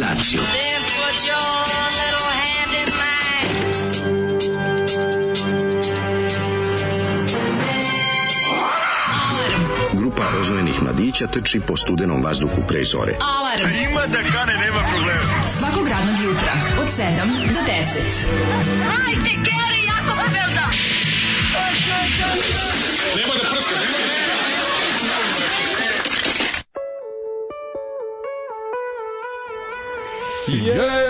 Lazio. Grupa rozvojenih mladića trči po studenom vazduhu pre zore. Alarm! A ima da kane, nema problema. Svakog radnog jutra, od 7 do 10. Hajde, Keri, jako se velda! Nemoj da prska, nemoj da prska! Yeah.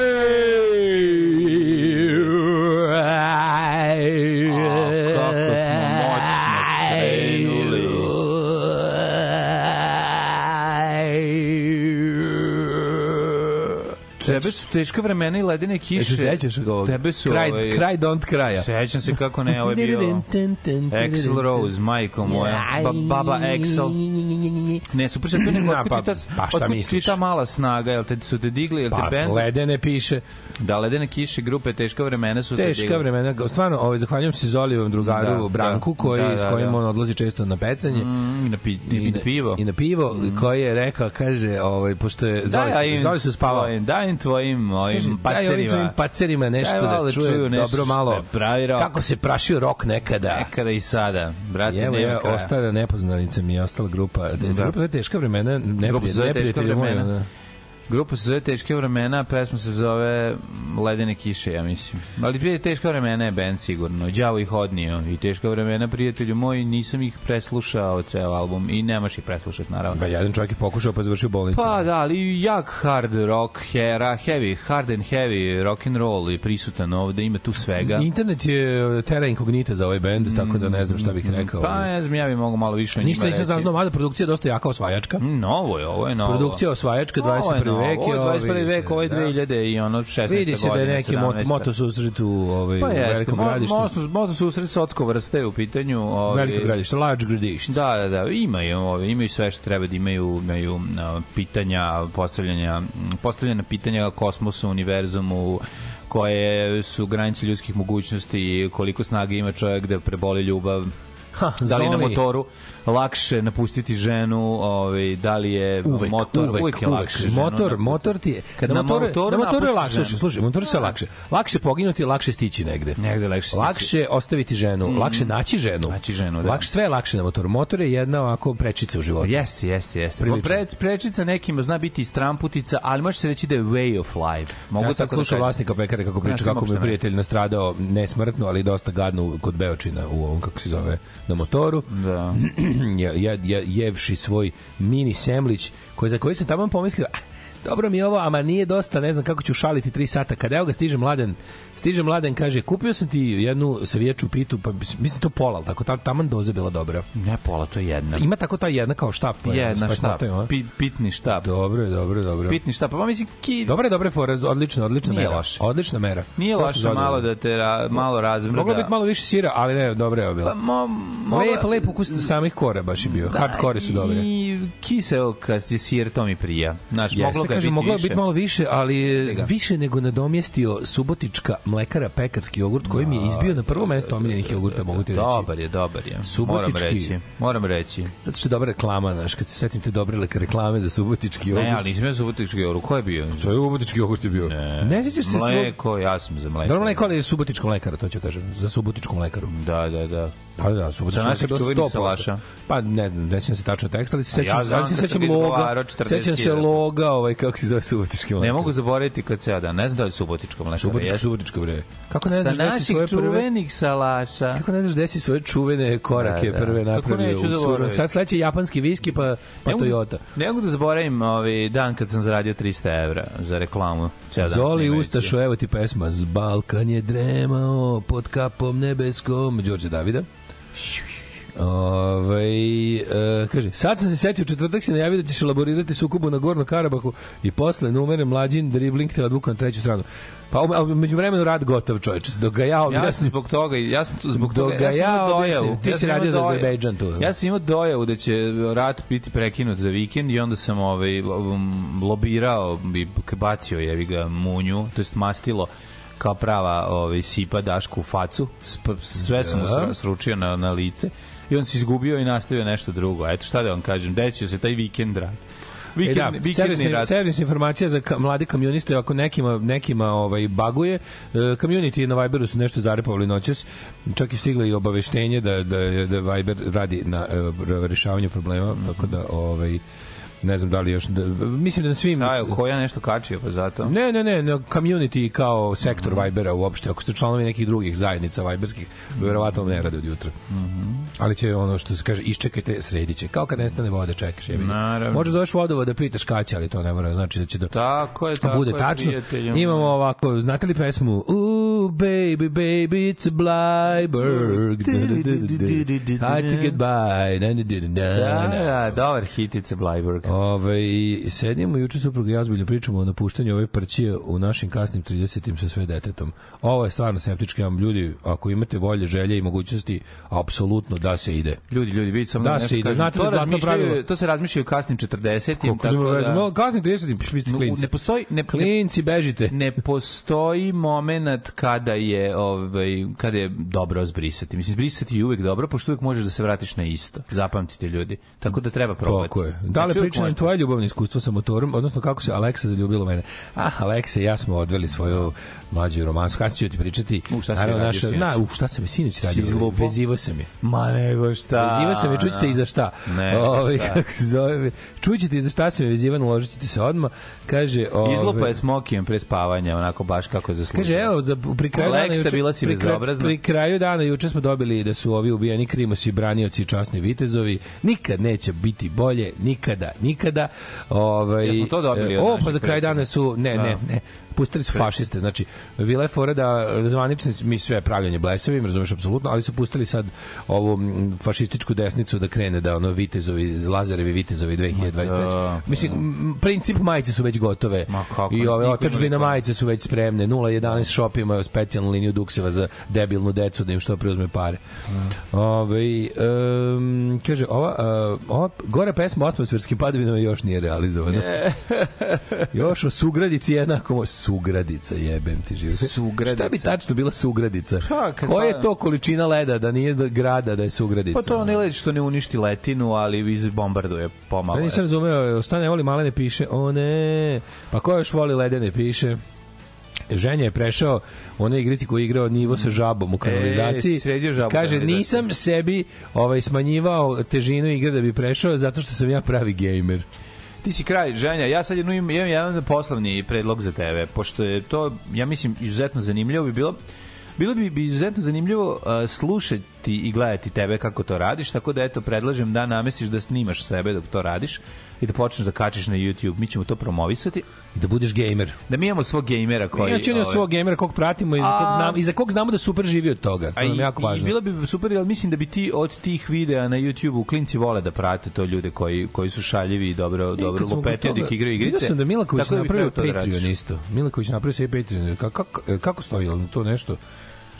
Teška vremena i ledene E, kiše. se sećaš ga ovog? Tebe su... kraj, ovaj, kraj don't kraja. Sećam se kako ne, ovo je bio Axel Rose, majko moja, ba, baba Axel. Ne, super se to nego, pa- ta, pa šta misliš? ta mala snaga, jel te su te digli, jel te Pa, bend? ledene piše. Da, ledene kiše, grupe, teška vremena su te Teška digli. vremena. Stvarno, ovaj, zahvaljujem se Zolivom drugaru Da, Branku, da, koji, da, s da, kojim da. on odlazi često na pecanje. Mm, I na, pi, i, na pivo. I na pivo, koji je rekao, kaže, ovaj, pošto je Zoli, im Zoli se spavao. tvojim- Daj im tvojim ovim Daj ovim tvojim pacerima. pacerima nešto Daj da da čuje čuju nešto dobro malo je pravi rok. kako se prašio rok nekada. Nekada i sada. Brate, evo ja, ostala nepoznanica mi je ostala grupa. Da. Da. Grupa je teška vremena, Grupa se neprijatelj, zove Teška vremena. Grupa se zove Teške vremena, pesma se zove Ledene kiše, ja mislim. Ali prije Teška vremena je band sigurno. Đavo ih odnio. I Teška vremena, prijatelju moj, nisam ih preslušao ceo album i nemaš ih preslušati, naravno. Ba, jedan čovjek je pokušao pa završio bolnicu. Pa da, ali jak hard rock, hera, heavy, hard and heavy rock and roll je prisutan ovde, ima tu svega. Internet je terra incognita za ovaj bend, tako da ne znam šta bih rekao. Pa ne znam, ja bih mogu malo više o njima Ništa nisam znao, mada produkcija je dosta jaka osvajačka. Mm, Novo je, ovo je novo. Produkcija osvajačka, 21. vek je Ovo je ovo, 21. vidi vek, se, ovo je da. 2000 i ono 16. Vidi se da je neki mot, 17.. moto susret u, ovaj, Pa jeste, velikom mo, gradištu. moto, moto susret socko vrste je u pitanju. Ovaj, Veliko gradište, large gradište. Da, da, da, imaju, ovaj, imaju sve što treba da imaju, imaju pitanja, postavljanja, postavljena pitanja kosmosu, univerzumu, koje su granice ljudskih mogućnosti i koliko snage ima čovjek da preboli ljubav Ha, da li na motoru lakše napustiti ženu, ovaj, da li je Uvek, motor, uvek, uvek je lakše ženu Motor, napustiti. motor ti je... Kad na motoru, motoru na motoru je lakše, ženu. slušaj, slušaj, motoru se lakše. Lakše poginuti, lakše stići negde. Negde lakše stići. Lakše ostaviti ženu, lakše naći ženu. Naći ženu, da. Lakše, sve je lakše na motoru. Motor je jedna ovako prečica u životu. Jeste, jeste, jeste. Pre, prečica nekima zna biti i stramputica, ali može se reći da je way of life. Mogu ja tako da slušao kažem. vlasnika pekare kako priča kako mu prijatelj nastradao nesmrtno, ali dosta gadno kod Beočina u ovom, kako se zove, na motoru. Da. je, je, je, jevši svoj mini semlić, koji, za koji sam tamo pomislio, "Ah, dobro mi je ovo, ama nije dosta, ne znam kako ću šaliti 3 sata. Kada evo ga stiže mladen, stiže mladen, kaže, kupio sam ti jednu saviječu pitu, pa mislim to pola, tako, tam, taman doza bila dobra. Ne pola, to je jedna. Ima tako ta jedna kao štap. pa je, Jedna pa štap. a? Pi, pitni štap. Dobro, je, dobro, je, dobro. Pitni štap. Pa mislim, ki... Dobre, dobre fore, odlično, odlična Nije mera. loše. Odlična mera. Nije loše malo da te ra, malo razmrda. Moglo biti malo više sira, ali ne, dobro je ovo bilo. Pa, mo, mogla- Lepo, lepo ukus samih kora baš je bio. Hard kore su dobre. I kiseo kad sir, to mi prija. Znaš, moglo ga kažem, moglo je biti malo više, ali ga. više nego nadomjestio Subotička mlekara pekarski jogurt koji mi je izbio na prvo mesto omiljenih jogurta, mogu ti reći. Dobar je, dobar je. Moram Subotički- reći. Moram reći. Zato što je dobra reklama, znaš, kad se setim te dobre reklame za Subotički jogurt. Ne, ali nisam ja subotički jogurt. Ko je bio? To je Subotički jogurt je bio. Ne, ne sjećaš se svog... Mleko, ja sam za mleko. Dobro mleko, ali je Subotička mlekara, to ću kažem, za Subotičku mlekaru. Da, da, da. Pa da, naših mlekara čuvenih 100%. salaša. Pa ne znam, ne sjećam se tačno tekst, ali se A ja sećam, znam ali se sećam ga loga, izgovarao 40 sećam se loga, ovaj, kako se zove Subotički mlekar. Ne mogu zaboraviti kad se ja da. Ne znam da li subotička mlekara. Subotička. Subotička bre. Kako ne znaš gde si svoje prve... salaša. Kako ne znaš gde si svoje čuvene korake Da, da. prve napravio u suru? Sad sledeće japanski viski pa, pa Ne Toyota. Ne mogu da zaboravim ovaj dan kad sam zaradio 300 evra za reklamu. Ceo dan Zoli. Ustašo, evo ti pesma Z Balkan je dremao pod kapom nebeskom Đorđe Davida Ove, e, kaže, sad sam se setio, četvrtak si najavio da ćeš elaborirati sukobu na Gornom Karabahu i posle numere mlađin dribling te odvuka na treću stranu. Pa a među vremenu rad gotov čoveče. Dok ga ja Ja sam objasnim, zbog toga, ja sam zbog toga, ga ja sam ja objasnim, dojavu. ti ja si radio za. Azerbejdžan tu. Ja sam imao dojavu da će rat biti prekinut za vikend i onda sam ovaj, um, lobirao i bacio je ga munju, to jest mastilo kao prava ovaj, sipa Dašku u facu. Sp sve sam mu Da. sru- sručio na, na lice i on se izgubio i nastavio nešto drugo. Eto šta da vam kažem, desio se taj vikend rad. E Vikend, da, vikendni servisna, rad. servisna informacija za ka, mlade kamioniste, ako nekima, nekima ovaj, baguje, e, community na Viberu su nešto zarepovali noćas, čak i stiglo i obaveštenje da, da, da Viber radi na e, rešavanju problema, tako da ovaj, ne znam da li još da, mislim da na svim Šta je, ko ja nešto kačio pa zato? Ne, ne, ne, na community kao sektor Vibera uopšte, ako ste članovi nekih drugih zajednica Viberskih, verovatno ne rade od jutra. Ali će ono što se kaže, iščekajte, srediće. Kao kad nestane vode, čekaš. Je Naravno. Možda zoveš vodovod da pitaš kada će, ali to ne mora znači da će da Tako je, tako bude je, tačno. prijatelju. Imamo ovako, znate li pesmu U baby, baby, it's a Blyberg. Hard to get by. Na, Da, da, dobar hitica Blyberg. Ove, sedimo juče supruga i ozbiljno pričamo o napuštanju ove prćije u našim kasnim 30-im sa sve detetom. Ovo je stvarno septički vam ljudi, ako imate volje, želje i mogućnosti, apsolutno da se ide. Ljudi, ljudi, vidite samo Da nešto se ide. kažem. Znate to da zlatno pravilo? To se razmišlja u kasnim 40-im, Koliko nema tako da... No, kasnim 30-im, šli ste klinci. Ne postoji ne, Klinci, bežite. ne postoji momenat kada je ovaj kada je dobro zbrisati. Mislim zbrisati je uvek dobro, pošto uvek možeš da se vratiš na isto. Zapamtite ljudi. Tako da treba probati. Tako je. Da li Znači, možete. tvoje ljubavno iskustvo sa motorom, odnosno kako se Aleksa zaljubila u mene? Ah, Aleksa ja smo odveli svoju mlađu romansku. Kasnije ću ti pričati. U, šta si Naravno, radio sinoć? Na, u, šta sam je sinoć radio? izlupao? Vezivo sam je. Ma nego šta. Vezivo sam je, čućete i za šta. Ne, kako se zove, čućete i za šta sam je vezivan, uložit ćete se odmah. Kaže, ovaj, Izlupa je smokijem pre spavanja, onako baš kako je zaslužio. Kaže, evo, za, pri kraju dana Aleksa, juče, bila si pri, bezobrazna. pri kraju dana juče smo dobili da su ovi ubijeni krimosi, branioci i časni vitezovi. Nikad neće biti bolje, nikada, nikada. Ovaj, Jesmo to dobili e, O, pa za kraj dana su, ne, Da. ne, ne, pustili su fašiste, znači bila je fora da zvanični mi sve pravljanje blesavim, razumeš apsolutno, ali su pustili sad ovu fašističku desnicu da krene da ono vitezovi, Lazarevi vitezovi 2023. da, Mislim, princip majice su već gotove Ma kako, i ove ima majice su već spremne. 011 shop ima specijalnu liniju dukseva za debilnu decu da im što preuzme pare. Ove, um, kaže, ova, uh, ova gore pesma o atmosferskim padavinama još nije realizovana. još o Sugradici jednako Sugradica, jebem ti živo. Sugradica. Šta bi tačno bila Sugradica? Pa, kad Koja je pada- to količina leda da nije da grada da je Sugradica? Pa to ne led što ne uništi letinu, ali izbombarduje pomalo. Ja nisam razumeo, stane voli malene piše, o ne, pa ko još voli ledene piše? Ženja je prešao onaj igriti koji je igrao nivo sa žabom u kanalizaciji. E, sredio žabu Kaže, nisam sebi ovaj, smanjivao težinu igre da bi prešao zato što sam ja pravi gejmer. Ti si kraj, Ženja, ja sad jednu imam, jedan poslovni predlog za tebe, pošto je to, ja mislim, izuzetno zanimljivo bi bilo, bilo bi, bi izuzetno zanimljivo uh, slušati i gledati tebe kako to radiš, tako da eto predlažem da namestiš da snimaš sebe dok to radiš i da počneš da kačiš na YouTube. Mi ćemo to promovisati. I da budeš gejmer. Da mi imamo svog gejmera koji... Ja ću od ovaj, svog gejmera kog pratimo i za kog, A- znam, i za kog znamo da super živi od toga. To A nam je i, jako i važno. bilo bi super, ali mislim da bi ti od tih videa na YouTube-u klinci vole da prate to ljude koji, koji su šaljivi i dobro, I dobro kod dok igraju igrice. Vidio sam da Milaković da napravio da. Patreon isto. Milaković napravio sebi Patreon. Kako, kako, kako stoji, to nešto?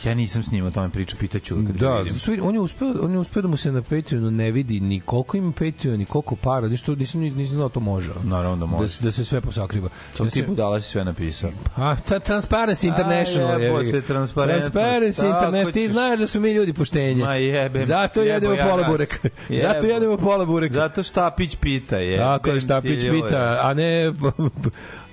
Ja nisam s njim o tome pričao, pitaću ga kad Da, vidim. vidi, on je uspeo, on je uspeo da mu se na Patreonu ne vidi ni koliko ima Patreon, ni koliko para, ništa, nisam, ni- nisam znao da to može. Naravno da može. Da, se- da se sve posakriva. To da ti se, budala si sve napisao. a, ta, Transparency International. A, jebote, ga. transparentnost, Transparency International. Ti znaš da su mi ljudi poštenje. Ma jebem, Zato jebo jedemo ja pola burek. Jebo. Zato jedemo pola burek. Zato Štapić pita je. Tako je, Štapić pita, a ne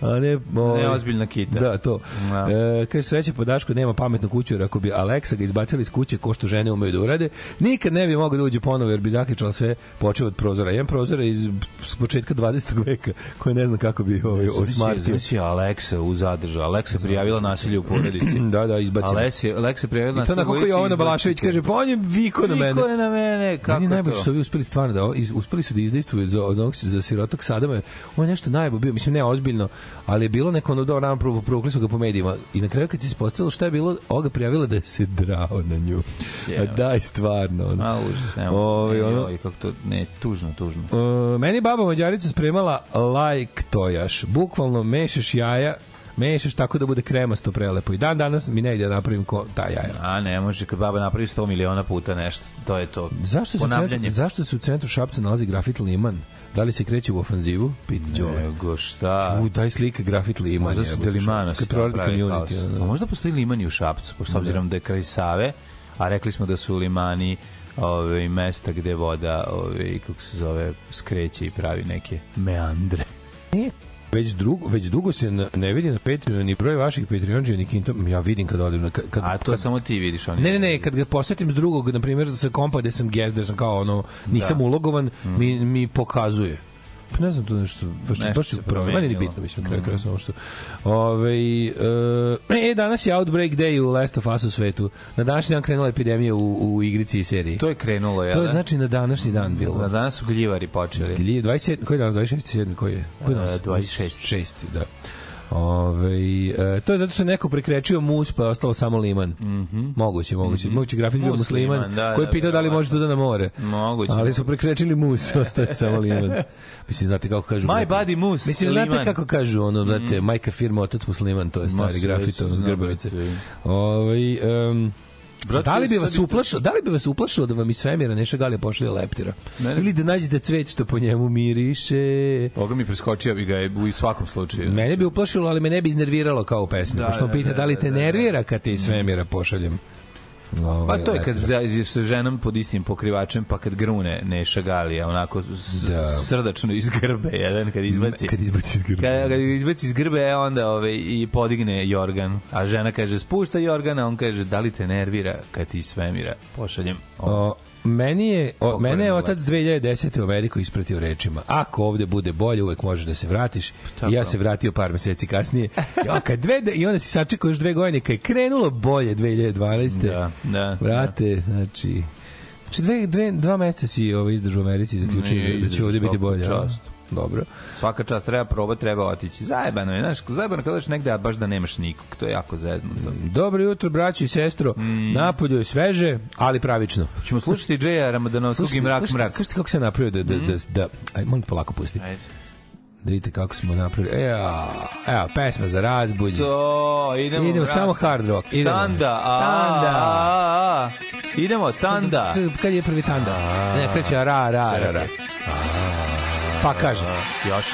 a ne, ovaj, Ne ozbiljna kita. Da, to. Da. E, kaže sreće po Dašku nema pametnu kuću, jer ako bi Aleksa ga izbacili iz kuće ko što žene umeju da urade, nikad ne bi mogao da uđe ponovo jer bi zaključala sve počeo od prozora. Jedan prozora iz s početka 20. veka koji ne znam kako bi ovaj osmartio. Znači si Aleksa u zadržu. Aleksa prijavila nasilje u porodici. Da, da, izbacila. Aleksa, Aleksa prijavila I to nasilje na u kako porodici. Jovana. Balašević kaže, pa on je viko na mene. Viko je na mene, kako Meni je najbolje to? što su ovi uspeli stvarno da iz- uspeli su da izdejstvuju za onog za sirotog Sadama. On je nešto najbolje bio, mislim ne ozbiljno, ali je bilo neko ono do nam prvo provukli su ga po medijima i na kraju kad se ispostavilo šta je bilo, ovoga prijavila da se drao na nju. A Jebe. daj stvarno. Ono. A, užas, evo. Ovaj, ono- joj, kako to, ne, tužno, tužno. Uh, meni baba Mađarica spremala like tojaš. Bukvalno mešaš jaja mešaš tako da bude kremasto prelepo. I dan danas mi ne ide da napravim ko, ta jaja. A ne može kad baba napravi 100 miliona puta nešto. To je to. Zašto se, centru, zašto se u centru Šapca nalazi grafit liman? Da li se kreće u ofanzivu? Pita Đole. Nego šta? U, daj slike grafit liman. Možda su Delimana kad proradi community. A možda postoji liman i u Šapcu, pošto s obzirom da je kraj Save, a rekli smo da su limani ove, mesta gde voda ove, kako se zove, skreće i pravi neke meandre. Već, drugo, već dugo se na- ne vidi na Patreonu ni broj vaših Patreonđija ni Kintom. Ja vidim kad odem na... Kad, kad, A to kad, samo ti vidiš. Oni Ne, ne, ne, kad ga posetim s drugog, na primjer, sa kompa gde sam guest, gde sam kao ono, nisam ulogovan, mi, mi pokazuje. Pa ne znam to nešto, baš, Nešto baš se je pravo. Meni ni promenilo. bitno, mislim, kraj kraja samo što. Ove, e, e, danas je Outbreak Day u Last of Us u svetu. Na današnji dan krenula epidemija u, u igrici i seriji. To je krenulo, jel? to je da? znači na današnji dan bilo. Da, danas su gljivari počeli. Glije, 27, koji je danas, 26. 7. koji je? Koji je danas? E, 26.. 6. da. Ove, e, to je zato što je neko prekrečio mus pa je ostalo samo liman. Mm -hmm. Moguće, moguće. Moguće grafit bio musliman, Musliman, da, koji je da, pitao da li verovatno. može da na more. Moguće. Ali su prekrečili mus, ostaje samo liman. Mislim, znate kako kažu. My body mus, Mislim, znate liman. kako kažu, ono, znate, majka firma, otac musliman, to je stari grafit, ono, zgrbavice. brate. Ovaj um, Brate, da li bi vas je uplašilo, da li bi vas uplašilo da vam iz svemira Neša Galija pošalje leptira? Mene- Ili da nađete cvet što po njemu miriše? Ovoga mi preskočio bi ga u svakom slučaju. Mene bi uplašilo, ali me ne bi iznerviralo kao u pesmi. Da, Da, pošto da, pita da, da, li da, te da, da. nervira kad te iz svemira pošaljem. Ovaj, Pa to je kad za, sa ženom pod istim pokrivačem, pa kad grune Neša Galija, onako s, Da. srdačno iz grbe, jedan kad izbaci. Kad izbaci iz grbe. Kad, kad izbaci iz grbe, e, onda ove, i podigne Jorgan. A žena kaže, spušta Jorgana, on kaže, da li te nervira kad ti svemira pošaljem ovo. O, meni je, o, mene je otac 2010. u Ameriku ispratio rečima. Ako ovde bude bolje, uvek možeš da se vratiš. Tako. I ja se vratio par meseci kasnije. Ja, kad dve, I onda si sačekao još dve godine, kad je krenulo bolje 2012. Da, da. Vrate, znači... Znači, dve, dve, dva meseca si ovaj, izdržao u Americi i zaključio da, da će ovde biti bolje. čast. Dobro. Svaka čast treba probati, treba otići. Zajebano je, znaš, zajebano kada dođeš negde, a baš da nemaš nikog. To je jako zeznuto. Dobro jutro, braćo i sestro. Mm. Napolju je sveže, ali pravično. Ćemo slušati Džeja Ramadanovskog i Mrak slušajte, Mrak. slušajte kako se napravio da, da, da, da, aj, molim polako pusti. Ajde. Da vidite kako smo napravili. Evo, evo pesma za razbuđe. To, idemo. Idemo samo hard rock. Idemo. Tanda, a, Tanda. a, a. Idemo, tanda. Kad je prvi tanda? Ne, kreće ra, ra, ra, ra. Pa kaže. Još.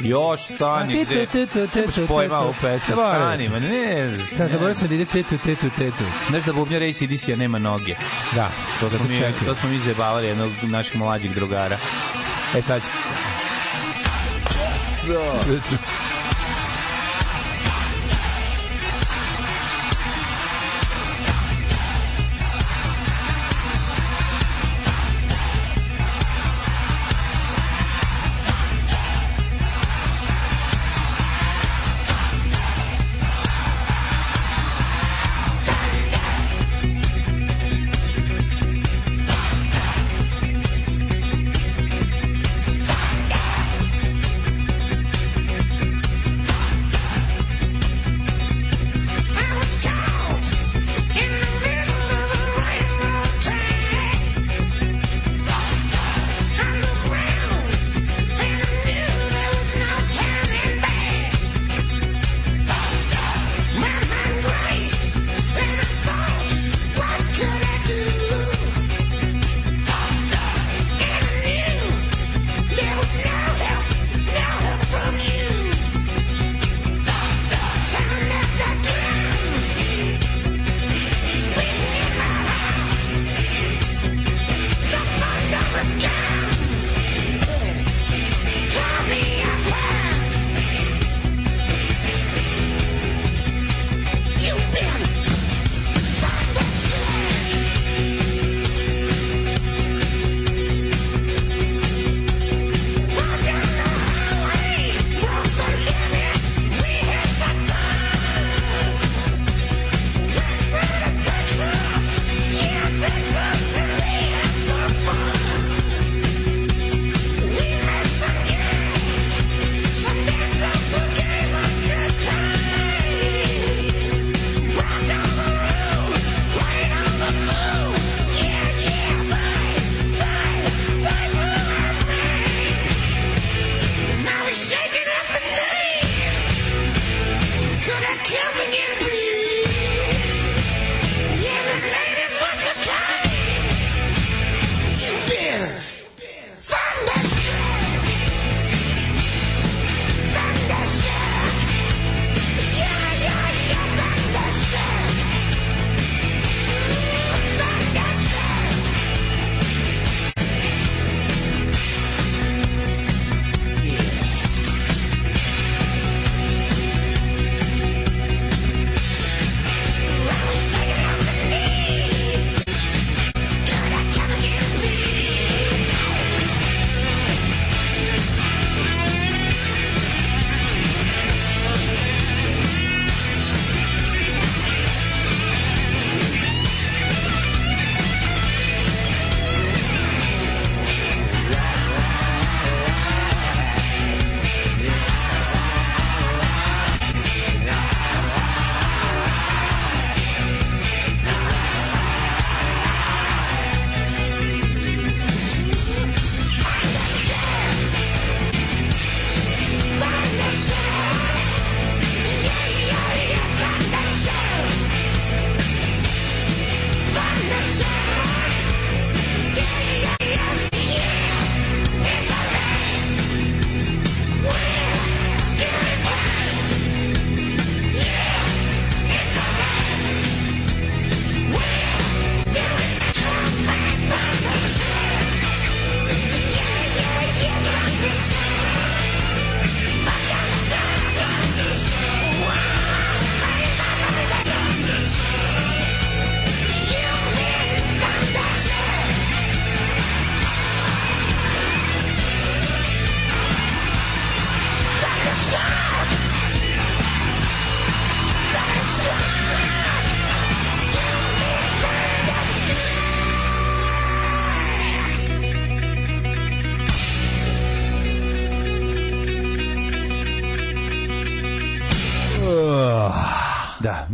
Još stani. gde? Nemaš pojma u pesmu. Stani, ma ne. Da, zaboravio sam da ide tetu, tetu, tetu. Znaš da bubnjar ACDC-a nema noge. Da, To smo, zato mi, to smo mi zajebavali jednog naših mlađih drugara. E sad će.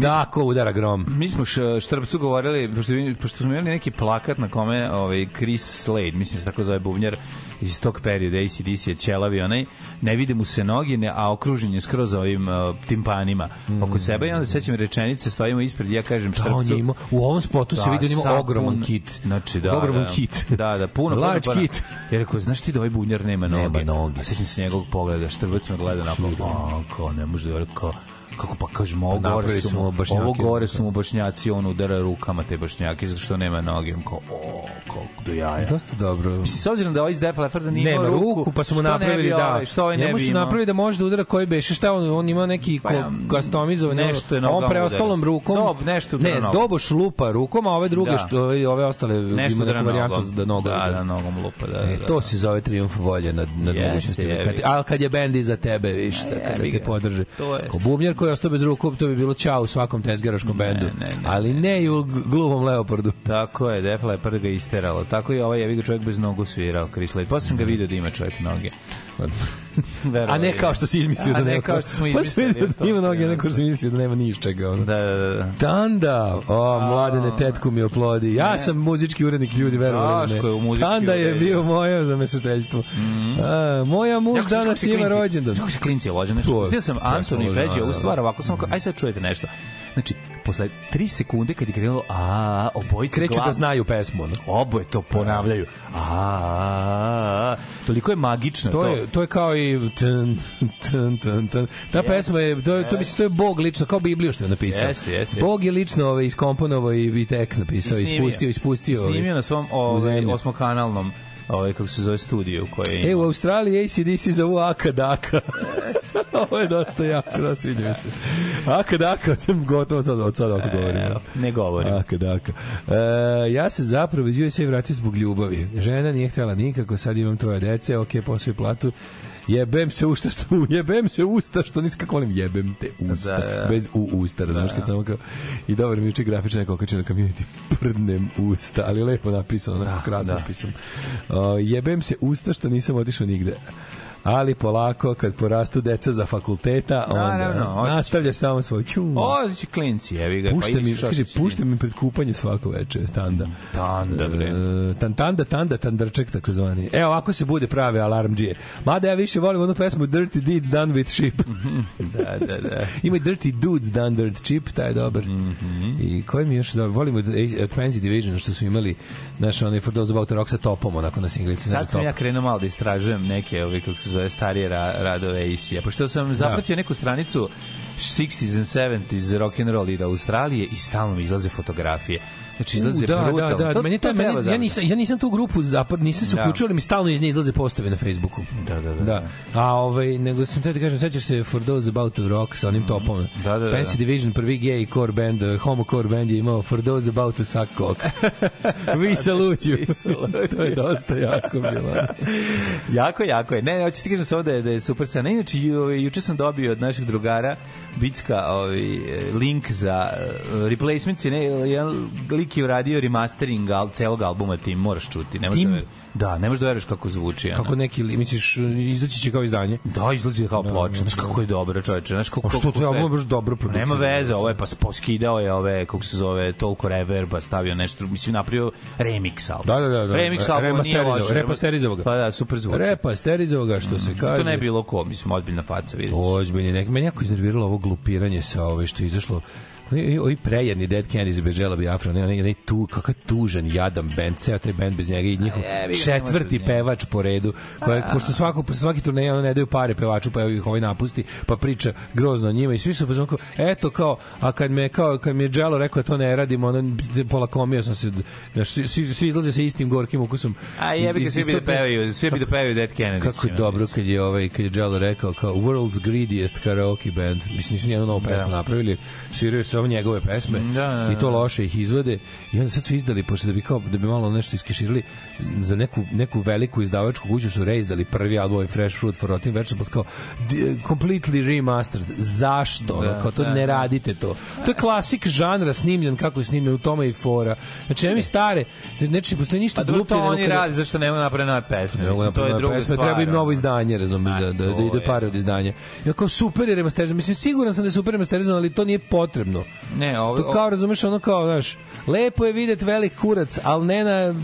Tako udara grom. Mi smo š, Štrpcu govorili, pošto, pošto smo imali neki plakat na kome ovaj, Chris Slade, mislim se tako zove bubnjar, iz tog perioda ACDC je ćelavi onaj, ne vide mu se noge, ne, a okružen je skroz ovim uh, timpanima oko sebe i onda se sećam rečenice, stojimo ispred i ja kažem Da, on je imao, u ovom spotu se Da, vidi da ima ogroman kit. Znači, da, ogroman da, kit. Da, da, puno, Large puno, puno. kit. Ja rekao, znaš ti da ovaj bunjar nema noge? Nema noge. A sećam se njegovog pogleda, štrbac me gleda na a, kao, ne može da je kao, kako pa kažemo, ovo gore Napravili su mu ovo gore su mu bašnjaci, on udara rukama te bašnjake, zato što nema noge, on kao, o, kao, do jaja. Dosta dobro. Mislim, s obzirom da ovaj iz Def Lepparda nije Nema imao ruku, pa su mu što napravili da. ovaj, što ovaj ne bi su napravili da može da udara koji beše. Šta on on ima neki Pa ja, customizovan nešto je on preostalom rukom. Dob, nešto Ne, doboš lupa rukom, a ove druge Da. što ove, ostale Nešto ima neku varijantu da nogom. Da, udara. da, nogom lupa, da, E, da, to da. se zove trijumf volje nad, nad mogućnostima. Kad, ali kad je bend iza tebe, viš, šta, kada jebi te podrže. Ko bubnjar koji je ostao bez ruku, to bi bilo čao u svakom tezgaraškom bendu. ne, ne, ali ne i u gluvom Leopardu. Tako je, Def Leppard ga isteralo. Tako je ovaj jevi ga čovjek bez nogu svirao, Chris Slade. Posle sam ga video da ima čovjek noge. A ne kao što si izmislio A da ne nema. kao što smo Pa izmislili, vidio da ima noge, da. neko što si mislio da nema ni čega. Ono. Da, da, da. Tanda, o, mladene tetku mi oplodi. Ja sam muzički urednik ljudi, verovali Daško je u muzički Tanda je bio moje zamešateljstvo. A, moja muž danas ima rođendan. Kako se klinci. Znači, je- pustio sam to je Antoni Peđe da, ovu da. stvar, ovako sam aj sad čujete nešto. Znači, posle 3 sekunde kad je krenulo, a, obojice Kreću glav- da znaju pesmu. Ono. Oboje to ponavljaju. A, toliko je magično to. To je, to je kao i tn, tn, tn, tn. Ta pesma je, to, je, to, mislim, to je Bog lično, kao Bibliju što je napisao. Jeste, jeste. Bog je lično ovaj, iskomponovao i, i tekst napisao, I snimio. ispustio, ispustio. ovaj, Snimio na svom ovaj, osmokanalnom ovaj, kako se zove studiju koji je E, u Australiji ACDC zovu Aka Daka. Ovo je dosta jako, da sviđa mi se. Aka Daka, sam gotovo sad, od sada ako govorim. Evo, ne govorim. Aka Daka. E, ja se zapravo iz USA vratio zbog ljubavi. Žena nije htjela nikako, sad imam troje dece, ok, posao platu. Jebem se usta što jebem se usta što nis kako volim jebem te usta Da, da. bez u usta razumeš kad samo kao i dobro mi uči grafična neko kače na community prdnem usta ali lepo napisano onako krasno da. napisano O, jebem se usta što nisam otišao nigde ali polako kad porastu deca za fakulteta onda Naravno, nastavljaš samo svoj ću O, će klinci, jevi ga. Pušta pa mi, kaže, pušta mi pred kupanje svako veče, tanda. Tanda, bre. E, tan, tanda, tanda, tandrček, tako zvani. Evo, ovako se bude prave alarmđije. Mada ja više volim onu pesmu Dirty Deeds Done with Sheep. Da, da, da. Ima i Dirty Dudes Done with Sheep, taj je dobar. Mhm. I koji mi još dobar? Volimo od, Pansy Division, što su imali, znaš, onaj For Those About Rock sa topom, onako na singlici. Sad sam top. ja krenuo malo da istražujem neke, ove, kako se zove, starije ra radove AC-a. Pošto sam zapratio neku stranicu 60s and 70s rock and roll ida Australije i stalno mi izlaze fotografije. Znači izlaze da, brutalno. da, da, To- meni to meni, ja, nisam, ja nisam tu grupu zapad, nisam se Da. uključio, ali mi stalno iz nje izlaze postovi na Facebooku. Da, da, da. Da. A ovaj nego sam te da kažem, sećaš se For Those About to Rock sa onim topom. Da, da, da. Fancy Division, prvi gay core band, uh, homo core band je imao For Those About to Suck Cock. We salute you. to je dosta jako bilo. jako, jako je. Ne, ne, hoću ti kažem samo da je, da je super scena. Inače, ju, juče sam dobio od naših drugara Bicka ovaj, link za uh, replacements. Ne, jedan lik je uradio remastering al, celog albuma Tim, moraš čuti. Ne Tim? da, ver- da, ne možeš da veruješ kako zvuči. ono. Kako neki, li- misliš, izaći će kao izdanje? Da, izlazi kao ploča. Znaš kako je dobro, čoveče. Znaš kako, A što to je album baš dobro produkcija. Nema veze, ovo je pa poskidao je ove, kako se zove, toliko reverba, stavio nešto, mislim, napravio remix album. Da, da, da, da. Remix album nije Remasterizovao- repasterizovao ga. Pa da, super zvuči. Repasterizovao ga, što se kaže. To ne bi bilo ko, mislim, ozbiljna faca, vidiš. Ozbiljni neki. Meni jako iznerviralo ovo glupiranje sa ove što je izašlo Ovi prejedni Dead Kennedys bez žela Biafra, ne, ne, ne, tu, kakav tužan, jadan band, ceo taj band bez njega i njihov četvrti pevač po redu, koja, pošto svako, posle svaki turnej ono ne daju pare pevaču, pa ih ovaj napusti, pa priča grozno o njima i svi su fazon kao, eto kao, a kad me, kao, kad mi je Dželo rekao da to ne radimo, ono, pola komio sam se, znaš, svi, svi izlaze sa istim gorkim ukusom. A jebi ga, svi bi da pevaju, svi bi da pevaju Dead Kennedy. Kako je dobro kad je ovaj kad je Jello rekao kao world's greediest karaoke band. Mislim nisu nijednu novu pesmu Da. napravili, sviraju samo njegove pesme Da, da, da. i to loše ih izvode i onda sad su izdali pošto da bi kao da bi malo nešto iskeširali za neku neku veliku izdavačku kuću su reizdali prvi album Fresh Fruit for Rotting Vegetables kao completely remastered. Zašto? Ono, kao to da, ne da. radite to. To je klasik žanra snimljen kako je snimljen u tome i fora. Znači, nema mi stare, znači, postoji ništa Pa gluplje. to oni kada- rade, zašto nema napravljene nove pesme? Ne Mislim, to je druga pesme, stvar. treba im novo izdanje, razumiješ, da, da, da ide pare od izdanja. Ja kao super je remasterizovano, mislim siguran sam da je super remasterizovano, ali to nije potrebno. Ne, ovo, To kao, razumeš, ono kao, znaš, lepo je videti velik kurac, ali ne na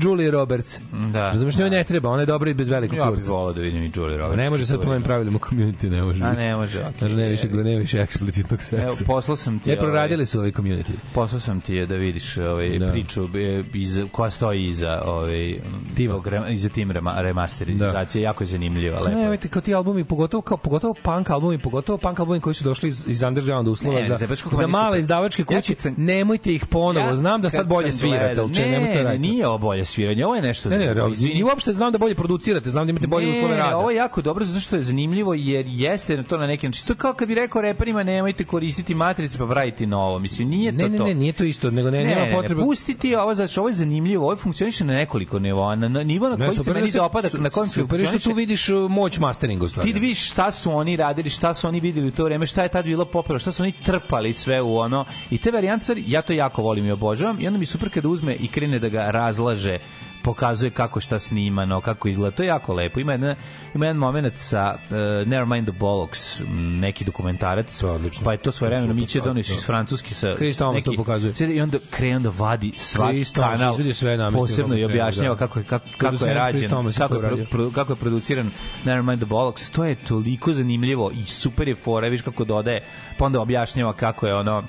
Julie Roberts. Da. Razumeš, njoj ne treba, ona je dobra i bez velikog ja bih kurca. volao da vidim i Julie Roberts. Ne može sad po mojim pravilima community, ne može. A ne može, okej. Znaš, ne više, ne više eksplicitnog Evo, seksa. poslao sam ti... Ne ovaj, proradili su ovaj community. Poslao sam ti je da vidiš ovaj, Da. priču e, iz, koja stoji iza, ovaj, Tima. rem- iza tim rema, remasterizacije. Jako je zanimljiva, lepo. Ne, vidite, kao ti albumi, pogotovo, kao, pogotovo punk albumi, pogotovo punk albumi koji su došli iz, iz underground uslova Ne, za, za male izdavačke Ja kuće, nemojte ih ponovo, Ja znam da sad bolje svirate, če, ne, nemojte ne, nije ovo bolje sviranje, ovo je nešto Ne, ne, ne, uopšte znam da bolje producirate, znam da imate bolje uslove rada. ovo je jako dobro zato što je zanimljivo jer jeste to na neki način. To kao kad bi rekao reperima nemojte koristiti matrice pa praviti novo. Mislim, nije to Ne, ne, to. ne, nije to isto, nego ne, Ne, nema ne, ne, potrebe. pustiti ovo, znači ovo je zanimljivo, ovo funkcioniše na nekoliko nivoa, na, na nivo na Ne, koji se meni da se- dopada, na kojem je što tu vidiš uh, moć masteringa u stvari. ti vidiš šta su oni radili, šta su oni videli u to vreme, šta je tad bilo popularno, šta su oni trpali sve u ono. I te varijante, ja to jako volim i obožavam i onda mi super kada uzme i krene da ga razlaže pokazuje kako šta snimano, kako izgleda. To je jako lepo. Ima jedan, ima jedan moment sa uh, Nevermind the Bollocks, neki dokumentarac. To odlično. Pa je to svoje Miće da, doneš da. iz Francuski sa Chris Thomas to pokazuje. Sjedi I onda krene onda vadi svaki Thomas kanal. izvodi sve namestio Posebno i objašnjava da. kako je, kako, kako je rađen, kako je, pro, kako je produciran Nevermind the Bollocks, to je toliko zanimljivo i super je fora, viš kako dodaje, pa onda objašnjava kako je ono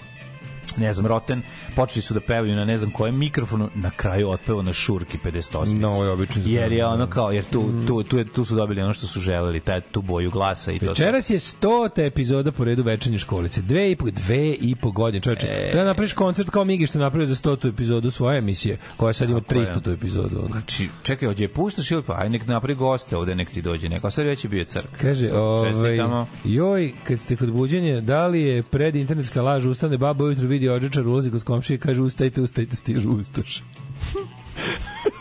ne znam, Roten, počeli su da pevaju na ne znam kojem mikrofonu, na kraju otpeva na šurki 58. No, je običan Jer je zbog, ono da. kao, jer tu, tu, tu, je, tu su dobili ono što su želeli, taj, tu boju glasa i to. Večeras je 100. epizoda po redu večernje školice. Dve i po, dve i po godine. Čovječe, E. treba napraviš koncert kao Migi što napravio za 100. epizodu svoje emisije, koja sad ima Tako je. 300. epizodu. ono. Znači, čekaj, ovdje je puštaš ili pa, aj nek napravi goste ovde, nek ti dođe neko. Sad već je bio crk. Kaže, ovaj, joj, kad ste kod buđenja, da li je pred internetska laž, ustane baba ujutru vidi odžečar, ulazi kod komšije i kaže, ustajte, ustajte, stižu ustaš.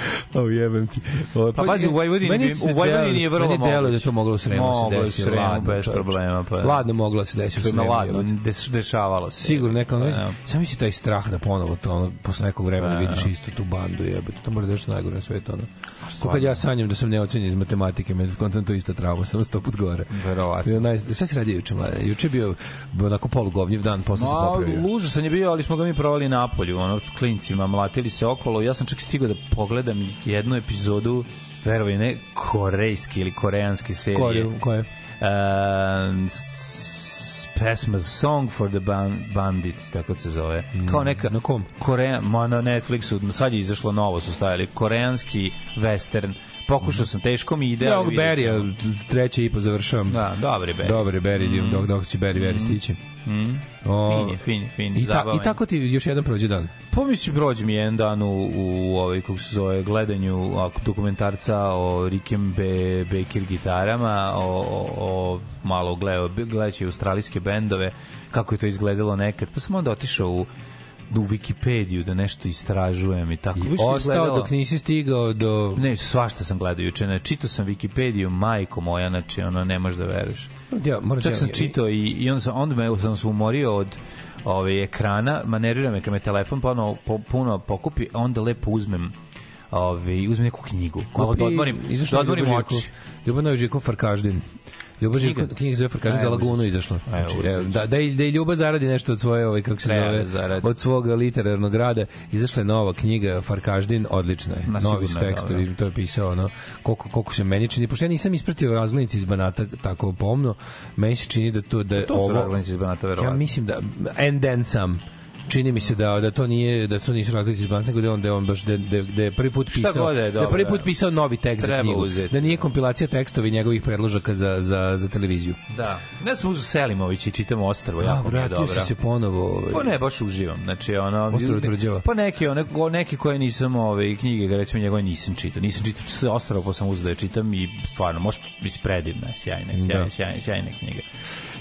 O, jebem ti. O, Pa pazi, u Vojvodini meni u Vojvodini je vrlo Meni deluje da moguće. to moglo u Sremu Moglo se je u desiti. Sremu ladno, bez problema, pa. Ladno moglo da se desiti u Sremu. ladno, dešavalo se. Sigurno neka ono, Evo. sam misli taj strah da ponovo to ono, posle nekog vremena Pa, vidiš da. istu tu bandu jebote, to mora da je nešto najgore na svetu ono. Ko kad ja sanjam da sam neocenjen iz matematike, me kontam to ista trauma, samo sto put gore. Verovatno. Naj... Šta si radio juče, mlade? Juče je bio onako polugovnjiv dan, posle se popravio. užasan je bio, ali smo ga mi provali na polju, ono, klincima, mlatili se okolo. Ja sam čak stigao da pogledam jednu epizodu, verovaj ne, korejski ili koreanske serije. Koje? Koje? S- pesma Song for the Ban- Bandits, tako se zove. Kao neka... na kom? Korean, ma na Netflixu, sad je izašlo novo, su stavili, koreanski western. Pokušao sam, teško mi ide. Vidjet Berija, treće i po završavam. Da, dobri Berry. Dobar je Berry, mm. dok, dok će Berry Berry stići. Mm. O, Fin je, fin je, fin je, I, ta, I tako ti još jedan prođe dan. Pa mislim, prođe mi jedan dan u, u ovaj, kako se zove, gledanju dokumentarca o Rickem Be, Baker gitarama, o, o, o malo gledao, gledajući australijske bendove, kako je to izgledalo nekad, pa sam onda otišao u u Wikipediju da nešto istražujem i tako. I Više ostao izgledalo- dok nisi stigao do... Ne, svašta sam gledao juče. Ne, čitao sam Wikipediju, majko moja, znači, ono, ne možeš da veruješ. Ja, moram Čak ti- sam čitao i, i onda sam, onda me sam se umorio od ove ekrana, manerira me kad me telefon puno, po, puno pokupi, onda lepo uzmem ove, uzmem neku knjigu. Malo da odmorim, da odmorim oči. Novi Živko Farkaždin. Ljubo Živko, Knjiga? knjiga zove Farkaždin za Lagunu izašla. Znači, da, da, i, da i Ljuba zaradi nešto od svoje, ovaj, kako se Treba zove, da zaradi. od svog literarnog rada. Izašla je nova knjiga Farkaždin, odlična je. Ma, Novi je tekstovi, to je pisao, ono, koliko, koliko se meni čini, pošto ja nisam ispratio razglednici iz Banata tako pomno, meni se čini da to, da je To su ovo... razglednici iz Banata, Ja verovatno. mislim da and then some čini mi se da da to nije da to nisu razlici iz nego da je on da on baš da da, da je prvi put pisao da je da je prvi put pisao novi tekst za knjigu uzeti, da nije kompilacija tekstova i njegovih predložaka za za za televiziju Da. Ne sam uzu Selimović i čitam Ostrvo, a jako mi je vratio si se ponovo ovaj. Pa ne, baš uživam. Znači, ono... Ostrvo tvrđava. Pa neki, one, neki koje nisam, ove, knjige, ga recimo njegove nisam čitao. Nisam čitao sve Ostrvo, pa sam uzeo da je čitam i stvarno, možda bi predivna, sjajna, sjajna, Da. sjajna, sjajna knjiga.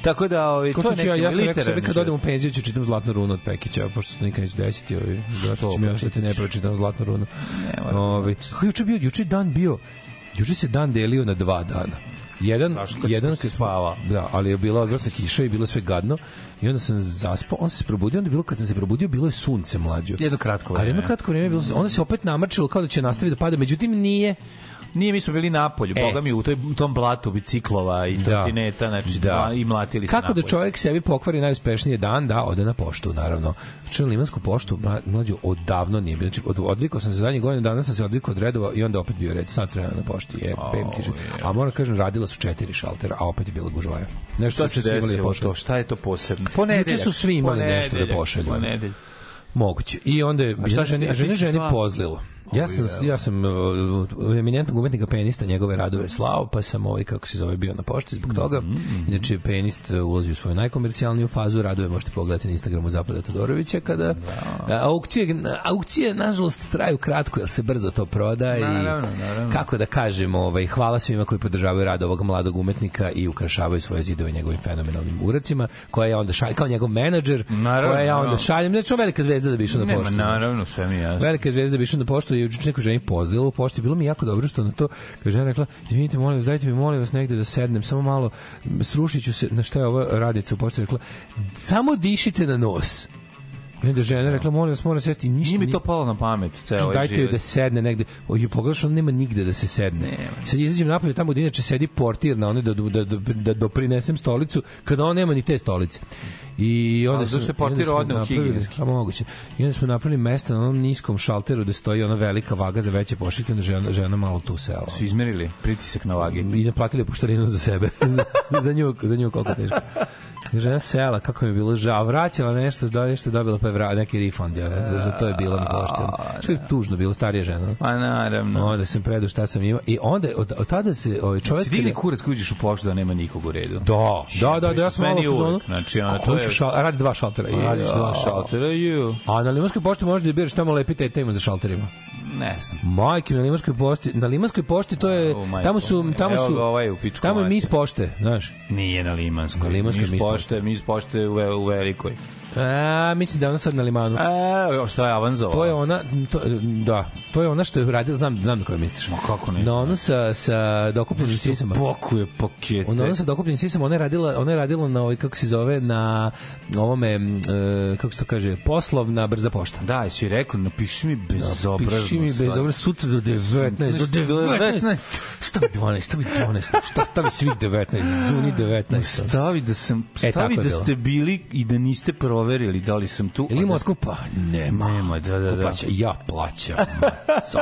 Tako da, Ko to je neki ja, ja sam rekao sebi kad odem u penziju ću čitam Zlatnu runu od Pekića, pošto se to nikad neće desiti, ovaj, zato ću mi ostati ne pročitam Zlatnu runu. moram Ovaj, kako juče bio, juče dan bio, juče se dan delio na dva dana. Jedan? Kad jedan si spavao? Da, ali je bila odvratna kiša i bilo sve gadno. I onda sam zaspao, on se probudio, onda je bilo kad sam se probudio bilo je sunce mlađo. Jedno kratko Ali jedno vreme. kratko vreme je bilo, onda se opet namrčilo kao da će nastaviti da pada, međutim nije Nije, mi smo bili napolju, E. boga mi, u toj, tom blatu biciklova i Da. trotineta, znači, Da. da. i mlatili se Kako da čovjek sebi pokvari najuspešniji dan, da, ode na poštu, naravno. Na limansku poštu, mla- mlađu, odavno nije bio. Znači, od, odvikao sam se zadnjih godina, danas sam se odvikao od redova i onda opet bio red, sad vremena na pošti. Je, pem ti živ- A moram kažem, radila su četiri šaltera, a opet je bila gužvaja. Nešto Šta se da desilo to? Šta je to posebno? Juče su svi imali nešto da Ponedeljak, pošalju. ponedeljak. Moguće. I onda je žena, ženi, ženi pozlilo. Ja sam, ja sam uh, eminentnog umetnika penista njegove radove slao, pa sam ovaj, kako se zove, bio na pošti zbog toga. Inače, penist uh, ulazi u svoju najkomercijalniju fazu, radove možete pogledati na Instagramu Zapada Todorovića, kada a, aukcije, aukcije, nažalost, traju kratko, jer se brzo to proda i Naravno, naravno. kako da kažem, ovaj, hvala svima koji podržavaju rad ovog mladog umetnika i ukrašavaju svoje zidove njegovim fenomenalnim uradcima, koje ja onda šaljem, kao njegov menadžer, Naravno, koje ja onda šaljem. Znači, on velika zvezda da bi išao na poštu. naravno, sve mi je jasno. Velika zvezda bi išao na poštu i juče neko ženi pozdravila u pošti. Bilo mi jako dobro što na to, kaže žena rekla, izvinite, molim vas, dajte mi, molim vas negde da sednem, samo malo, srušit ću se, na šta je ova radica u pošti rekla, samo dišite na nos. I onda žena rekla, molim vas, moram sesti, ništa Nije mi to palo na pamet, ceo ovaj dajte joj da sedne negde. O, pogledaš, on nema nigde da se sedne. Nema. Sad izađem napolje tamo gde inače sedi portir na one da, da, da, da doprinesem stolicu, kada on nema ni te stolice. I onda sam- zašto je portir odneo napravili- higijenski? A moguće. I onda smo napravili mesto na onom niskom šalteru da stoji ona velika vaga za veće pošiljke, onda žena, žena malo tu sela. Su izmerili pritisak na vagi. I naplatili poštarinu za sebe. za, za, nju, za nju koliko teško. I Žena sela, kako mi je bilo žao, vraćala nešto, do, nešto dobila pa je vra, neki refund, ja, za, za to je bilo na pošti. Što je tužno bilo, starija žena. Pa naravno. Onda sam predao šta sam imao i onda od, od tada se ovaj čovjek Si digli kada- kurac kad uđeš u poštu da nema nikog u redu. Da, da, da, da, ja sam malo Meni u fazonu. znači, Kako to je- šal, radi dva šaltera. Radiš Ja. dva šaltera, ju. A na Limanskoj pošti možeš da biraš tamo lepi teta ima za šalterima. Ne znam. Majke, na Limanskoj pošti, na Limanskoj pošti to je, O, majko tamo su, tamo Evo su, ga ovaj u pičku tamo je mis pošte, znaš. Nije na Limanskoj. Na Limanskoj mis pošte, mis pošte u, u Velikoj. A, mislim da je ona sad na Limanu. A, što je avanzovalo? To je ona, to, da, to je ona što je radila, znam, znam na koju misliš. Ma kako ne? Na onu sa, sa dokupljenim sisama. Pokuje pakete. Ona ona sa dokupljenim sisama, ona je radila, ona je radila na ovaj kako se zove na ovome e, kako se to kaže, poslovna brza pošta. Da, jesi joj rekao, napiši mi bezobrazno. Piši mi bez sad. obraz sutra do 19, do Do 19. Stavi 12, stavi 12, šta stavi svih 19, zuni 19. Stavi da sam E, stavi je da ste bili i da niste proverili da li sam tu. Ili ima da- otkupa? Nema. Nema, da, da, da. plaća? Ja plaćam. So.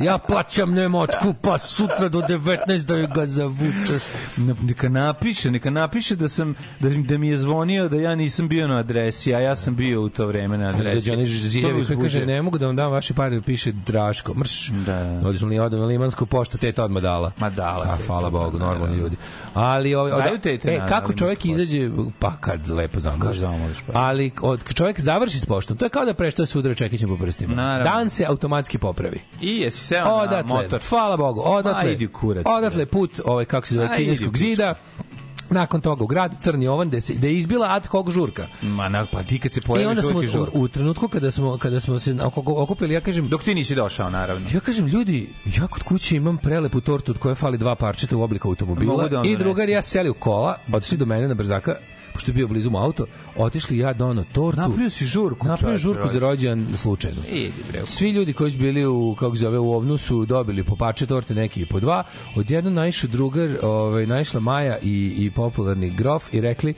Ja plaćam, nema otkupa, sutra do 19 da ga zavučeš. Na- neka napiše, neka napiše da sam da, da mi je zvonio da ja nisam bio na adresi, a ja sam bio u to vreme na adresi. To me ziljevi koji uzbuđuje. kaže ne mogu da vam dam vaše pare, piše Draško, mrš. Da, da. Odeš li odu na limansku poštu, teta odmah dala. Ma dala A, hvala Bogu, da, normalni da. ljudi. Ali ovaj od, e, kako čovjek izađe pa kad lepo zamoliš, pa. Ali od kad čovjek završi s poštom, to je kao da prešta se udara čekićem po prstima. Naravno. Dan se automatski popravi. I jesi seo na Odatle, motor. hvala Bogu, odatle. Ma, u kurac, odatle bre. put, ovaj kako se zove, kineskog zida. Nakon toga u grad Crni Ovan gde se da je izbila ad hoc žurka. Ma, na, pa ti kad se I pojaviš onda smo u, u trenutku kada smo kada smo se okupili, ja kažem Dok ti nisi došao, naravno. Ja kažem, ljudi, ja kod kuće imam prelepu tortu od koje fali dva parčeta u obliku automobila da i drugar i ja seli u kola, otišli do mene na brzaka, pošto je bio blizu mu auto, otišli ja dono tortu. Napravio si žurku, Napravio žurku za rođendan slučajno. Svi ljudi koji su bili u kako zove u ovnu su dobili po parče torte neki i po dva. Odjednom naišao drugar, ovaj naišla Maja i i popularni grof i rekli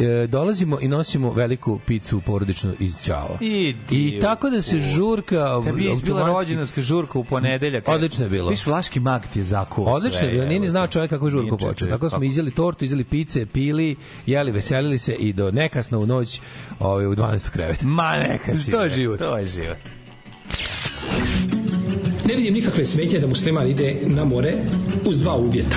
e, dolazimo i nosimo veliku picu porodičnu iz Ćao. I u- tako da se u- žurka Tebi je izbila automatski- rođendanska žurka u ponedeljak. Odlično je bilo. Viš, Vlaški mag ti je zakuo Odlično je bilo, nije ni znao čovjek kako je čovjek, počeo. Tako smo izjeli tortu, izjeli pice, pili, jeli, veselili se i do nekasno u noć ovaj, u 12. krevet. Ma neka si. To je život. To je život. Ne vidim nikakve smetnje da musliman ide na more uz dva uvjeta.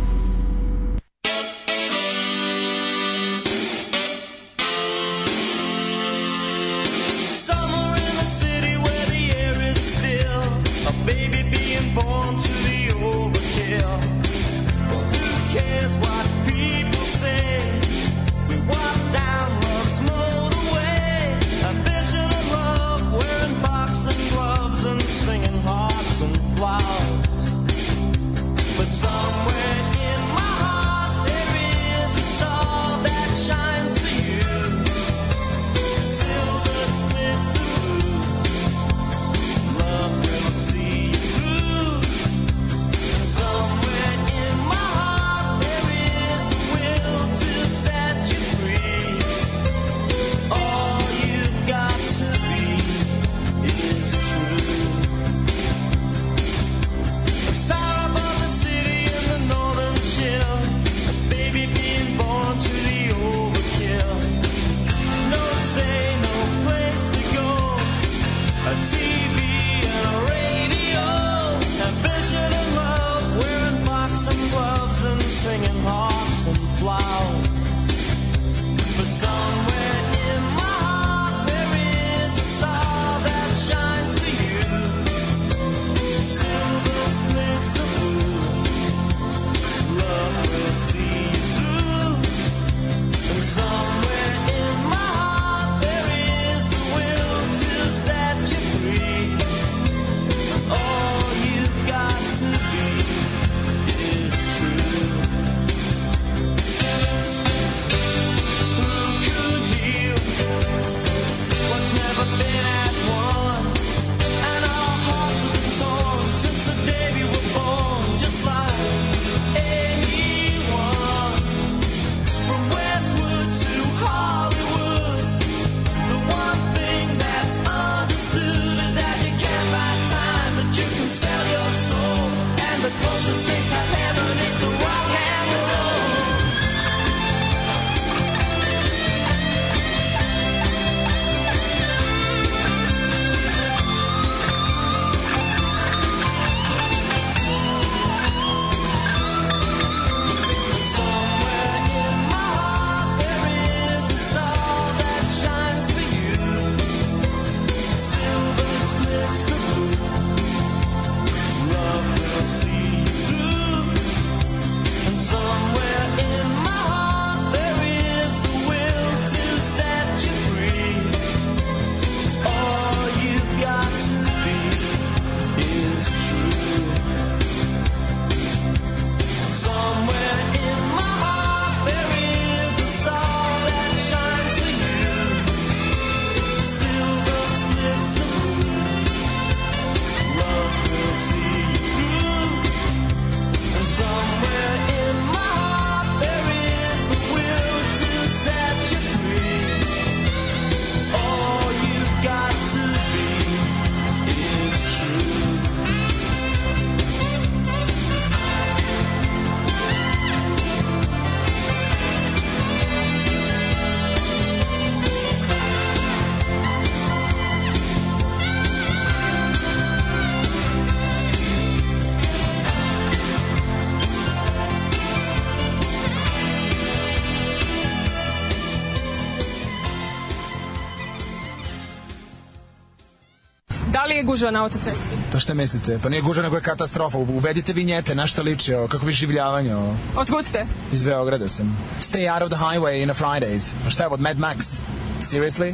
gužva na autocesti? Pa šta mislite? Pa nije gužva nego je katastrofa. Uvedite vinjete, na šta liči ovo, kako vi življavanje ovo. Otkud ste? Iz Beograda sam. Stay out of the highway in a Fridays. Pa šta je od Mad Max? Seriously?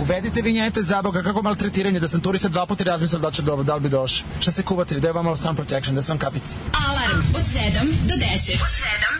Uvedite vinjete za Boga, kako maltretiranje, da sam turista dva puta razmislio da, li će do, da li bi došao. Šta se kuvate, da je vama sun protection, da sam kapici. Alarm od 7 do 10. Od 7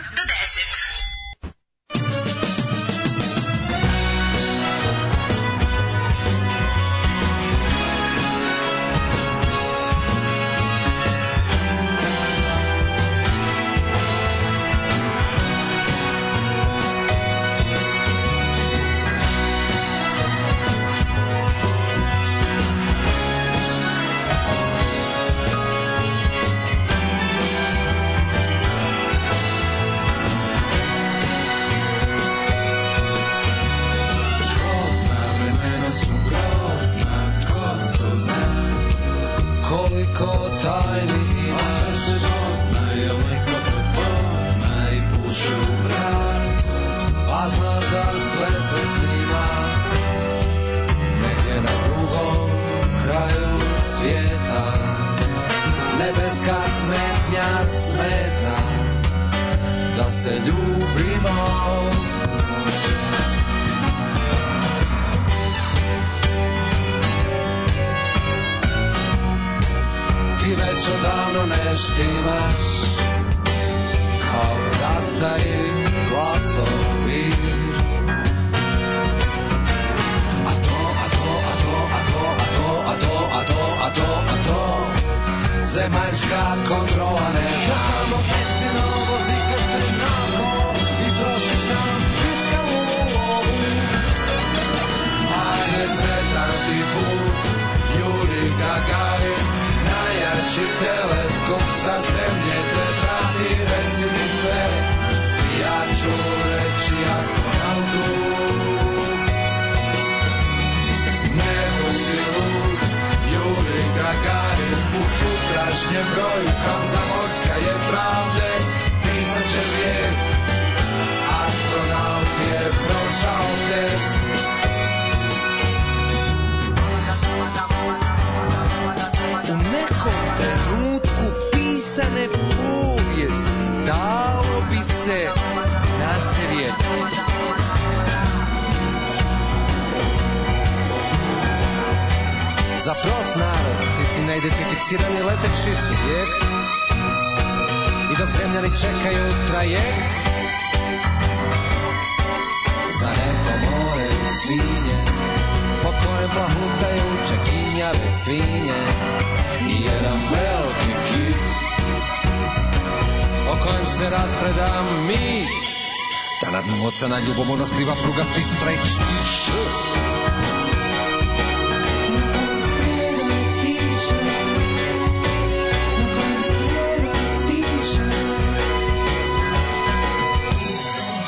ocena ljubomorna skriva prugasti streč.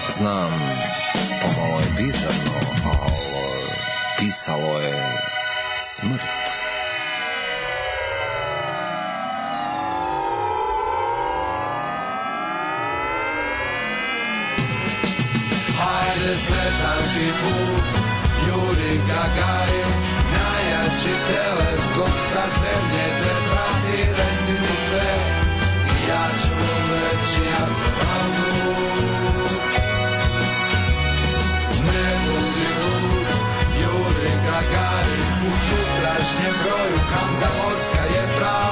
Znam, pomalo je bizarno, a ovo pisalo je smrt. Sretan ti put, Juri Gagarin, najjači teleskop sa zemlje te prati, reci mi sve, ja ću reći astronautu. Ne budi lud, Juri Gagarin, u sutrašnjem broju Kamzamorska je pravde,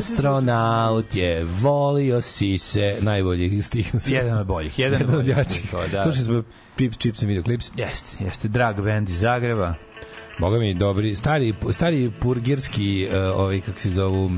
Astronaut je volio sise, najbolji stih na svijetu. Jedan od boljih, jedan, Jedan od jačih. da. Slušali smo Pips, Chips and Videoclips. Jeste, jeste, drag band iz Zagreba. Boga mi, dobri, stari, stari purgirski, uh, ovaj, kako se zovu, uh,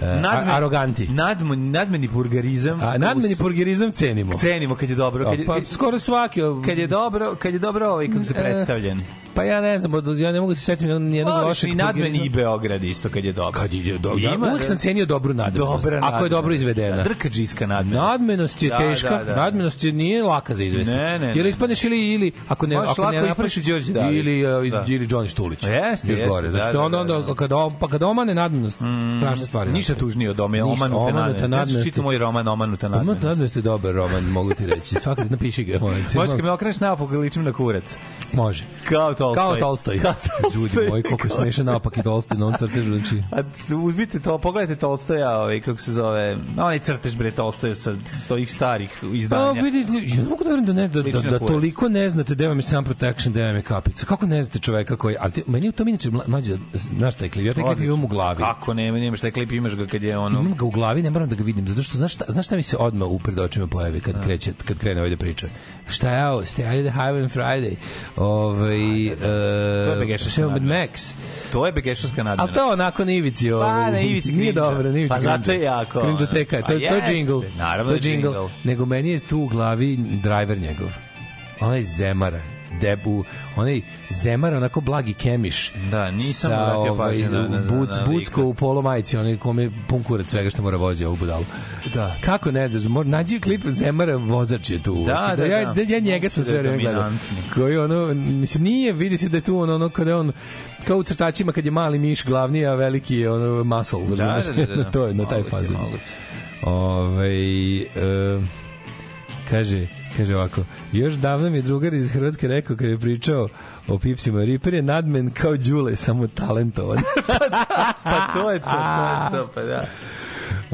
Nadme- aroganti. Nadmeni, nadmeni burgarizam. A nadmeni purgerizam cenimo. Cenimo kad je dobro. Kad je, pa, skoro svaki. kad je dobro, kad je dobro ovaj kako se E, predstavljen. Pa ja ne znam, od- ja ne mogu da se jednog nijednog Voliš lošeg i nadmeni i. Beograd isto kad je dobro. Kad je dobro. Ja uvek sam cenio dobru nadmenost. Dobra Ako je dobro nadmenost. izvedena. Drkađiska nadmenost. Nadmenost je Da, teška, da, da. nadmenost je nije laka za izvesti. Ne, ne, ne. Ili ispadneš ili ili ako ne Možeš ako ne napraviš Đorđe David. ili uh, Da. ili Johnny Štulić. Pa jeste, Još jeste, gore. da, Znači da, onda da, onda da. kada pa kada omane nadmenost, strašna stvar. je Ništa tužnije od ome, omanuta nadmenost. Nadmenost. čitao moj roman Omanuta Omanuta nadmenost. nadmenost je dobar roman, mogu ti reći. Svaki napiši ga. Možeš kad me okreneš naopako ga ličim na kurac. Može. Kao Tolstoj. Kao Tolstoj. Kao Tolstoj. Ljudi moji, koliko je smešan napak i Tolstoj na on crtežu. Znači, A uzmite to, pogledajte Tolstoja, ovaj, kako se zove, onaj crtež bre Tolstoja sa s ovih starih izdanja. vidi, ja ne mogu da verujem da ne da, da, da toliko ne znate da vam je sam protection, da vam je kapica. Kako ne znate čoveka koji, ali ti, meni je to inače mla- mlađe, znaš taj klip, ja taj klip imam u glavi. Kako ne, nemaš taj klip, imaš ga kad je ono... Imam ga u glavi, ne moram da ga vidim, zato što znaš šta, znaš šta mi se odmah u pred očima pojavi kad kreće kad krene ovaj da priča. Šta je ovo? Stay the highway on Friday. Ovaj To je Begešovska nadmenost. Max. To je Begešovska A nadmenost. to onako na ivici ovaj. Pa, na ivici Nije dobro, na ivici. Pa zato je jako, Cringe-oteka, ono. to, Pa to je jingle. naravno to je da jingle. jingle. Nego meni je tu u glavi driver njegov. Onaj Zemara debu, onaj Zemar, onako blagi kemiš. Da, nisam sa, obratio ovaj, pažnju na- buc, na bucko u polo majici, onaj kome je pun kurac svega što mora vozi ovu budalu. Da. Kako ne znaš, mora, nađi klip Zemara, vozač je tu. Da, da, ja, da. ja njega sam Da sve vreme gledao. dominantni. Koji ono, mislim, nije, vidi se da je tu ono, ono kada on kao u crtačima kad je mali miš glavni, a veliki je ono muscle. Da, da, da, da. to je na taj fazu. moguće. Ovaj e, kaže, kaže ovako, još davno mi je drugar iz Hrvatske rekao kad je pričao o pipsima, Ripper je nadmen kao Đule, samo talentovan. Pa to je to, to je to, pa da.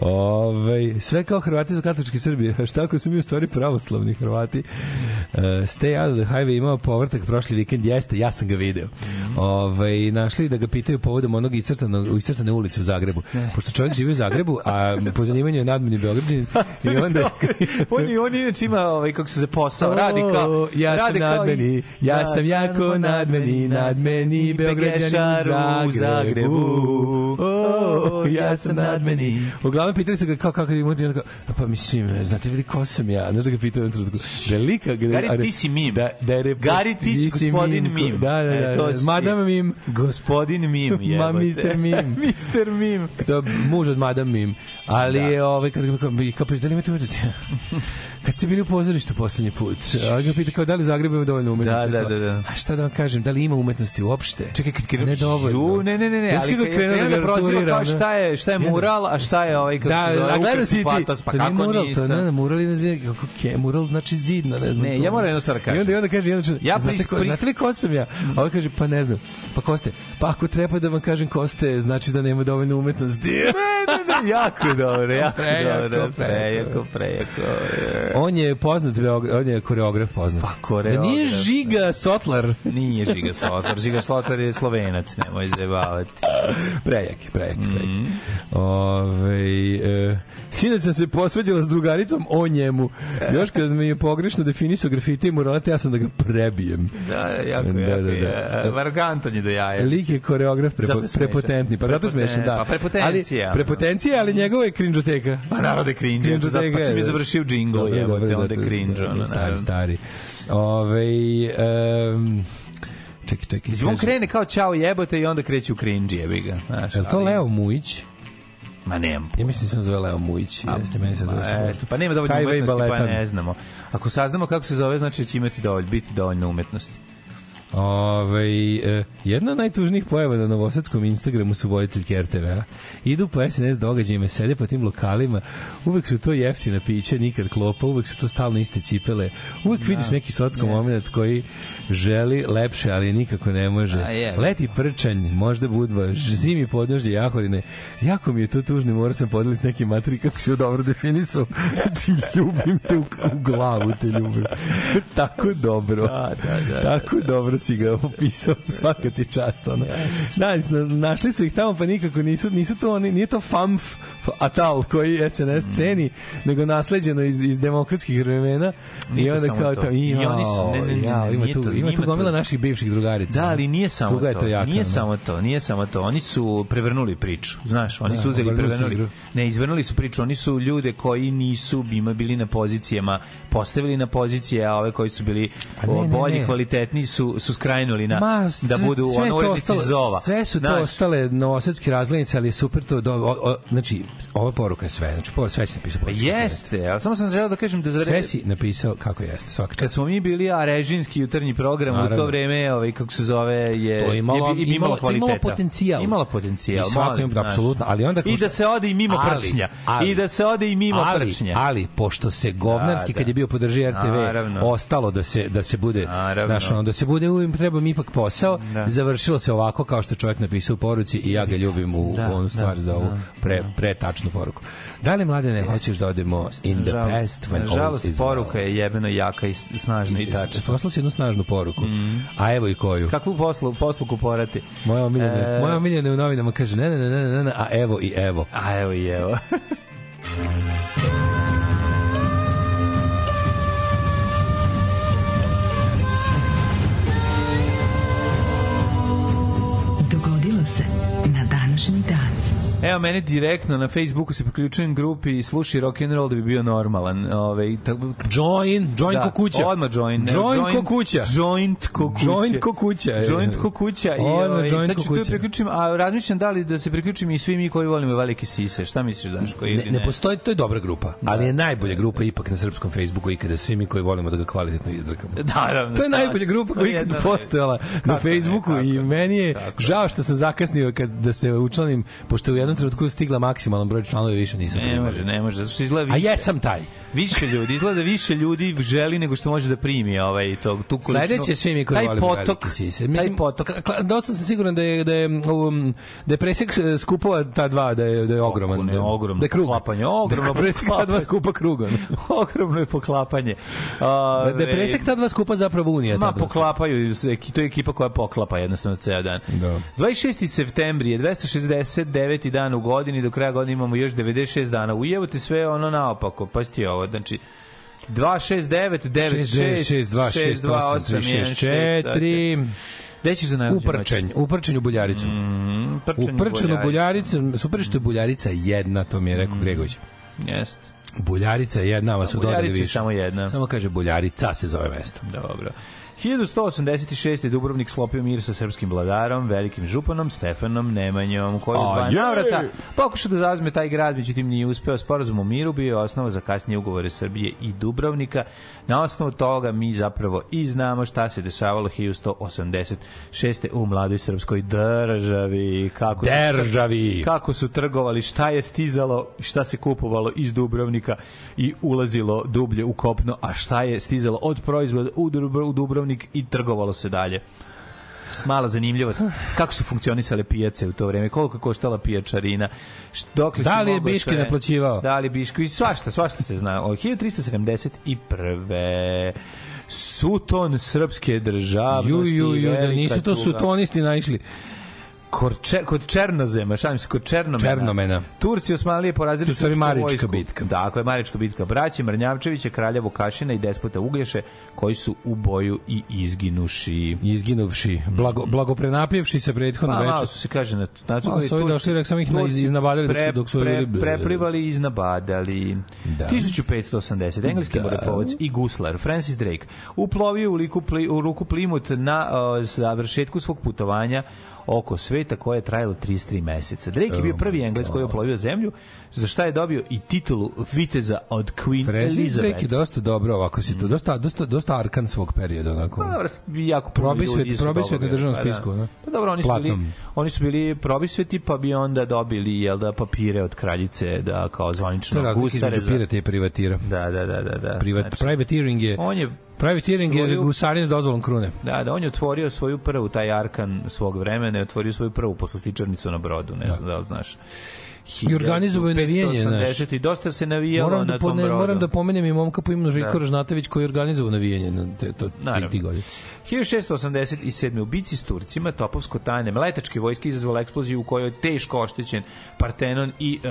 Ove, sve kao Hrvati su katolički Srbije. A šta ako smo mi u stvari pravoslavni Hrvati? Uh, stay out of the highway imao povrtak prošli vikend. Jeste, ja sam ga video. Ove, našli da ga pitaju povodom onog iscrtanog, iscrtane ulice u Zagrebu. Pošto čovjek živi u Zagrebu, a po zanimanju je nadmeni Beograđanin i onda... on je on inače ima ovaj kako se zove posao, radi kao ja sam radi kao nadmeni, ja sam jako nadmeni, nadmeni Beograđanin u Zagrebu. O, ja sam nadmeni. Uglavnom pitali su ga kao kako ima ti onako, pa mislim, znate li ko sam ja? Znaš da ga pitaju u trenutku. Da lika, da, Gari, ti si mim. Da, da je Gari, ti si gospodin Mim. Da, da, da. E, to da. Madam Mim. Gospodin Mim je. Ma, Mr. Mim. Mr. Mim. to je muž od Madam Mim. Ali je ovaj kad ga kao kao kao da kad ste bili u pozorištu poslednji put, a ga pita kao da li Zagreb ima dovoljno umetnosti. Da, da, da, da. A šta da vam kažem, da li ima umetnosti uopšte? Čekaj, kad krenuo, ne dovoljno. Ju, ne, ne, ne, ne, ali kad je krenuo da proziva kao šta je, šta je mural, a šta je ovaj, kako da, se zove, ukrasni si ti, patos, pa to kako mural, nisam? To, ne, ne, mural je na zidu, kako ke, mural znači zid, ne znam. Ne, ja moram jednu stvar da kažem. I onda, i onda kaže, ču- Ja znate, ko, znate li ko sam ja? A ovaj kaže, pa ne znam. Pa ko ste? Pa ako treba da vam kažem ko ste, znači da nema dovoljno umetnosti. Ne, ne, ne, jako dobro, jako dobro, prejako, prejako. On je poznat, on je koreograf poznat. Pa, koreograf. Da nije Žiga Sotlar. Nije Žiga Slotar, Žiga Slotar je slovenac, nemoj zajebavati. Prejaki, prejaki, prejaki. Mhm. Ove, e, sinoć sam se posveđala s drugaricom o njemu. Još kad mi je pogrešno definisao grafite i muralete, ja sam da ga prebijem. Da, jako, Da, jako, da, da. je. Arrogantan je do jaja. Lik je koreograf prepo, prepotentni, pa zato smešan, da. Pa prepotencija, Ali, ono. prepotencija, ali njegova je cringeoteka. Pa naravno da je cringe, Cringe zato oteka pa je da. završio džingl, Dobro, onda je zato- cringe, dobro, ono, Stari, stari. Ove, um, čekaj, čekaj. Mislim, on krene kao čao jebote i onda kreće u cringe, jebi ga. Znaš, Je to ali- Leo Mujić? Ma nemam Ja mislim da se zove Leo Mujić. Jeste, meni Ma, dosta. jeste, pa nema dovoljno umetnosti, pa ne znamo. Ako saznamo kako se zove, znači da će imati dovoljno, biti dovoljno umetnosti. Ove, e, jedna od najtužnijih pojava na novosadskom Instagramu su voditeljke RTV-a. Idu po SNS događajima, sede po tim lokalima, uvek su to jeftina pića, nikad klopa, uvek su to stalno iste cipele, uvek vidiš neki socko moment koji želi lepše, ali nikako ne može. A je. Leti prčanj, možda budva, zimi podnožđe jahorine. Jako mi je to tužno, morao sam podeliti s nekim materi kako si dobro definisao. Znači, ljubim te u, u glavu, te ljubim. Tako dobro. Da, da, da, Tako dobro si ga opisao, svaka ti čast, ono. Da, na- našli su ih tamo, pa nikako nisu, nisu to oni, nije to FAMF Atal koji SNS Mm. ceni, nego nasleđeno iz, iz demokratskih vremena i Nije to onda kao to. I oni su- ne, ne, ne, ne, ima tu, to- ima tu gomila to- naših bivših drugarica. Da, ali nije samo Tuga to. to jaka, nije ono. samo to, nije samo to. Oni su prevrnuli priču, znaš, oni Da, su uzeli i prevrnuli. Ne, izvrnuli su priču, oni su ljude koji nisu bili na pozicijama, postavili na pozicije, a ove koji su bili ne, o, ne, bolji, ne. kvalitetni su su skrajnuli na Ma, da sve- budu sve ono urednici zova. Sve su to Znaš, ostale novosadske razglednice, ali je super to. Do, o, o, znači, ova poruka je sve. Znači, poruka, sve si napisao. Pa jeste, ali samo sam želeo da kažem da za Sve si napisao kako jeste, svaka Kad smo mi bili a režimski jutarnji program u Naravno. to vreme, ovaj kako se zove, je To je imalo- je, bi- imalo- imalo kvaliteta. imalo potencijal. Imalo potencijal. I svako ima- apsolutno, ali onda I da se ode i mimo Ali, prčnja. ali, I da se ode i mimo ali, prčnja. Ali, pošto se govnarski, Da, kad da. je bio podrži RTV, Naravno. ostalo da se, da se bude, znaš, ono, da se bude uvijek, treba mi ipak posao, Da. završilo se ovako kao što je čovjek napisao u poruci i ja ga ljubim u, Da, u onu stvar da, za ovu da, pre, pre tačnu poruku. Da li, mladene, hoćeš da odemo in the Nažalost- past when all Nažalost, is poruka well? je jebeno jaka i snažna i tačna. Poslao si jednu snažnu poruku. A evo i koju. Kakvu poslu, posluku porati? Moja omiljena, E. moja omiljena u novinama kaže ne, ne, ne, ne, ne, ne, a evo i evo. A evo i evo. Jackson. Evo mene direktno na Facebooku se priključujem grupi i sluši rock and roll da bi bio normalan. Ovaj tako Join, join ko kuća. Odmah join. ne, Join ko kuća. Joint ko kuća. Joint ko kuća. Joint ko kuća. I, Odmah ovaj, joint sad ću tu priključim, a razmišljam da li da se priključim i svi mi koji volimo velike sise. Šta misliš, Daško? Ili Ne, ne postoji, to je dobra grupa, ali je najbolja grupa ipak na srpskom Facebooku ikada svi mi koji volimo da ga kvalitetno izdrkamo. Naravno. To je najbolja grupa koja ikada postojala na ne, Facebooku kako i ne, meni je žao što sam zakasnio kad da se učlanim, pošto je u jednom trenutku stigla maksimalan broj članova i više nisam Ne može, ne može, zato što izgleda A više. jesam taj. Više ljudi, izgleda da više ljudi želi nego što može da primi ovaj to tu količinu. Sledeće svi mi koji taj volimo potok, sise. taj potok. dosta sam siguran da je da je um, da je presek e, skupova ta dva da je da je ogroman. ne, da, ogromno da je krug. poklapanje, ogromno da presek ta dva skupa kruga. ogromno je poklapanje. Da, da je Ove, presek ta dva skupa zapravo unija. Ma poklapaju, to je ekipa koja poklapa jednostavno ceo dan. Da. 26. septembri je 269. dan u godini, do kraja godine imamo još 96 dana. Ujevate sve ono naopako, pa sti ovo, znači 269 96 6, 2, 6, 8, 3, 6, 4. Gde ćeš za najluđu Uprčanj, uprčanj u buljaricu. Mm, prčanj Uprčan u buljaricu, super što je buljarica jedna, to mi je rekao Gregović. Jest. Buljarica je jedna, a su dodali Buljarica je više. samo jedna. Samo kaže buljarica se zove mesto. Dobro. 1186. je Dubrovnik sklopio mir sa srpskim vladarom, velikim županom Stefanom Nemanjom, koji A, dva je! navrata pokušao da zazme taj grad, međutim nije uspeo. Sporazum o miru bio je osnova za kasnije ugovore Srbije i Dubrovnika. Na osnovu toga mi zapravo i znamo šta se dešavalo 1186. u mladoj srpskoj državi. Kako su- Državi. kako su trgovali, šta je stizalo, šta se kupovalo iz Dubrovnika i ulazilo dublje u kopno, a šta je stizalo od proizvoda u Dubro- Dubrovnik i trgovalo se dalje. Mala zanimljivost. Kako su funkcionisale pijace u to vreme? Koliko je koštala pijačarina? Št- Dokle Da li je Biški sve- naplaćivao? Da li je Biški? Svašta, svašta se zna. Od 1371. Suton srpske državnosti. Ju, ju, ju, da nisu to sutonisti naišli. Korče, kod Černozema, šalim se, kod Černomena. Černomena. Turci Osmanlije porazili To je u stvari srpsku Marička vojsku. bitka. Dakle, je Marička bitka. Braće Mrnjavčevića, kralja Vukašina i despota Uglješe, koji su u boju i izginuši. Izginuvši, blago, blagoprenapjevši se prethodno Pa, malo večer. su se kaže na na Malo su ovi došli, rekao sam ih na- iznabadali dok su- dok su pre, preplivali i iznabadali. Da. 1580. Engleski Da. morepovac i guslar Francis Drake uplovio u, liku, pli, u ruku Plymouth na uh, završetku svog putovanja oko sveta koje je trajalo 33 meseca. Drake je bio Oh prvi my Engles koji je God. uplovio zemlju, za šta je dobio i titulu viteza od Queen Francis Elizabeth. Drake je dosta dobro ovako si to, dosta, dosta, dosta arkan svog perioda onako. Pa, jako ljudi su probisvet dobro na državnom pa da. spisku, ne? Pa dobro, oni su bili, oni su bili probisveti, pa bi onda dobili jel da papire od kraljice da kao To zvanično je razlika gusare između pirata i privatira. Da, da, da, da, da. Privat, Znači, privateering je on je privateering je svoju- gusarin s dozvolom krune. Da, da, on je otvorio svoju prvu, taj arkan svog vremena, je otvorio svoju prvu poslastičarnicu na brodu, ne znam da li znaš. I organizovao je navijanje. 1580 i dosta se navijalo Moram na da, tom pone, brodu. moram da pomenem i momka po imenu Željko Da. Ražnatović koji je organizovao navijanje na te, to, ti, ti godine. 1687. u bici s Turcima Topovsko tajne letačke vojske izazvala eksploziju u kojoj je teško oštećen Partenon i e,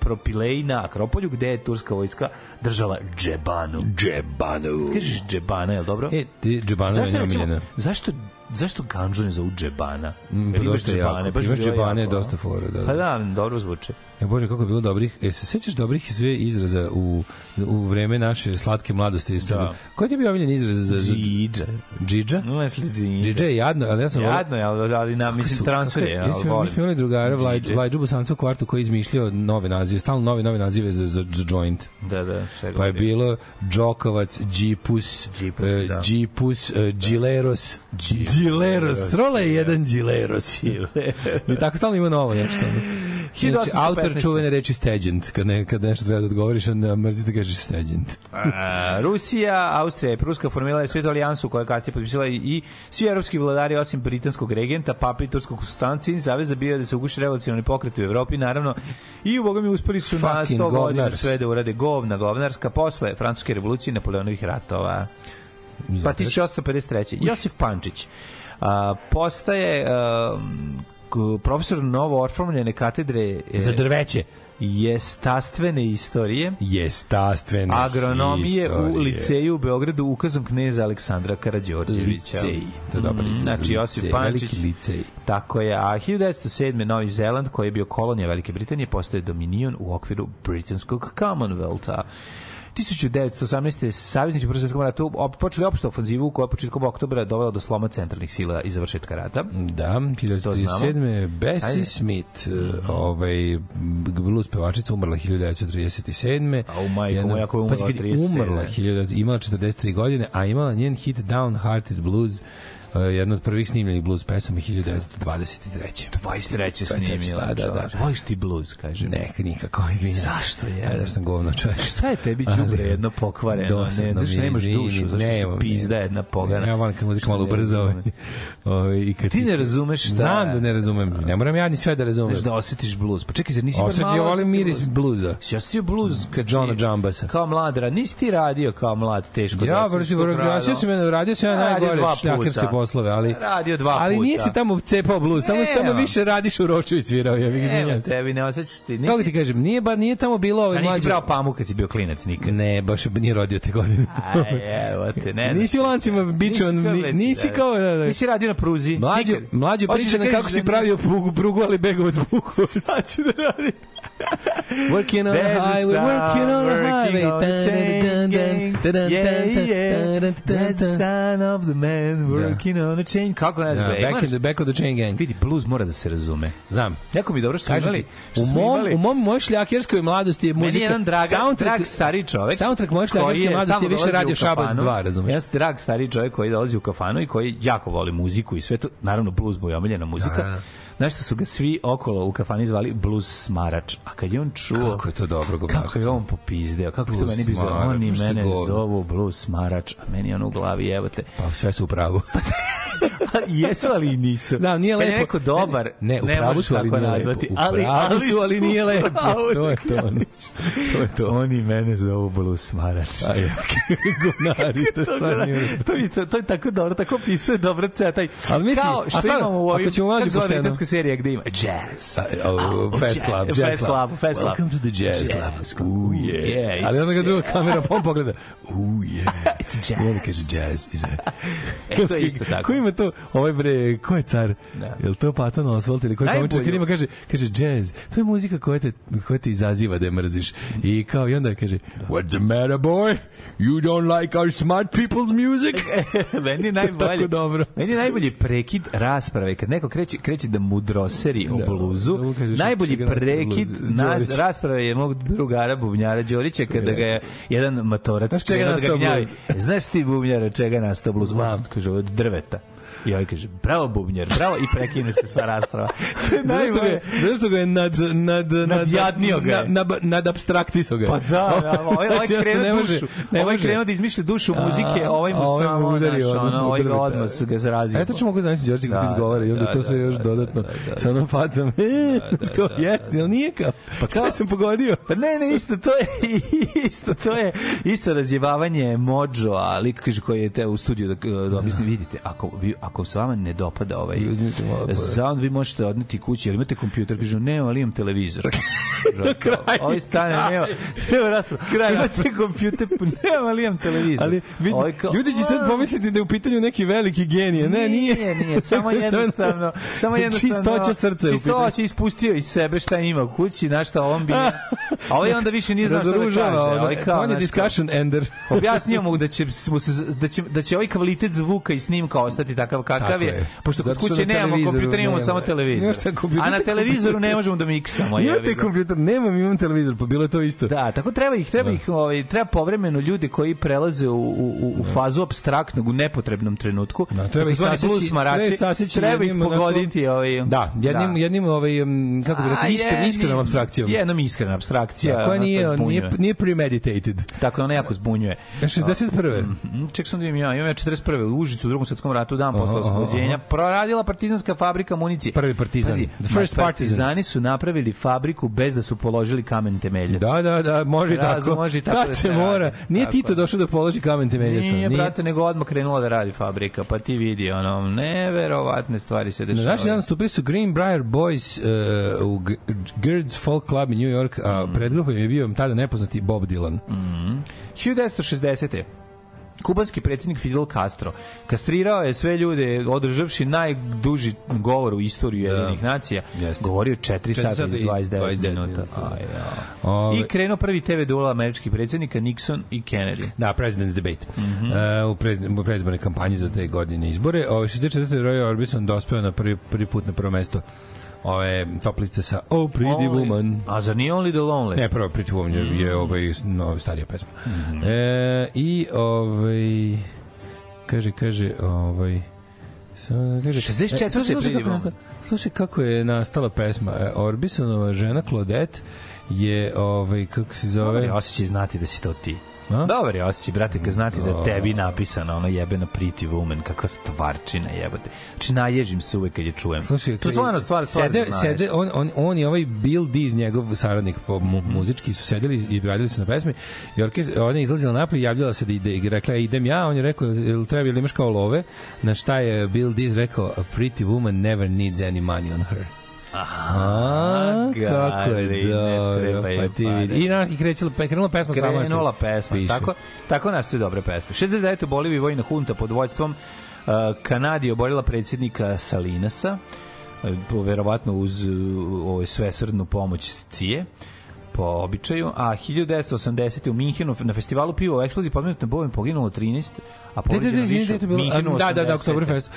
Propilej na Akropolju gde je turska vojska držala Džebanu. Džebanu. Kažeš Džebana, je li dobro? E, ti Džebana zašto, je omiljena. zašto, zašto Ganđu ne zovu Džebana? Mm, pa dosta je jako. baš Imaš bi bilo Džebane, a? dosta fora, da, da. Pa da, dobro zvuče. E bože, kako je bilo dobrih. E, se sećaš dobrih sve izraza u, u vreme naše slatke mladosti? Isto. Da. Koji ti je bio omiljen izraz za... za Džidža. Džidža? No, misli Džidža. Džidža je jadno, ali ja sam... Jadno je, ali, ali na, mislim, su- transfer je, kako mi ali smo, mi volim. smo imali drugara Vlaj. Vlajđu Bosanca u kvartu koji je izmišljao nove nazive, stalno nove, nove nazive za, za, za joint. Da, da, sve Pa je bilo Džokovac, Džipus, Džipus, e, da. Džipus, e, Džileros, Džileros, Rola je jedan Džileros. I tako stalno ima novo nešto. Znači, 1815. autor čuvene reči steđent, kad, ne, kad nešto treba da odgovoriš, a ne mrzite kažeš steđent. Rusija, Austrija i Pruska formirala je svetu alijansu koja je kasnije potpisala i, svi evropski vladari osim britanskog regenta, papa i turskog sultana, cilj Saveza bio da se uguši revolucionarni pokret u Evropi, naravno, i u Boga mi uspeli su na Fucking 100 godina sve da urade govna govnarska posle francuske revolucije i Napoleonovih ratova. Pa 1853. Josif Pančić a, postaje a, k- profesor novo orformljene katedre e, Za drveće. jestastvene istorije Jestastvene agronomije u istorije. liceju u Beogradu ukazom kneza Aleksandra Karađorđevića. Licej, to je dobar Mm, izraz, Znači, Josip licej, Pančić. licej. Tako je. A 1907. Novi Zeland, koji je bio kolonija Velike Britanije, postaje dominion u okviru Britanskog Commonwealtha. 1918. saveznici u Prvom svetskom ratu op- počeli opštu ofanzivu koja je početkom oktobra dovela do sloma centralnih sila i završetka rata. Da, 1937. Bessie Ajde. Smith, mm ovaj, blues pevačica, umrla 1937. A u majku moja koja je umrla pazi, kad je 37. Umrla, 1000 imala 43 godine, a imala njen hit Downhearted Blues, uh, jedna od prvih snimljenih blues pesama 1923. 23. 23., snimila. da, da, da. Voliš ti blues, kaže. Ne, nikako, izvinjam. Zašto je? Da sam govno čovjek. Šta je tebi đubre jedno pokvareno? Ne, znaš, nemaš dušu, zašto nemam, si pizda jedna pogana. Ja volim kad muzika malo ne brzo. ovaj, i kad Ti ne razumeš šta- Znam da ne razumem. Ne moram ja ni sve da razumem. Znaš da osetiš bluz. Pa čekaj, zar nisi bar Osjetio, malo ja volim miris bluz? bluza. Si osetio bluz kad Johna. Jambasa. Kao mlad, nisi ti radio kao mlad, teško. Ja da vrši radio sam ja radio sam ja najgore šljakerske. Poslove, ali Radio dva Ali puta. nisi tamo cepao bluz, tamo Nema. tamo više radiš u Ročević svirao, ja bih izvinjavam se. tebi, ne osjećaš ti. Nisi, Kako ti kažem, nije ba nije tamo bilo a ovaj nisi mlađi. brao pamuk kad si bio klinac nikad. Ne, baš nije rodio te godine. Aj, evo te, ne. Nisi u lancima bičevan, Nisi kao nisi da. kao da, da. Nisi radio na pruzi. Mlađe, nikad. mlađe Hoćeš priča da na kažeš kako da si nisi- pravio prugu, prugu ali Begovac Bukovac. Sad ću da radim. Working on the There's a highway, working on son highway. on the chain gang. Yeah, yeah. That's the son of the man working on a chain. Kako ne Da, znam, back, in the, back of the chain gang. Vidi, blues mora da se razume. Znam. Jako mi dobro što Kažem imali. što u mom, imali- u mom mojoj šljakerskoj mladosti je Meni muzika. jedan drag, soundtrack- drag stari čovek. Soundtrack moje koji šljakerske mladosti je više radio Šabac kafanu. 2, razumeš? Jedan drag stari čovek koji dolazi u kafanu i koji jako voli muziku i sve to. Naravno, blues mu je omiljena muzika. Da. Znaš što su ga svi okolo u kafani zvali blues smarač. A kad je on čuo... Kako je to dobro Kako govnarstvo. je on popizdeo, kako je to Blues meni bi smarač, oni mene govno. zovu blues smarač, a meni ono u glavi, evo te. Pa sve su u pravu. Jesu, ali i nisu. Da, nije Kad lepo. je neko dobar, Ne, ne, ne pravu možeš su, ali tako nije nazvati. lepo. U pravu su, ali nije lepo. To je to. To je to. Oni mene zovu blues smarač. A je, govnari, to je to, to, to, to je tako dobro, tako opisuje dobro cetaj. Ali mislim, Kao a što stvarno, imamo u ovim, ćemo kako mlađi zove pošteno. Serija gde ima jazz. A, o, Fast Club, Jazz Club. Club, Fast Club. Welcome to the Jazz Jazz Club. Ooh, yeah. Yeah, Ali onda ga druga kamera, pa on pogleda. Ooh, yeah. It's I onda jazz. kaže jazz. E, to je isto tako. Ko ima to? Ovaj bre, ko je car? Da. Jel to Patton Oswalt ili koji komičar kad ima kaže kaže jazz. To je muzika koja te koja te izaziva da je mrziš. I kao i onda kaže What's the matter boy? You don't like our smart people's music? meni je najbolje. Tako dobro. Meni je najbolji prekid rasprave kad neko kreće kreće da mudroseri o Da, bluzu. samo kažeš, najbolji prekid nas rasprave je mog drugara bubnjara Đorića kada ga je jedan matorac Znaš čega da nastao gnjavi. bluz? Znaš ti bubnjara čega nastao bluz? Kaže od drveta. I ovaj kaže, bravo bubnjar, bravo, i prekine se sva rasprava. To je Zašto ga, je- zašto ga je nad, nad, nad, Nadjadnio ga je. Nad, nad, nad abstraktiso ga je. Pa da, da, ovaj, ovaj Znači, krenuo ne može- dušu, ne ovaj krenuo da izmišlja dušu muzike, ovaj mu A ovaj samo, udari, znaš, ono, ovaj ga odmah da. ga zarazio. A eto ću mogu zamisliti Đorđe kako Da, ti izgovara i onda da, to da, sve još da, dodatno da, da, da. sa onom facom. Kao, jeste, jel nije kao? Pa kao sam pogodio. Pa ne, ne, isto to je isto to je isto razjebavanje Mođo, a lik kaže koji je te u studiju da, da vidite, ako vi ako se vama ne dopada ovaj za vi možete odneti kući, jer imate kompjuter, kaže ne, ali imam televizor. Kraj, Ovaj stane, kraj. nema, nema rasprava. Kraj Imate kompjuter, pa ne, ali imam televizor. Ali vid, Ovaj kao, ljudi će sad pomisliti da je u pitanju neki veliki genije. Ne, nije. Nije, nije, samo jednostavno, samo jednostavno. Čistoća srca. Čistoća ispustio iz sebe šta ima u kući, na šta on bi. A ovaj onda više nije znao šta da kaže. Ovaj kao, on je discussion ender. Objasnio mu da će, da, će, da će ovaj kvalitet zvuka i snimka ostati takav kakav Tako je, je. pošto kod kuće nemamo kompjuter, imamo samo televizor. A na televizoru ne možemo da miksamo. Imate ga. kompjuter, nemam, imam televizor, pa bilo je to isto. Da, tako treba ih, treba ih, ovaj, treba povremeno ljude koji prelaze u, u, u fazu abstraktnog u nepotrebnom trenutku. Da, treba ih plus marači, treba ih pogoditi ovaj. Da, jednim, jednim ovaj, um, kako bi rekao, iskren, iskrenom abstrakcijom. Jednom iskrena abstrakcija. koja ono, to nije, nije, nije premeditated. Tako ona jako zbunjuje. 61. Mm, Ček sam da vidim ja, imam ja 41. u Užicu u drugom svetskom ratu, dan posle Aha, oslobođenja, proradila partizanska fabrika municije. Prvi partizan. Pazi, The first. Partizani su napravili fabriku bez da su položili kamen temeljac. Da, da, da, može Razum, tako. može tako Kad da se mora. radi. Nije Tako Tito došao da položi kamen temeljaca. Nije, brate, nego odmah krenula da radi fabrika, pa ti vidi, ono, neverovatne stvari se Na dešavaju. naši dan stupili su Greenbrier Boys uh, u G- Girds Folk Club in New York, a Mm. pred grupom je bio tada nepoznati Bob Dylan. 1960. Kubanski predsjednik Fidel Castro kastrirao je sve ljude održavši najduži govor u istoriji Jedinih nacija. Jeste. Govorio 4 sata sata i i 29 29 minuta. Aj, ja. Ove- I krenuo prvi TV duel američkih predsjednika Nixon i Kennedy. Da, President's Debate. Mhm. uh, u, predizbornoj kampanji za te godine izbore. Ove, 64. Roy Orbison dospeo na prvi, prvi put na prvo mesto ove top liste sa Oh Pretty Only- Woman. A zar nije Only the Lonely? Ne, prvo Pretty Woman je, je ovaj, no, starija pesma. Mhm. E, I ovaj kaže, kaže, ovaj Samo kaže 64. E, slušaj, slušaj, kako nastala, slušaj kako je nastala pesma. E, Orbisonova žena Claudette je ovaj kako se zove je osjećaj znati da si to ti. A? Dobar je osjećaj, brate, kad znati da Da. tebi napisano ono jebena pretty woman, kakva stvarčina jebote. Znači, naježim se uvek kad je čujem. Slušaj, to je stvarno stvar, stvar sede, sede, on, on, on i ovaj Bill Dees, njegov saradnik po mu, muzički, su sedeli i radili su na pesmi i orkest, ona je izlazila napolje i javljala se da ide i rekla, "E, idem ja, on je rekao, jel treba, jel imaš kao love? Na šta je Bill Dees rekao, a pretty woman never needs any money on her. A, kako je dobro, pa ti vidi. I na i krećela, pa je krenula pesma sama se Krenula pesma. piše. Tako, tako nastaju dobre pesme. 69. u Boliviji vojna hunta pod vođstvom uh, Kanadi oborila predsjednika Salinasa, uh, verovatno uz uh, ovaj svesrdnu pomoć Cije po običaju, a 1980. u Minhenu na festivalu piva u eksploziji podmenut na bojom poginulo 13, a Da, da, povređeno da, više. da, Minhenu da, da, da, 80. Oktoberfest.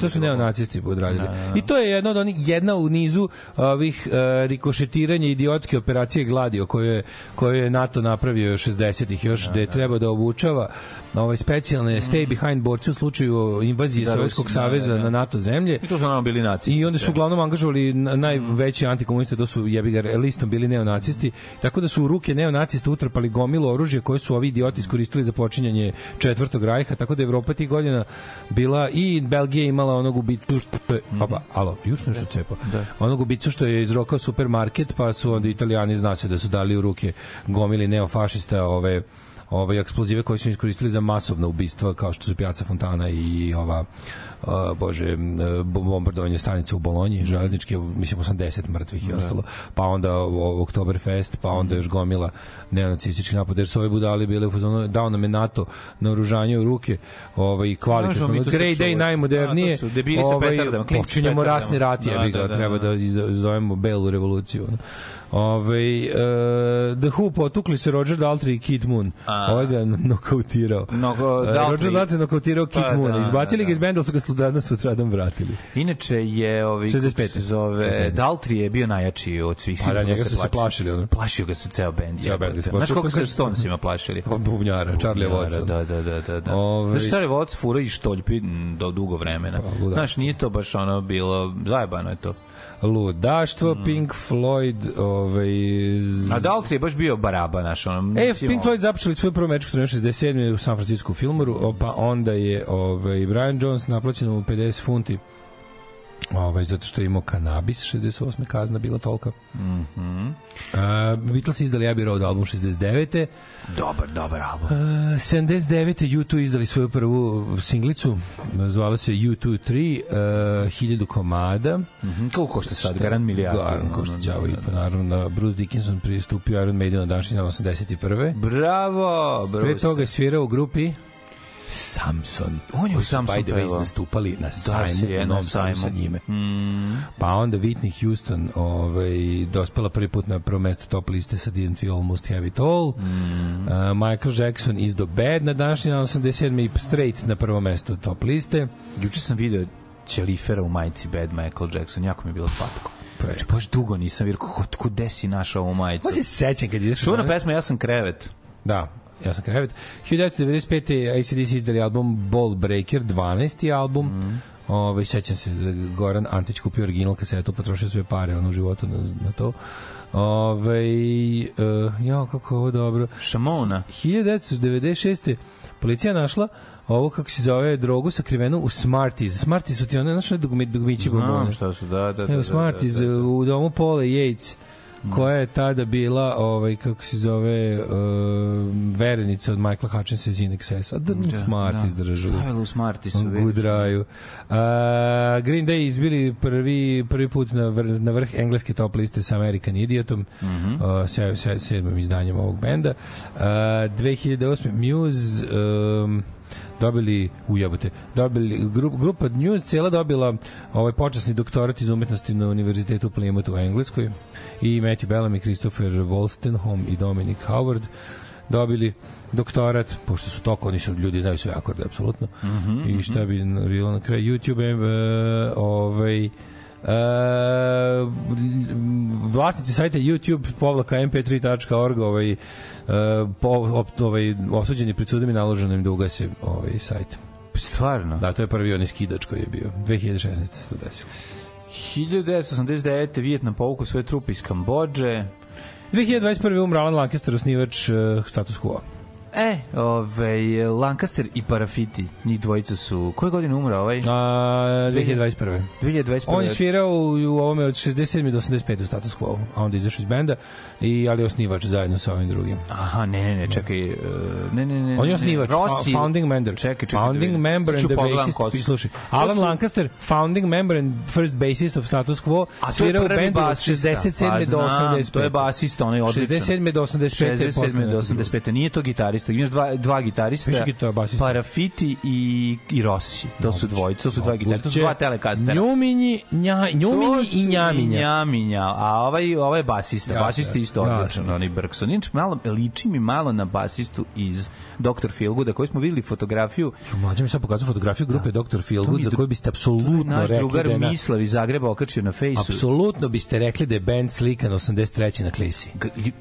To, su da neonacisti odradili. Da, da, da. I to je jedna od onih, jedna u nizu ovih uh, rikošetiranja idiotske operacije Gladio koju je, koju je NATO napravio još 60-ih, još da, je treba da obučava ovaj specijalne stay behind borci u slučaju invazije Da, Sovjetskog da, saveza da, da. na NATO zemlje. I to su nama bili nacisti. I onda su uglavnom angažovali na- najveći antikomuniste, to su jebi ga listom bili neonacisti, tako da su u ruke neonacista utrpali gomilu oružja koje su ovi idioti iskoristili za počinjanje četvrtog rajha, tako da Evropa tih godina bila i Belgija imala onog ubicu što je, opa, alo, još nešto cepa. Da. Onog ubicu što je izrokao supermarket, pa su onda italijani zna se da su dali u ruke gomili neofašista ove ove eksplozive koje su iskoristili za masovna ubistva kao što su Piazza Fontana i ova uh, bože bombardovanje stanice u Bolonji železničke mislim 80 mrtvih i ostalo pa onda Oktoberfest pa onda još gomila neonacistički napad jer su ove budali bile u fazonu dao nam je NATO naoružanje u ruke ovaj kvalitetno Grey Day najmodernije Da, debili sa petardama, klinci sa počinjemo petardama. rasni rat Da, jebi ga da, da, treba da. da iz- zovemo belu revoluciju ono. Ove, uh, The Who potukli se Roger Daltrey i Kid Moon. A. Ovaj ga nokautirao. Mnogo- E, Daltrey- Roger Daltrey nokautirao Kid Pa, Moon. da, Izbacili da, ga iz benda, su ga slučajno sutradan vratili. Inače je ovi 65. kako se zove Daltri je bio najjači od svih Pa da, njega su se plašili. ono. Plašio ga se ceo bend. Ceo bend Znaš koliko se Stonesima plašili? Bubnjara, Charlie Watson. Da, da, da, da. da. Ovaj- Znaš, Charlie Watson fura i štoljpi do dugo vremena. Pa. Znaš, nije to baš ono bilo, zajebano je to. Ludaštvo, Pink Floyd, ovaj... z- A Daltri je baš bio baraba, naš, ono... E, Pink Floyd započeli svoju prvu mečku 67. u San Francisco u Filmoru, pa onda je ovaj, Brian Jones naplaćeno mu 50 funti ovaj, zato što je imao kanabis, 68. kazna bila tolika. Mm -hmm. uh, Beatles izdali Abbey Road album 69. Dobar, dobar album. Uh, 79. U2 izdali svoju prvu singlicu, zvala se U2 3, uh, 1000 komada. Mhm, Koliko košta sad? Garan milijardu. Garan košta đavo i pa naravno Bruce Dickinson pristupio Iron Maiden na današnji dan 81. Bravo, bravo. Pre toga je svirao u grupi Samson. On je u Samson by the way, nastupali na sajmu, si je, u na Novom Sadu sa sajmu. njime. Mm. Pa onda Whitney Houston ovaj, dospela prvi put na prvo mesto top liste sa Didn't We Almost Have It All. Mm. Uh, Michael Jackson is the bad na današnji dan 87. i Straight na prvo mesto top liste. Juče sam video Ćelifera u majici Bad Michael Jackson, jako mi je bilo slatko. Pre. Znači, baš dugo nisam vidio kako ko desi našao ovu majicu. Ovo se sećam kad ideš... danas- pesma Ja sam krevet. Da, ja sam krevet. 1995. ACDC izdali album Ball Breaker, 12. album. Mm. Ove, sećam se da Goran Antić kupio original kasetu, potrošio sve pare on u životu na, na to. Ove, uh, ja, kako je ovo dobro. Šamona. 1996. policija našla ovo kako se zove drogu sakrivenu u Smarties. Smarties su ti one, znaš, one dugmi, dugmići Znam bombone. šta su, da, da, da. Evo da, Smarties da, da. u domu Paula Yates koja je tada bila ovaj kako se zove uh, verenica od Michaela Hutchinsa iz Inexesa. Da, da Smarties da. držu. Stavila u Smarties su. Gudraju. Uh, Green Day izbili prvi, prvi put na, vr, na vrh engleske top liste sa American Idiotom, mm -hmm. uh, se, se, sedmim izdanjem ovog benda. Uh, 2008. Muse um, dobili ujebote dobili grup, grupa News cijela dobila ovaj počasni doktorat iz umetnosti na univerzitetu Plymouth u Engleskoj i Matthew Bellamy, Christopher Wolstenholme i Dominic Howard dobili doktorat, pošto su toko, oni su ljudi znaju sve akorde, apsolutno. Mm -hmm, I šta bi bilo na kraju YouTube, e, ovaj, E, vlasnici sajta YouTube povlaka mp3.org ovaj, po, op, ovaj, osuđeni pred sudom i naloženo im da ugase ovaj sajt. Stvarno? Da, to je prvi onaj skidač koji je bio. 2016. se to desilo. 1989. Vijetnam povuku svoje trupe iz Kambođe. 2021. umra Alan Lancaster, osnivač uh, status quo. E, ovaj, Lancaster i Parafiti, njih dvojica su... Koje godine umra ovaj? A, 2021. 2021. On je svirao u, u ovome od 67. do 85. u status quo, a onda izašao iz benda, i, ali je osnivač zajedno sa ovim drugim. Aha, ne, ne, ne, čekaj. uh, Ne, ne, ne. On je ne, osnivač, Rossi. founding member. Čekaj, čekaj. da founding vidim. member and the bassist. Slušaj, Alan su- Lancaster, founding member and first bassist of status quo, A svirao u bendu od basista. 67. Pa do znam, 85. To je basista, onaj odličan. 67. do 85. 67. do 85. Nije to gitarista. Imaš dva, dva gitarista. Više gitar- basista. Parafiti i, i Rossi. To su dvojice, to su dva gitarista. To su dva telekastera. Njuminji, nja, njuminji i njaminja. Njaminja. A ovaj, ovaj je basista. Basista isto odličan, onaj Bergson. Inače, malo, liči mi malo na basistu iz Dr. Feelgooda, koji smo videli fotografiju. Mlađe mi sad pokazao fotografiju grupe Dr. To Feelgood za koju biste apsolutno naš rekli drugar da je na, Mislav iz Zagreba okačio na fejsu. apsolutno biste rekli da je band slikan 83. na klisi.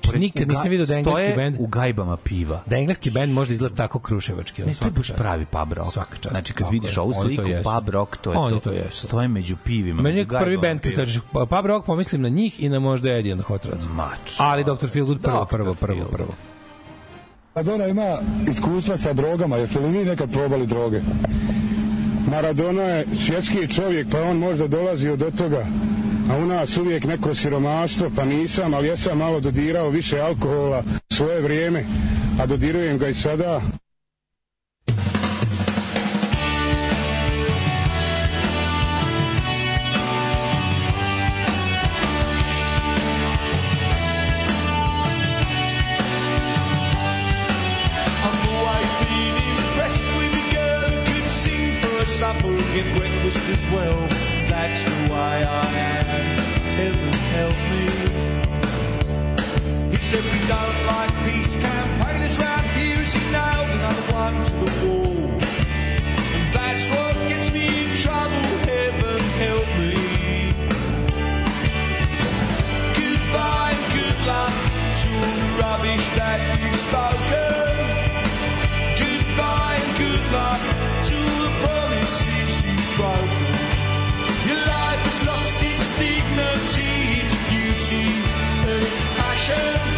Znači, nikad nisam video da je engleski bend- u gajbama piva. Da engleski band može da izgleda tako kruševački. Ne, to je baš pravi pub rock. Svaka čast. Znači, kad Tako vidiš je. ovu sliku, pub rock, to je Oni to. to. Stoje među pivima. Meni je prvi band kad kažeš pa- pub rock pomislim na njih i na možda Eddie and Hot Rods. Mač. Ali Dr. Feelgood prvo, prvo, prvo, prvo. Maradona ima iskustva sa drogama, jeste li vi nekad probali droge? Maradona je svjetski čovjek, pa on možda dolazio do toga, a u nas uvijek neko siromaštvo, pa nisam, ali ja sam malo dodirao više alkohola svoje vrijeme, a dodirujem ga i sada. Who supper and breakfast as well. That's way I am. Heaven help me. He said we don't like peace campaigners round here as he nailed another one to the wall. And that's what gets me in trouble, heaven help me. Goodbye and good luck to all the rubbish that you've spoken. Goodbye and good luck to the promises you've broken. Passion.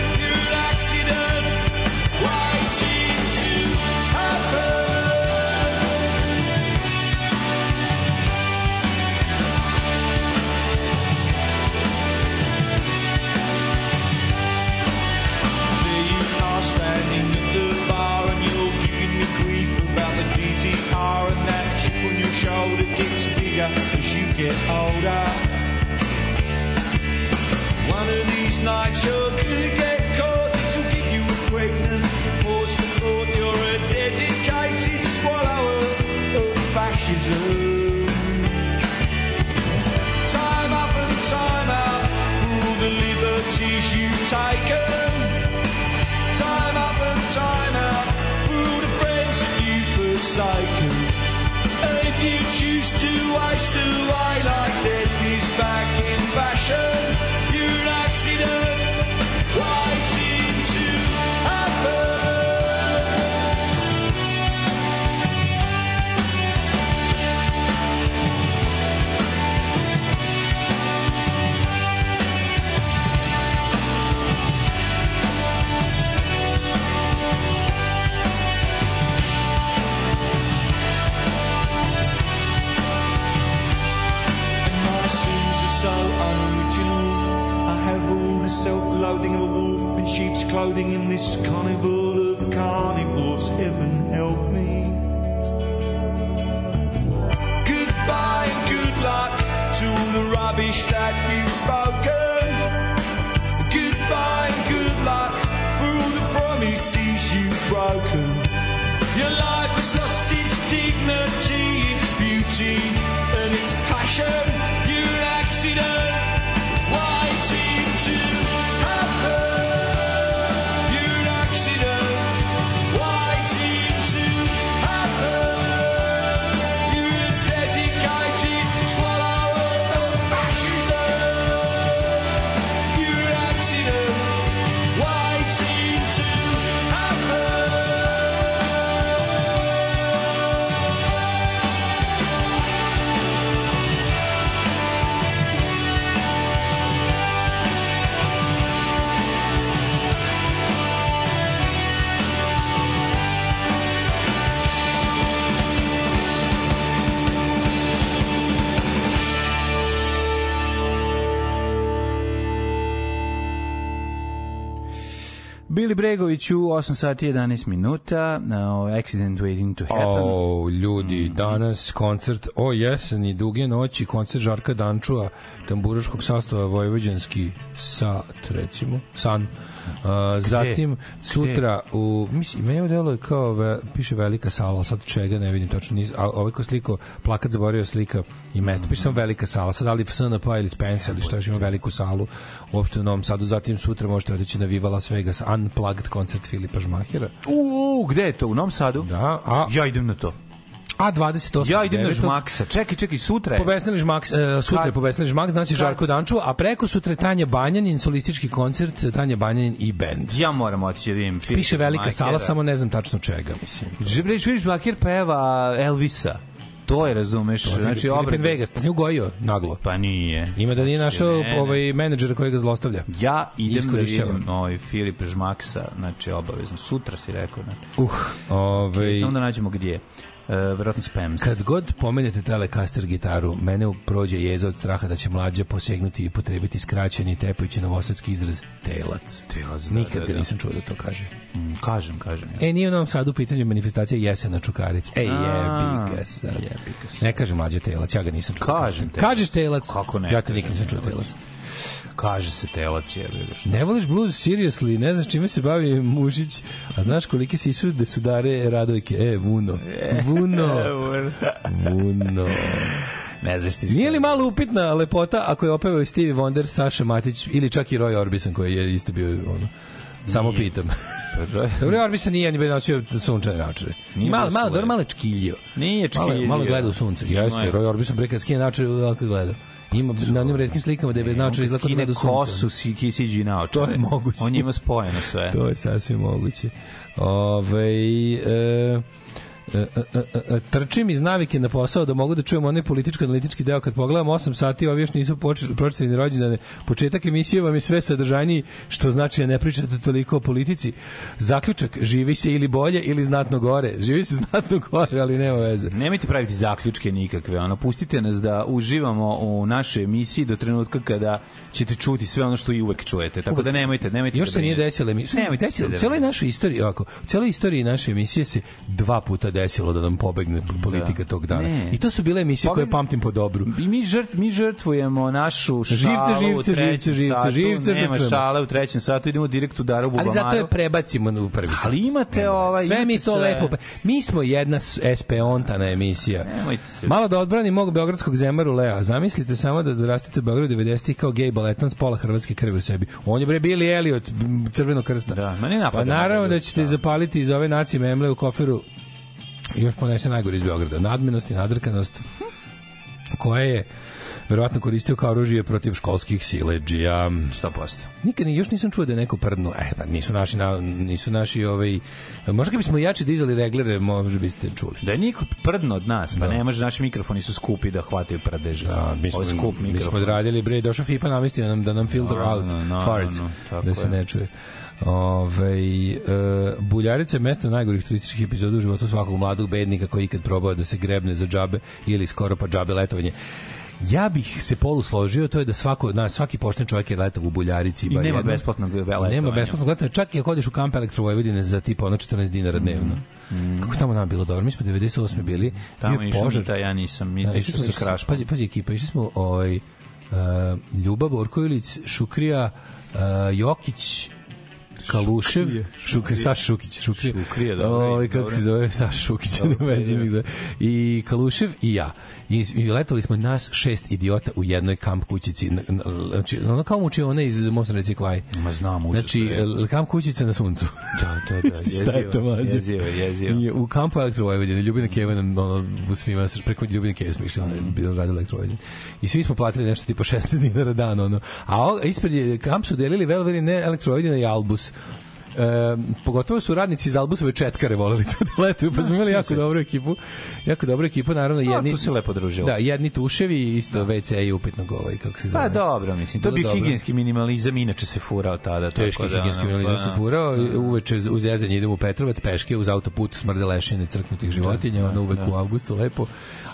Bili Bregović u 8 sati 11 minuta, na Accident Waiting to Happen. O, ljudi, danas koncert o jeseni, duge noći, koncert Žarka Dančua, tamburaškog sastava Vojvođanski sat, recimo, san. Uh, zatim, sutra u, mislim, meni delo je kao, ve, piše velika sala, ali sad čega ne vidim tačno, niz, a ovaj ko sliko, plakat zaboravio slika i mesto, piše samo velika sala, sad da li SNP ili Spencer ili šta još ima veliku salu uopšte u Novom Sadu, zatim sutra možete otići na Viva Las Vegas, Unplugged koncert Filipa Žmahera. U, gde je to? U Novom Sadu? Da, a Ja idem na to. A 28. Ja idem na. Žmaksa. Čekaj, čekaj, sutra je. Pobesnili Žmaks, uh, sutra je pobesnili Žmaks, znači? Žarko Danču, a preko sutra je Tanja Banjanin, solistički koncert, Tanja Banjanin i bend. Ja moram otići da vidim Piše velika sala, samo ne znam tačno čega, mislim. Žebriš Filip Žmakir peva Elvisa. To je, razumeš, znači Filipin obred. Vegas, pa si ugojio naglo. Pa nije. Ima da nije Znači, našao ne, ne. ovaj menadžera koji ga zlostavlja. Ja idem da vidim ovaj Filip Žmaksa, znači obavezno. Sutra si rekao. Znači. Uh, ovaj, Samo da nađemo gdje. E, verovatno Spams. Kad god pomenete Telecaster gitaru, mene prođe jeza od straha da će mlađa posegnuti i potrebiti skraćeni tepajući novosadski izraz telac. Telac, da, Nikad da, ga da. nisam čuo da to kaže. Mm, kažem, kažem. Ja. E, nije u Novom Sadu u pitanju manifestacija Jesena Čukaric. A, jebi ga sad. jebi ga sad. Ne kaže mlađe telac, ja ga nisam čuo. Kažem te. Kažeš telac. Kako ne Ja te nikad nisam čuo telac. Kaže se telac je. vidiš. Ne voliš blues seriously, ne znaš čime se bavi Mušić, a znaš kolike si su da sudare Radojke. E, Vuno. Vuno. Vuno. ne znaš ti. Nije li malo upitna lepota ako je opevao Stevie Wonder, Saša Matić ili čak i Roy Orbison koji je isto bio ono, Samo Nije. pitam. Pa, Dobro, Orbisa nije ni nosio sunčane naočare. Malo, malo, dobro, malo čkiljio. Nije Malo, čkiljio. malo gleda u sunce. Jeste. Roy Orbison bre kad skine naočare, ovako gleda. Ima na onim retkim slikama da je bez naočara da Skine gleda u sunce. kosu, si, kisiđi na To je moguće. On ima spojeno sve. To je sasvim moguće. Ove, e, trčim iz navike na posao da mogu da čujem onaj političko-analitički deo kad pogledam 8 sati, ovi još nisu počeli ni rođendane. Početak emisije vam je sve sadržajniji, što znači da ne pričate toliko o politici. Zaključak, živi se ili bolje ili znatno gore. Živi se znatno gore, ali nema veze. Nemojte praviti zaključke nikakve, ono, pustite nas da uživamo u našoj emisiji do trenutka kada ćete čuti sve ono što i uvek čujete. Tako da nemojte, nemojte. Još da se nije brinete. desilo emisija. Nemojte se u celoj da- našoj istoriji, ovako, celoj istoriji naše emisije se dva puta desilo da nam pobegne politika tog dana. Ne. I to su bile emisije koje Pobegne- pamtim po dobru. I mi, žrt, mi žrtvujemo našu šalu Živce, u živce, trećem živce, živce, satu. živce Nema žrtvujemo. šale u trećem satu, idemo direkt u Daru Ali Bubamaru. zato je prebacimo u prvi sat. Ali imate ovaj... Sve mi imate to sve. lepo. Mi smo jedna s- SP-ontana emisija. Nemojte se- Malo da odbrani mog beogradskog zemaru Lea. Zamislite samo da dorastite u Beogradu 90-ih kao gej baletan s pola hrvatske krvi u sebi. On je bre Billy Elliot, m, crvenog krsta. Da, ma ne Pa napadam naravno da ćete da. zapaliti iz ove nacije memle u koferu i još ponese najgore iz Beograda. Nadmenost i nadrkanost koja je verovatno koristio kao oružje protiv školskih sileđija. 100%. Nikad ni još nisam čuo da je neko prdnuo. E, pa nisu naši na, nisu naši ovaj možda kad bismo jače dizali reglere, možda biste čuli. Da je niko prdno od nas, pa Da. ne može, naši mikrofoni su skupi da hvataju prdeže. Da, mi smo, Ovo skup mi smo odradili, bre, došao FIPA namestio nam da nam filter No, out no, no, farts, no, tako da se je. ne čuje. Ove, e, Buljarica je mesto najgorih turističkih epizoda u životu svakog mladog bednika koji ikad probao da se grebne za džabe ili skoro pa džabe letovanje. Ja bih se polu složio, to je da svako nas, svaki pošten čovjek je letao u Buljarici. I nema besplatnog I Nema letovanja. besplatnog letovanja, čak i ako odeš u kamp Elektro Vojvodine za tipa ono 14 dinara dnevno. Kako tamo nam bilo dobro? Mi smo 98. bili, Mm. Tamo bio požar. Mita, ja nisam, mi Da, išli smo, išli smo, pazi, pazi ekipa, išli smo ovaj, uh, Ljubav Borković, Šukrija, uh, Jokić, Kalušev, Šukrija, Saša Šukić, Šukrija, Šukrija, dobro, ovaj, kako dobro. se zove, Saša Šukić, ne mi ide. zove. i Kalušev i ja. I, i letali smo nas šest idiota u jednoj kamp kućici, na- na- znači, ono kao muči ona iz Mosna Reci Kvaj. Ma znam, užas. Znači, kamp kućica na suncu. Da, da, da, Šta je to, mlađe? jezivo, jezivo. I u kampu Elektro Vojvodine, Ljubina Keva ono, svima, preko Ljubine Keve smo išli, ono je bilo radio Elektro Vojvodine. I svi smo platili nešto tipa 16 dinara dan, ono. A ispred je, kamp su delili veloveri ne Elektro Vojvodina i Albus. E, pogotovo su radnici iz Albusove četkare voleli to da letuju, pa smo imali jako dobru ekipu. Jako dobru ekipu, naravno jedni... tu se lepo družilo. Da, jedni tuševi, isto WC i upitnog ovaj, kako se zove. Pa dobro, mislim, to bi dobro. higijenski minimalizam inače se furao tada. Teški tako da, higijenski ono, minimalizam pa, se furao, uveče uz jezanje idemo u Petrovac, peške, uz autoput smrde lešine crknutih životinja, ono uvek u avgustu, lepo.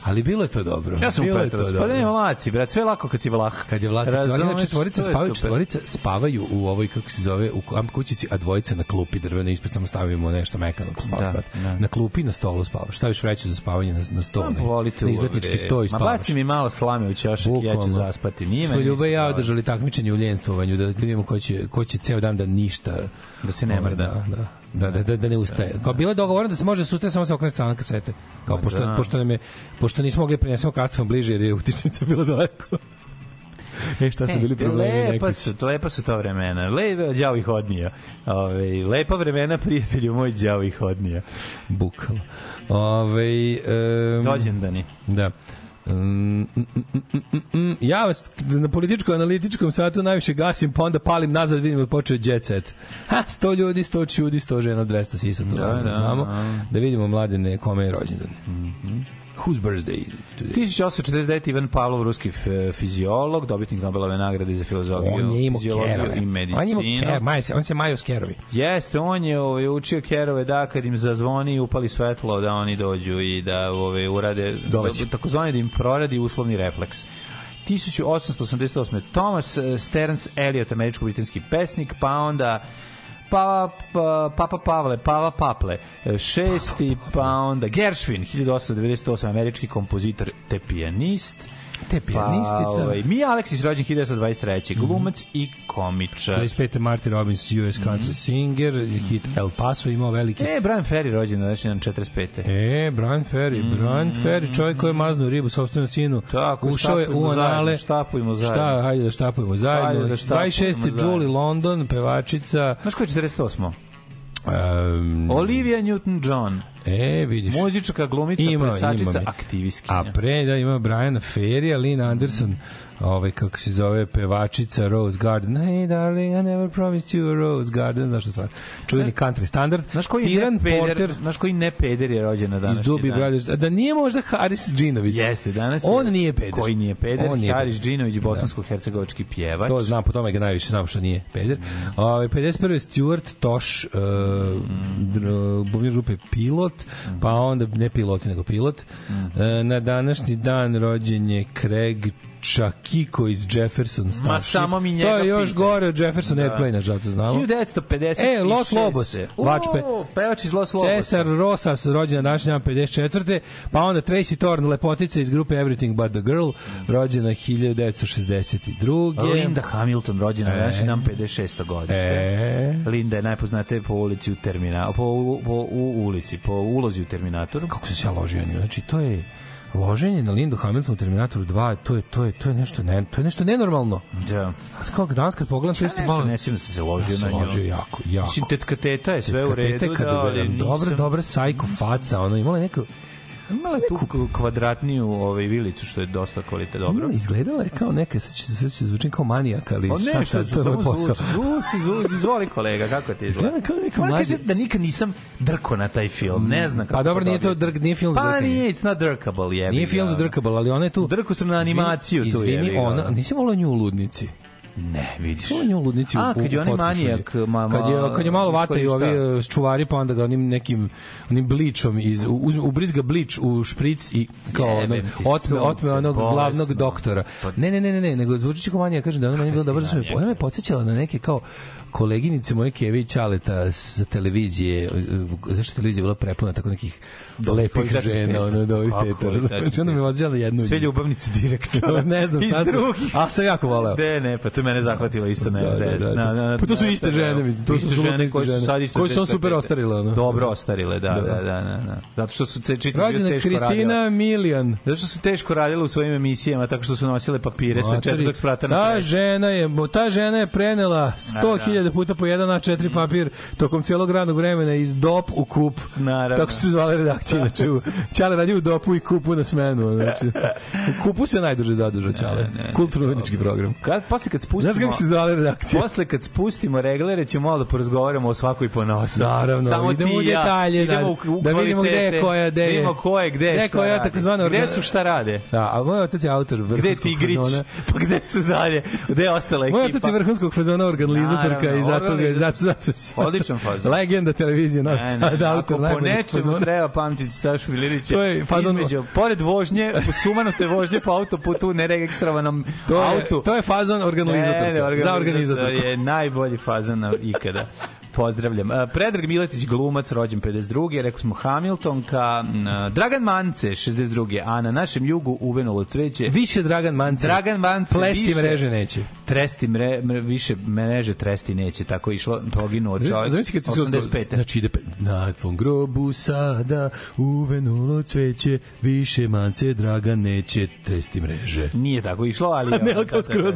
Ali bilo je to dobro. Ja sam u bilo je to Petrovac, pa ne, vlaci, brat, sve lako kad si vlah. Kad je vlak, kad se Razumeš, četvorica spavaju, četvorica spavaju u ovoj kako se zove u kamp kućici, a dvojica na klupi drvene ispred samo stavimo nešto mekano pa spavaš. Da, brat. da. Na klupi na stolu spavaš. Staviš vreću za spavanje na, na sto. Pa, ne. volite na u izletnički ovde. sto i Ma baci mi malo slame u ćošak i ja ću zaspati. Nije Smo Ljuba i ja održali takmičenje u ljenstovanju da vidimo ko će, ko će ceo dan da ništa Da se ne mrda. Da, da. Da, da, da, da ne ustaje. Kao bilo je dogovoreno da se može da se ustaje samo se okrene strana kasete. Kao Ma pošto, da. pošto, nam je, pošto nismo mogli da prenesemo kastofon bliže jer je utičnica bila daleko. e, šta su bili problemi lepa neki? su, lepa su to vremena. Lepa đavo ih odnija. Ove, lepa vremena, prijatelju moj, đavo ih odnija. Bukvalno. Ove, um, Dođendani. Da. Mm, mm, mm, mm, mm, mm. Ja vas na političko-analitičkom satu najviše gasim, pa onda palim nazad, vidim da počeo jet set. Ha, 100 ljudi, 100 čudi, 100 žena, 200 sisa, to Da, da, da, znamo. da. Da vidimo mladene kome je rođendan. Whose birthday is it today? 1849. Ivan Pavlov, ruski fiziolog, dobitnik Nobelove nagrade za filozofiju, On je imao kerove. i On je imao medicinu. kerove, se, on se majo s kerovi. Jeste, on je ovaj, učio kerove da kad im zazvoni i upali svetlo da oni dođu i da ovaj, urade Doleće. takozvani da im proradi uslovni refleks. 1888. Thomas eh, Stearns Eliot, američko-britanski pesnik, pa onda pa, pa, Papa Pavle, Pava Paple, eh, šesti, pa onda Gershwin, 1898. američki kompozitor te pijanist, Te Pa, pijanistica. ovaj, Mi Aleksis rođen 1923. Glumac i komičar. 25. Martin Robbins, US country singer, hit El Paso imao veliki E, Brian Ferry rođen znači na 45. E, Brian Ferry, Brian Ferry, čovjek koji je maznuo ribu sopstvenom sinu. Tako, ušao je u anale. štapujemo zajedno. Šta, hajde da štapujemo zajedno. Hajde da štapujemo 26. zajedno. Julie London, pevačica. Znaš ko je 48. Um, Olivia Newton-John. e, vidiš. Muzička glumica, Ima, plesačica, aktivistkinja. A pre da ima Brian Ferry, Lynn Anderson, ovaj kako se zove pevačica Rose Garden. Hey darling, I never promised you a Rose Garden, znaš što stvar. Čuveni country standard. Znaš koji Tiran ne peder, Porter znaš koji ne peder je rođen na današnji iz dan? Brothers. Da nije možda Haris Džinović. Jeste, danas je- On nije peder. Koji nije peder? On nije Haris. Džinović, bosansko-hercegovački pjevač. To znam, po tome ga najviše znam što nije peder. Mm. Ovaj 51. Stuart Tosh, uh, mm. bubnjar grupe Pilot, Mm. pa onda ne piloti nego pilot. E, na današnji dan rođen je Craig Čakiko iz Jefferson Starship. samo mi njega To je još pitaj. gore od Jefferson da. Airplane, zato znamo. 1950. E, Los Lobos, Vačpe. Pevač iz Los Lobosa. Cesar Rosas, rođen na današnji dan 54. Pa onda Tracy Thorn, lepotica iz grupe Everything But The Girl, rođena 1962. Linda Hamilton, rođena na E. današnji dan 56. godište. E. Linda je najpoznatija po ulici u Terminatoru, po, po u ulici, po ulozi u Terminatoru. kako se ja ložio nju. Znači, to je loženje na Lindu Hamiltonu u Terminatoru 2, to je, to je, to je nešto, ne, to je nešto nenormalno. Da. A kao danas kad pogledam, to Ja isto malo... ne sjećam sam se ložio na nju. ložio jako, jako. Mislim, tetka teta je sve u redu, da, ali nisam... dobra, sajko faca, ono, imala je neko, Imala je tu kvadratniju ovaj, vilicu, što je dosta kvalitet dobro. Imala, izgledala je kao neka, sad će, sad će zvučim kao manijak, ali šta ne, sad, što to je posao. zvuči, zvuci, izvoli kolega, kako ti izgleda? Izgleda kao neka mlađa- kažem da nikad nisam drko na taj film, ne znam kako Pa dobro, nije to drk, nije film za Pa nije, it's not drkable, jebi Nije film za drkable, ali ona je tu... Drku sam na animaciju tu, Izvini, jebi ga. ona, nisam volao nju u ludnici. Ne, vidiš. Samo nju u ludnici u, A, kad je u onaj manijak, ma- kad je, kad je malo vata i ovi e, čuvari, pa onda ga onim nekim onim bličom iz, uz, ubrizga blič u špric i kao ono, otme, otme onog glavnog bolesno. doktora. Pa- Ne, ne, ne, ne, ne, nego zvuči kao manijak, kažem da ona meni bila dobro, da manijak. ona me podsjećala na neke kao koleginice moje Keve i Čaleta sa televizije, e, zašto je televizija bila prepuna tako nekih lepih kvalitetnih žena, teta. ono, da ovih teta. Znači, onda podsjećala na jednu. Sve ljubavnice direktora. ne znam, Iz šta sam, drugih. a sam jako voleo. Ne, ne, pa to je mene zahvatilo isto na Da, da, da, da. Pa to su iste žene, mislim, to su iste apsolutno žene koje su sad isto Koje su super ostarile, ono. Dobro ostarile, da, Da. da, da, da, da. Zato što su čitali teško radile. Kristina Milijan. Zato što su teško radile u svojim emisijama, tako što su nosile papire sa četvrtog sprata na ta žena je ta žena je prenela 100.000 puta po jedan A4 papir tokom celog radnog vremena iz dop u kup. Naravno. Tako su se zvale redakcije. Znači, u, Ćale radi u dopu i kupu na smenu. Znači, u kupu se najduže zadržao Ćale. Kulturno-umetnički program. Kad, posle kad spustimo... Znaš kako se zvale redakcije? Posle kad spustimo reglere ćemo malo da porazgovaramo o svakoj ponosa. Naravno, Samo idemo ti u i ja. detalje, da, idemo u, u da vidimo gde je koja, gde je. Da vidimo ko je, gde, Gde je šta koja radi. Gde su šta rade? Da, a moj otac je autor Gde je vrhunskog Tigrić? fazona. Pa gde su dalje? Gde je ostala ekipa? Moj otac je vrhunskog fazona organizatorka Naravno, i zato ga zato, zato, Odličan fazon. Legenda televizije Novi Sad, autor ako po nečemu treba pamtiti Sašu Milirića, To je fazon- između, pored vožnje, sumanute vožnje po autoputu, neregistrovanom To je, autu. to je fazon ne, za organizator organizatorku. je najbolji fazon ikada. Pozdravljam. E, Predrag Miletić, glumac, rođen 52. Rekao smo Hamiltonka. m, Dragan Mance, 62. A na našem jugu uvenulo cveće. Više Dragan Mance. Dragan Mance Plesti više- mreže neće. Tresti mre, mre, više mreže tresti neće. Tako je išlo, poginuo od čovjek. Zamisli kad se 85. Znači ide pe- na tvom grobu sada uvenulo cveće, više mance Dragan neće tresti mreže. Nije tako išlo, ali... A ne, ali kao skroz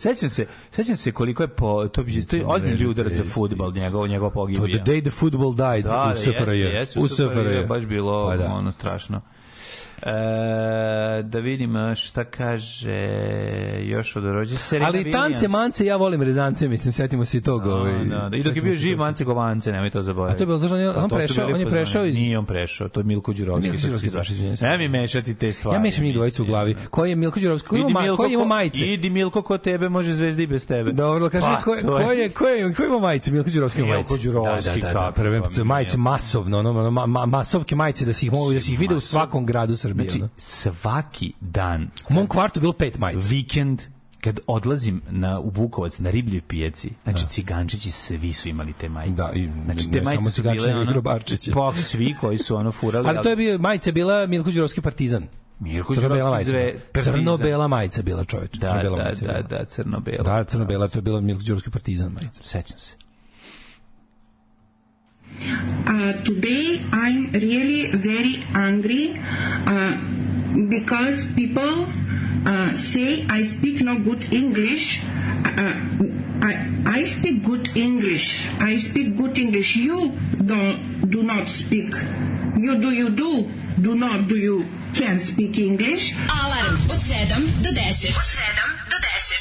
Sećam se, sećam se koliko je po... To, bi, to je ozbiljni udarac za futbol, njegov, njegov To pogibija. je the day the football died Da, u SFRJ. U SFRJ. SFRJ. Baš bilo Pa da. ono strašno. E, da vidim a, šta kaže još od rođe Serena Ali tance, mance, ja volim rezance, mislim, setimo se i tog. ovaj, Da, da, I dok je bio živ. Mance Govance, nemoj to zaboraviti. A to je bilo, znaš, on Pa on prešao- on je prešao iz- Nije on prešao, to je Milko Đurovski. Milko Đurovski, baš, izvinjam se. Ne mi mešati te stvari. Ja mešam njih dvojicu u glavi. Koji je Milko Đurovski? Koji ima, Milko, koji ima majice? Idi Milko ko tebe, može zvezda i bez tebe. Dobro, kaži Pa, ko, ko je, ko je, ko ima majice? Milko Đurovski ima Milko majice. Đurovski, da, da, da, nije. majice masovno, ono, ma, masovke majice da se ih mogu, da se ih vide u svakom gradu Srbije. Znači, ono. svaki dan, U mom kvartu bilo pet majica. vikend, kad odlazim na, u Vukovac na ribljoj pijaci, znači cigančići svi su imali te majice. Da, i znači, ne te samo majice su bile ono, grobarčići. Pa, svi koji su ono furali. Ali to je bio, majica bila Milko Đurovski partizan. Mirko Crno-bela majica. zve. Crno-bela majica bila čoveč. Da, Crno-bela da, majica da, bila. da, crno-bela. Da, crno-bela, to je bila Milko Đurovski partizan majica. Sećam se. Uh, today I'm really very angry uh, because people uh, say I speak no good English. Uh, I, I speak good English. I speak good English. You don't do not speak. You do you do do not do you can speak English. Alarm od 7 do 10. Od 7 do 10.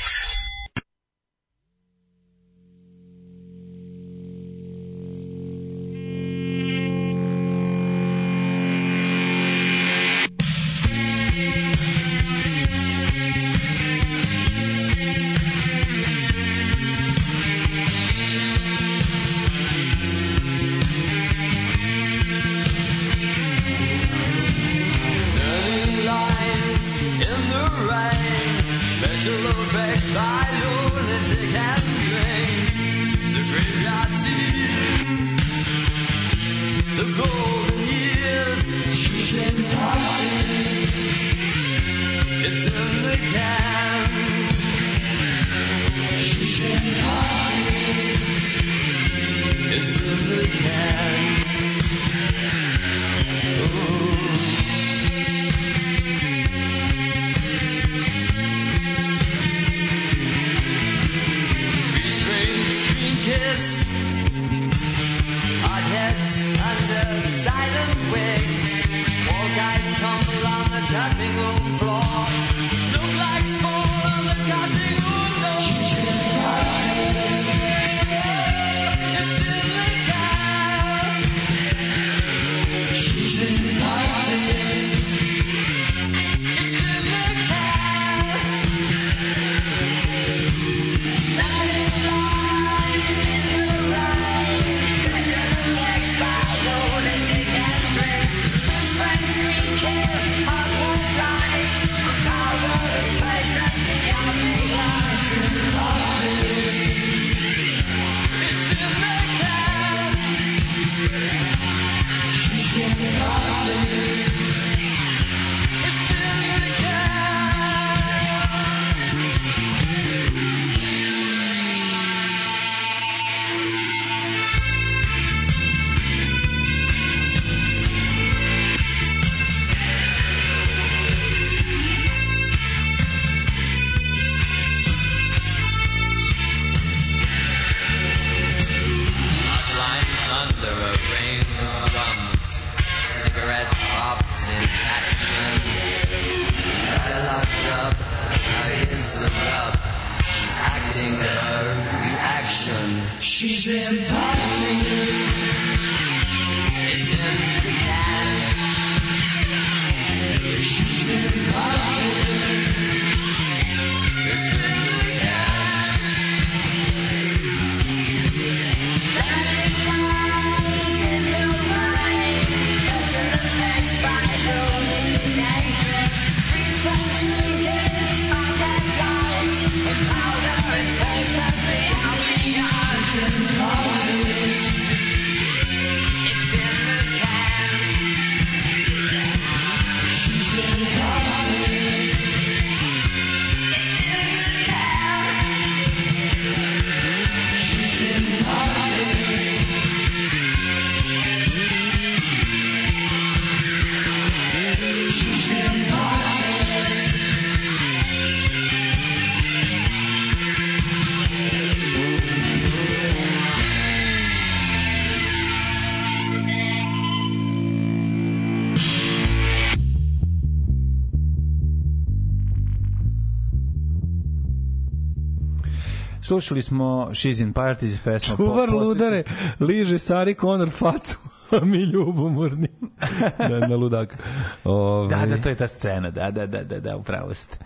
Slušali smo She's in Parties, pesma Čuvar po- ludare, liže Sari Conor facu, a mi ljubomorni. da, na ludaka. Ove, Da, da, to je ta scena, da, da, da, da, da, upravo ste.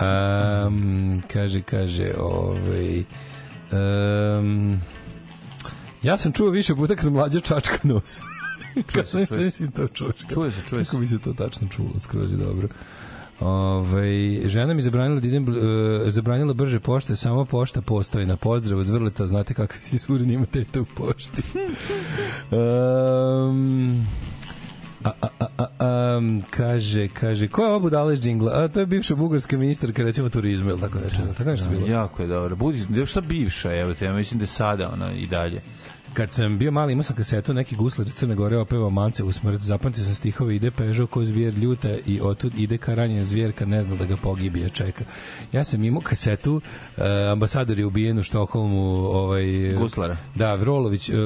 Um, kaže, kaže, ovaj... Um, ja sam čuo više puta kad mlađa čačka nos. Kad se, čuje se. se to. Čuje se, čuje Kako se. bi se to tačno čulo, skroz je dobro. Ove, žena mi zabranila da idem, uh, zabranila brže pošte, samo pošta postoji na pozdrav od Zvrleta, znate kakvi si surni imate to u pošti. um, a, a, a, a, Um, kaže, kaže, ko je ovo budala iz džingla? A, to je bivša bugarska ministarka, recimo, turizma, ili tako nešto. Tako nešto bilo. Jako je dobro. Budi, da šta bivša, evo te, ja mislim da je sada ona i dalje. Kad sam bio mali, imao sam kasetu, neki guslar iz Crne Gore opevao mance u smrt, zapamtio sam stihove, ide Pežo ko zvijer ljuta i otud ide ka ranjen zvijer kad ne zna da ga pogibije čeka. Ja sam imao kasetu, uh, ambasador je ubijen u Štokholmu, ovaj, Guslara. Da, Vrolović, uh,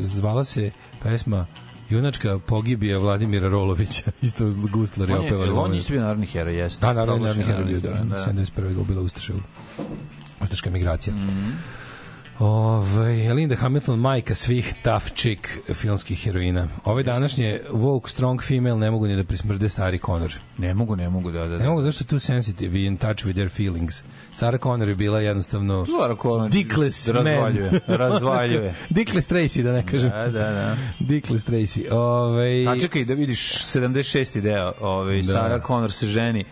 zvala se pesma Junačka pogibija Vladimira Rolovića, isto guslar je On je, opevao. on nisi bio narodni heroj, jeste. Da, naravno, heroj bio, da, da. 71. ga bila Ustaša, Ustaška migracija. Mm Ove, Linda Hamilton, majka svih tough chick filmskih heroina. Ove današnje woke strong female ne mogu ni da prismrde stari Connor. Ne mogu, ne mogu, da, da. Ne da. mogu, zašto tu sensitive in touch with their feelings. Sarah Connor je bila jednostavno Zara Connor dickless man. razvaljuje, razvaljuje. dickless Tracy, da ne kažem. Da, da, da. Dickless Tracy. Ove, Sačekaj da vidiš 76. deo, ovaj Da. Sarah Connor se ženi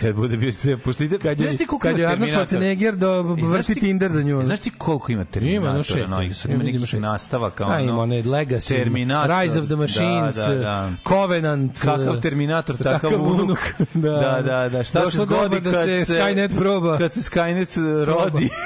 kad bude bio sve pošto ide kad je, znaš ti koliko kad je ima Arnold? Schwarzenegger do znaš vrti ti- Tinder za nju. Znaš ti koliko ima Ima, Terminatora? no šest. novih? Sad Ima, ima ima nekih šest. nastavaka. A, ono, ima onaj Legacy, Terminator. Rise of the Machines, Da, da, da. Covenant. Kakav eh, Terminator, takav unuk. da. Da, da, da. Šta se zgodi da kad se se Skynet proba. Kad se Skynet eh, rodi.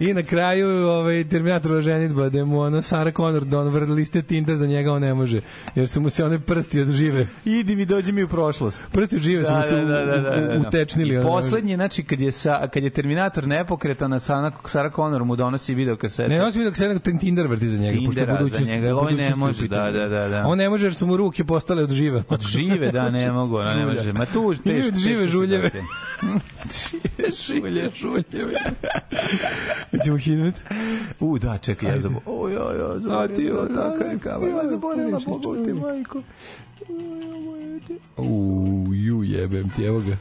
I na kraju ovaj Terminator ženitba da mu ono Sarah Connor da on vrli liste Tinder za njega on ne može jer su mu se one prsti od žive Idi mi, dođi mi u prošlost. prsti od žive su mu se u- u- u- utečnili I ono. poslednje, znači, kad je, sa, kad je Terminator nepokretan, a Sarah Connor mu donosi video kasete. Ne, on se nego Tinder vrti za njega, pošto je Tindera za budućnost. njega, ovaj ne može, da, da, da, da. On ne može jer su mu ruke postale od žive. Od žive, da, ne mogu, ona ne može. Ma tu teško. Od žive teško žuljeve. Žulje, žuljeve. Hoćemo hidmet? U, da, čekaj, ja zaboravim. O, ja, ja, A zaboravim. ti, da, da, tako je. kava, Ja zaboravila, Bogu ti, majko. U, ju jebem ti, evo ga.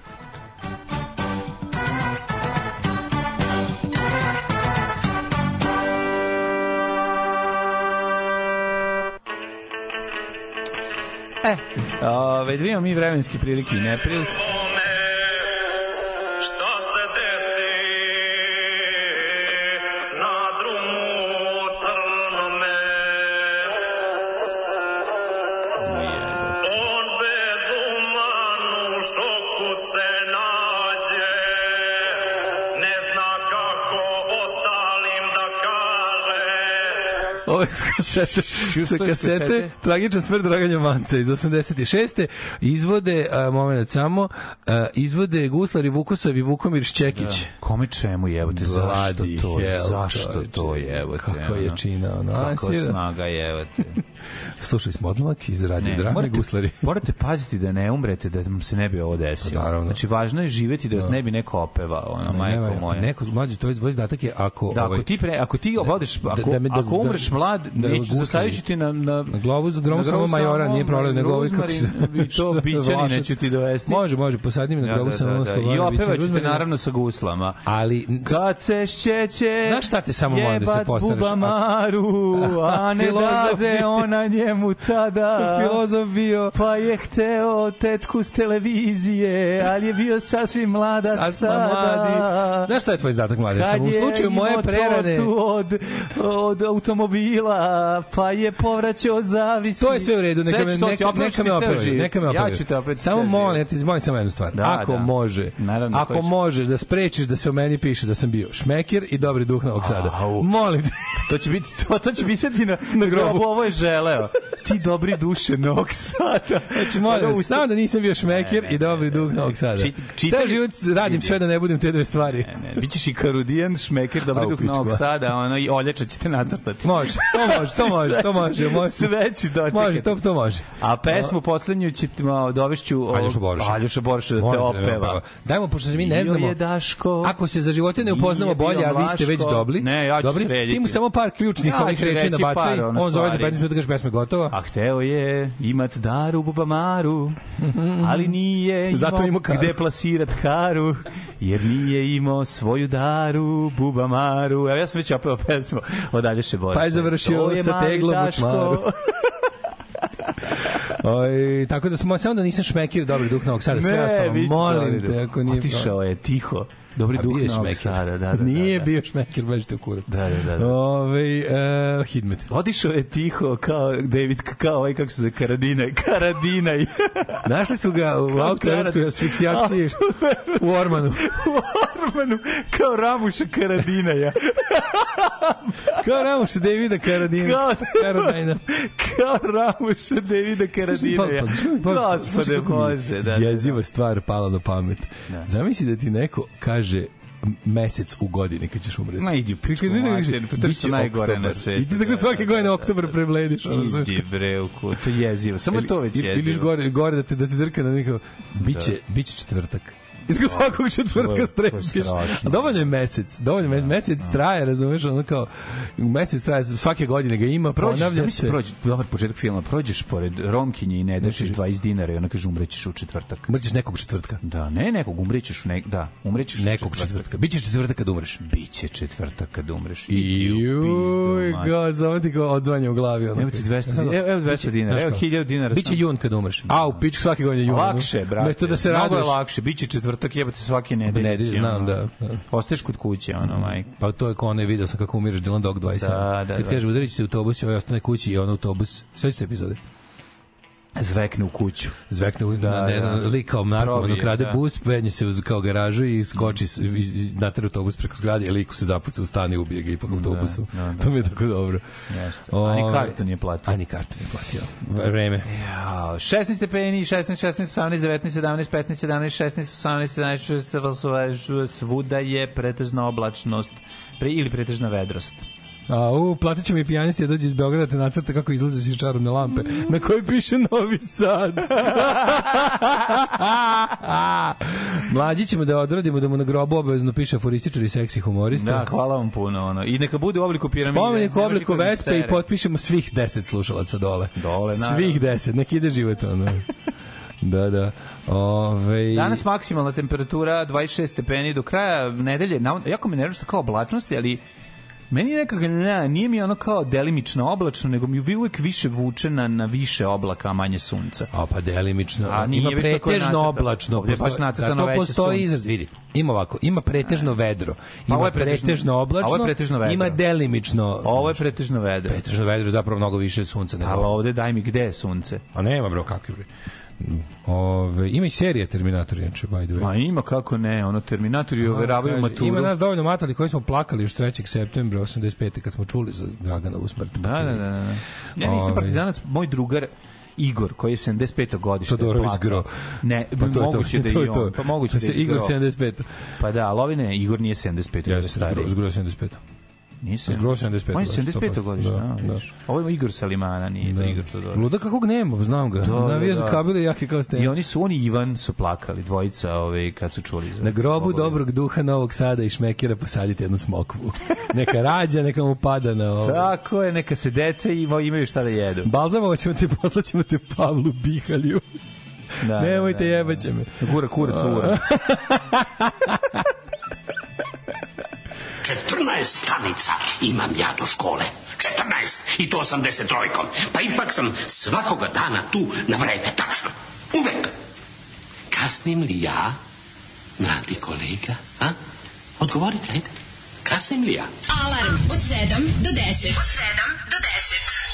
E, ove, da vidimo mi vremenski prilike i neprilike. Šta Ove kasete, sa kasete, tragična smrt Draganja Manca iz 86. Izvode, a, moment samo, a, izvode Guslar i Vukosav i Vukomir Šćekić. Kome čemu jebote, zašto to, hell, zašto čoveče. to jebote? Kakva ono? je čina, ono, ansira. snaga jebote. Slušali smo odlomak iz radio Ne, drame morate, Guslari. morate paziti da ne umrete, da vam se ne bi ovo desilo. Pa naravno. Znači, važno je živeti da vas ne bi neko opevao, ono, Ne, majko ne, moja. Neko, mlađe, to je tvoj zadatak je ako... Da, ovaj, ako ti pre, ako ti odeš, ako, da me- da- ako da- umreš mlad, da neću gusari. zasaviću ti na, na, Na globu, na grobu samo majora, nije problem, nego ovaj kako se... To Vlašac. neću ti dovesti. Može, može, posadim na Da, grobu da, samo da, da. I opevaću te naravno sa guslama. Ali Kad se šćeće Znaš šta te samo molim da se jebat postaneš? buba maru, a ne dade ona njemu tada. filozof bio Pa je hteo tetku s televizije, ali je bio sasvim mladac sada. mladi. Znaš šta je tvoj zadatak, Samo u slučaju moje prerane... od, od automobila, pa je povraćao od zavisti. To je sve u redu, neka me, neka, neka me život. neka me Ja opevaju. ću te opet Samo molim, ja ti molim samo jednu stvar. Da, ako da. može, Naravno, ako hoćeš. možeš da sprečiš da se o meni piše da sam bio šmeker i dobri duh Novog Sada. Au. Molim te. To će biti to, to će pisati na, na grobu. Ovo je želeo. Ti dobri duše Novog Sada. Znači, molim vas, samo da nisam bio šmeker Ne, ne, i dobri ne, duh ne. Novog Sada. Čit- Ceo život radim sve da ne budem te dve stvari. Ne, bićeš i karudijan, šmeker, dobri duh Novog ba. Sada, ono, i oljača će te nacrtati. Može, to može, to može, to može. može. Sve ćeš dočekati. Može, to, to može. A pesmu poslednju će ti malo dovešću Aljoša Boroša. Aljoša Boroša da te opeva. Dajmo, pošto se mi ne znamo. Daško. Ako se za živote ne upoznamo bolje, a vi ste već dobri. Ne, ja ću dobri, srediti. Ti mu samo par ključnih Ja ovih reći nabacaj. ono, On zove za stvari. 15 minuta kaže pesma gotova. A hteo je imat daru bubamaru, ali nije imao, Zato imao karu. gde plasirat karu, jer nije imao svoju daru bubamaru. Evo ja sam već opeo pesmu od Aljoše Borića. Pa je završio sa teglom u čmaru. Oj, tako da smo samo da nisam šmekir dobri duh Novog Sada, sve ostalo, molim dobri te, ako nije Otišao je tiho. Dobri duh Novog. Sada, da, da, Nije da, da. bio šmekir, baš te kurac. Da, da, da. da. Ove, uh, Hidmet. Otišao je tiho kao David, kao ovaj, kako se zove, Karadina, Karadinaj. Našli su ga u autoerotskoj asfiksijaciji u Ormanu. u Ormanu, kao Ramuša Karadinaja. Kao Ramuš Davida Karadina. Kao, Karadina. kao Ramuša Davida Karadinaja. Gospode Bože, da. da, Jeziva stvar pala na pamet. Zamisli da ti neko kaže m- mesec u godini kad ćeš umreti. Ma idi Kaže, materinu, pa to najgore na svetu, I ti tako da, svake da, godine da, oktobar preblediš. Idi bre, u to je jezivo. Samo to već Ili- Ili jezivo. gore, gore da te, da te drka na neko, biće, biće četvrtak. I tako svakog četvrtka strepiš. A dovoljno je mesec. Dovoljno je mesec. Mesec traje, razumeš, ono kao, mesec traje, svake godine ga ima, ponavlja se. prođeš, dobar početak filma, prođeš pored Romkinje i ne daš 20 dinara i ona kaže umrećeš u četvrtak. Umrećeš nekog četvrtka. Da, ne nekog, umrećeš u nek, da, umrećeš Nekog u četvrtak. četvrtka. Biće četvrtak kad umreš. Biće četvrtak kad umreš. I u mate. ga, samo ti kao odzvanja u glavi. Evo ti 200 Samo- dinara, evo 200 dinara, evo kao, 1000 dinara. Biće jun kad umreš. A, u pičku svake godine jun. Lakše, brate. Mesto da se Mnogo raduješ. je lakše, biće četvrtak, jebote svake nedelje. Nedelje, znam, ono, da. Ostaješ kod kuće, ono, majko. Pa to je kao onaj video sam kako umiraš Dylan Dog 27. Da, da, Kad kaže 27. udarit ćete u autobus ovaj ostane kući i on autobus. Sve se epizode. Zvekne u kuću. Zvekne, u- Da, na, ne znam, da. lik kao narkoman ukrade da. bus, penje se uz kao garažu i skoči s- i- natera autobus preko zgrade i liku se zapuca u stan i ubije ga ipak autobusu. da, da. To mi je tako dobro. Jeste. A ni Ove, kartu nije platio. A ni kartu nije platio. Vreme. Jao, 16 stepeni, 16, 16, 18, 19, 17, 15, 17, 16, 18, 17, 16, svuda je pretežna oblačnost pre, ili pretežna vedrost. A, u, platit mi pijanisti da dođe iz Beograda te nacrta kako izlaze iz čarobne lampe, na kojoj piše Novi Sad. Mlađi ćemo da odradimo da mu na grobu obavezno piše aforističar i seksi humorista. Da, hvala vam puno. Ono. I neka bude u obliku piramide. Spomenik u obliku mi Vespe i potpišemo svih 10 slušalaca dole. Dole, naravno. Svih 10, nek ide život ono. Da, da. Ove... Danas maksimalna temperatura 26 stepeni do kraja nedelje. Jako me nervira što kao oblačnosti, ali meni nekako ne, nije mi ono kao delimično oblačno, nego mi uvijek više vuče na, na više oblaka, a manje sunca. A pa delimično. A nije ima je pretežno oblačno. Ovdje je baš Postoji- nacrtano da, to postoji izraz, vidi. Ima ovako, ima pretežno vedro. Ima ovo je pretežno- pretežno oblačno. ovo je pretežno vedro. Ima delimično. Ovo je pretežno vedro. pretežno vedro je zapravo mnogo više sunca nego. Ali ovde daj mi gde je sunce. A nema bro, kakvi bre. Ove, ima i serija Terminator, inače, by the way. Ma ima kako ne, ono Terminatori overavaju Kaže, maturu. Ima nas dovoljno matali koji smo plakali još 3. septembra 85. kad smo čuli za Draganovu smrt. Da, da, da. da. Ja nisam Ovaj. partizanac, moj drugar Igor, koji je 75. godište. Todorović. Gro. Ne, Pa to je to, moguće da to je je i to. on. Pa moguće Pa da je Igor Gro. 75. Pa da, ali ovi ne, Igor nije 75. Igor je Jeste, zgro, zgro 75. Nisam. Zgro 75. On je 75. godište, Da, da, da. Ovo je Igor Salimana, nije da. Igor Todorović. Luda kakvog nema, znam ga. Da, da, Navija za da. kabile jake kao ste. I oni su, oni Ivan su plakali, dvojica, ovaj, kad su čuli za... Na grobu oboje. dobrog duha Novog Sada i Šmekera posadite jednu smokvu. Neka rađa, neka mu pada na ovo. Tako je, neka se deca i imaju šta da jedu. Balzamovat ćemo te, poslaćemo te Pavlu Bihalju. Da, Nemojte, da, da. jebaće me. Gura kurac ura. 14 stanica imam ja do škole. 14 i to 83-kom. Pa ipak sam svakoga dana tu na vreme, tačno. Uvek. Kasnim li ja, mladi kolega? A? Odgovorite, ajde. Kasnim li ja? Alarm od 7 do 10. Od 7 do 10.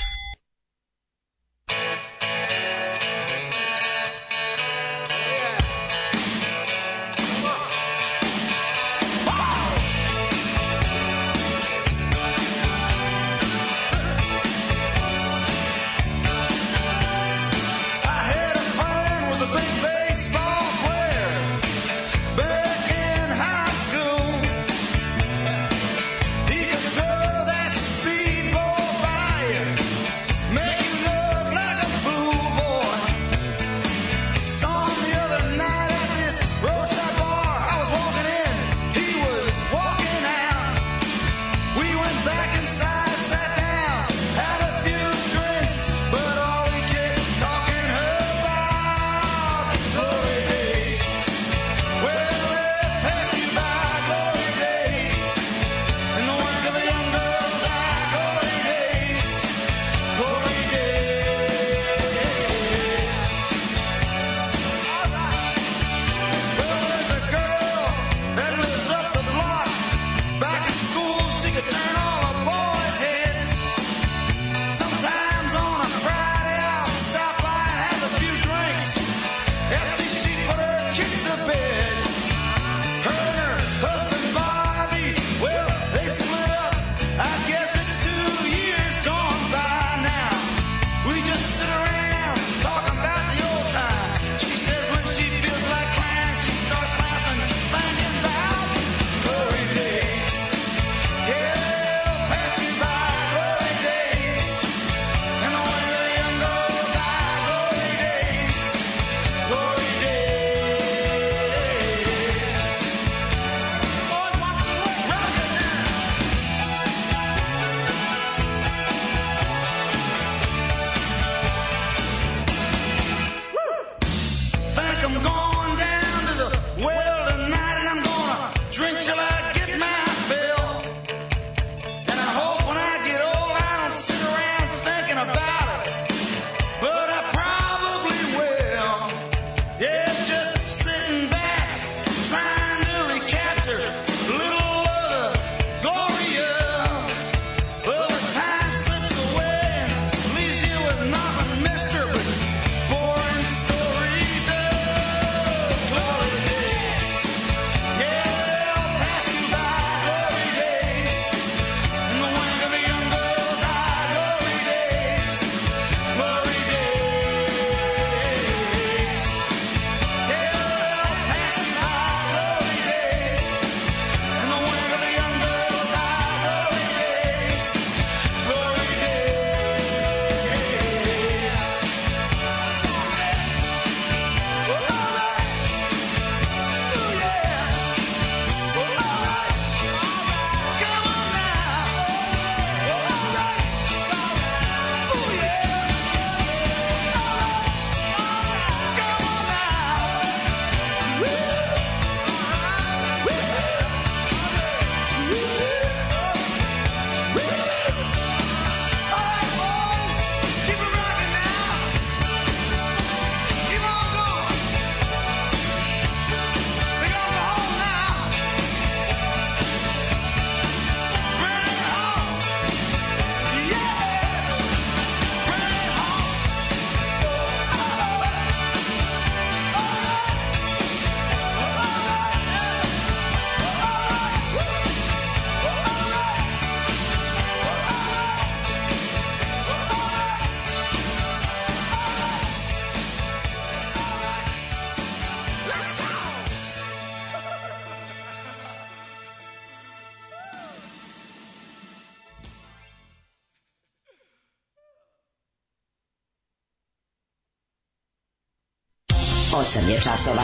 8 je časova.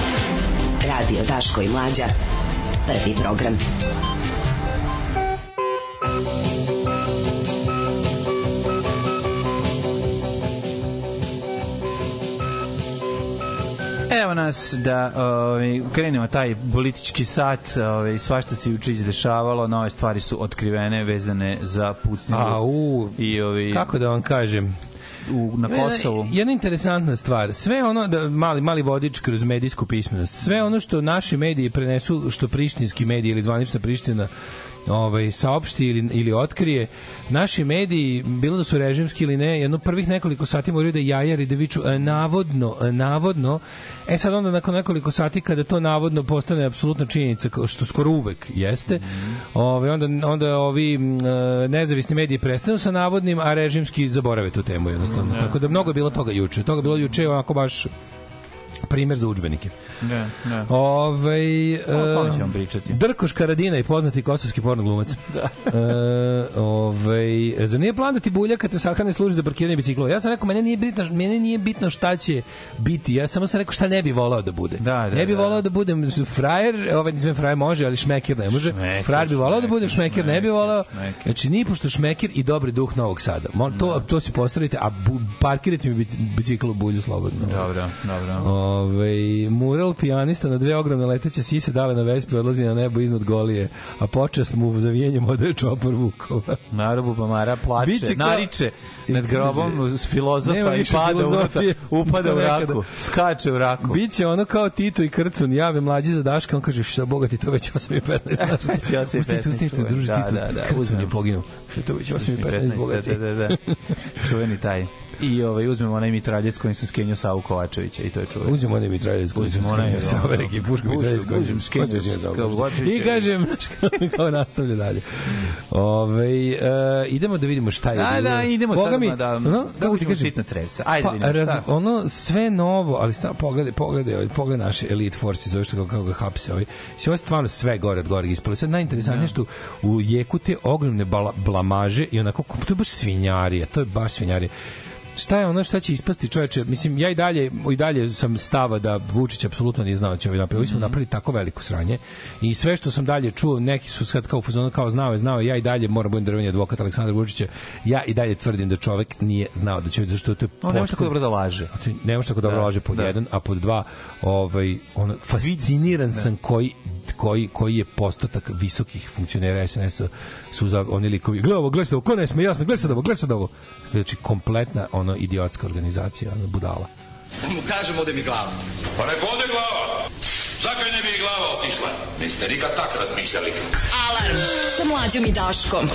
Radio Daško i Mlađa. Prvi program. Evo nas da ovaj, krenemo taj politički sat, ovaj, svašta se juče izdešavalo, nove stvari su otkrivene vezane za pucnju. A, u, I ovi, kako da vam kažem, u, na Kosovu. Jedna, jedna interesantna stvar. Sve ono da mali mali vodič kroz medijsku pismenost. Sve ono što naši mediji prenesu, što prištinski mediji ili zvanična Priština ovaj saopšti ili ili otkrije naši mediji bilo da su režimski ili ne jedno prvih nekoliko sati moraju da jajari da viču e, navodno e, navodno. E sad onda nakon nekoliko sati kada to navodno postane apsolutna činjenica što skoro uvek jeste ovaj onda onda ovi e, nezavisni mediji prestanu sa navodnim a režimski zaborave tu temu jednostavno. Tako da mnogo je bilo toga juče. Toga je bilo juče onako baš primer za udžbenike. Ne, ne. Ovaj ćemo pričati. Drkoš Karadina i poznati kosovski porno glumac. Da. e, ovaj za nije plan da ti bulja kad te sahrane služi za parkiranje biciklova. Ja sam rekao mene nije bitno, mene nije bitno šta će biti. Ja samo sam rekao šta ne bi voleo da bude. Da, da, ne bi da. voleo da budem frajer, ovaj nisam frajer može, ali šmeker ne može. Šmeker, frajer bi voleo da budem šmeker, ne bi voleo. šmeker. Znači ni pošto šmeker i dobri duh Novog Sada. Mo, to to si postavite, a bu, parkirajte mi bic- bicikl u bulju slobodno. Dobro, dobro. Ove, mural pijanista na dve ogromne leteće sise dale na Vespi odlazi na nebo iznad Golije, a počest mu za vijenjem ode čopor Vukova. Narobu Pamara plače, Biće kao- nariče nad grobom s filozofa i pada filozofije. upada u raku, skače u raku. Biće ono kao Tito i Krcun, jave mlađi za Daška, on kaže, šta boga ti to već 8 i 15, znaš ti? Već 8 i Ustite, 15, ustite, čujem. druži Da, Tito, da, da, Krcun je poginuo. Što to već 8 i 15, boga ti? Da, da, da. Čuveni taj. I ovaj, uzmemo onaj mitraljec kojim sam skenio Savu Kovačevića i to je čuveni. Uzmemo onaj mitraljec koji se Uzmemo onaj, skenio sa ono, veliki puška mitraljec koji uzmem, se skenio Kovačevića. I kažem, znaš, kao, kao nastavlja dalje. Ove, e, idemo da vidimo šta je Da, da, idemo Boga sad mi, da, ono, da kako ti kažem, sitna crevca. Ajde pa, da vidimo šta. ono sve novo, ali sta, pogledaj, pogledaj, ovaj, pogledaj naše Elite Force, zove što kako, kako ga hapse. Ovaj. Si ovo je stvarno sve gore od gore ispalo. Sad najinteresantnije što u jeku te ogromne bala, blamaže i onako, to je baš svinjarija, to je baš svinjarija šta je ono šta će ispasti čoveče mislim ja i dalje i dalje sam stava da Vučić apsolutno nije znao da će ovaj napraviti mm Mhm. smo napravili tako veliko sranje i sve što sam dalje čuo neki su sad kao u fazonu kao znao je znao je, ja i dalje moram budem drveni advokat Aleksandra Vučića ja i dalje tvrdim da čovek nije znao da će zašto to je On ne može tako dobro da laže. Ne može tako dobro Da, laže pod da. jedan, a pod dva, ovaj, on, fasciniran sam koji koji koji je postotak visokih funkcionera SNS-a su za oni likovi. Gle ovo, gle sad ovo, ko ne sme, ja sme, gle sad ovo, gle sad ovo. Znači, kompletna ono idiotska organizacija, ono budala. Da mu kažem ode mi glava. Pa nek ode glava. Zakaj ne bi i glava otišla? Niste nikad tak razmišljali. Alarm sa mlađom i Daškom.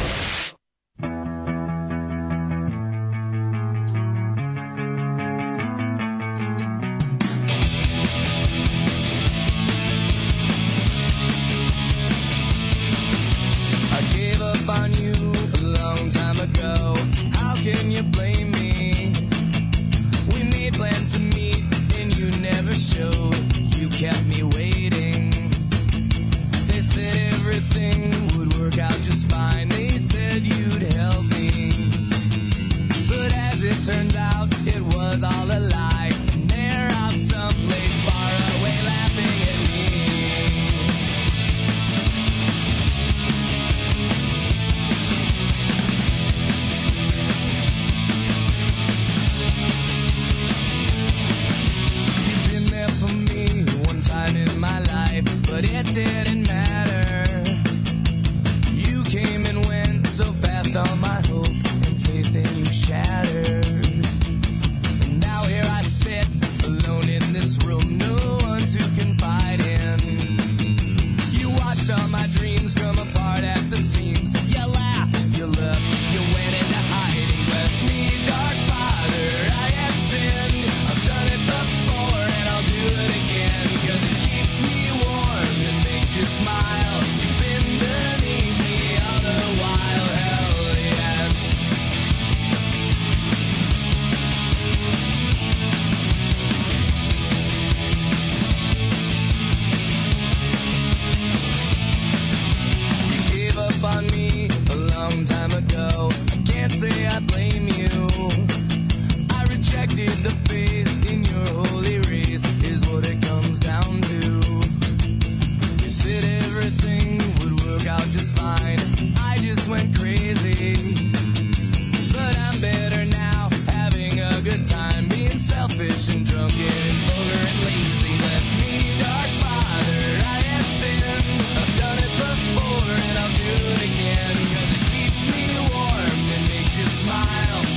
Do it again. 'Cause it keeps me warm and makes you smile.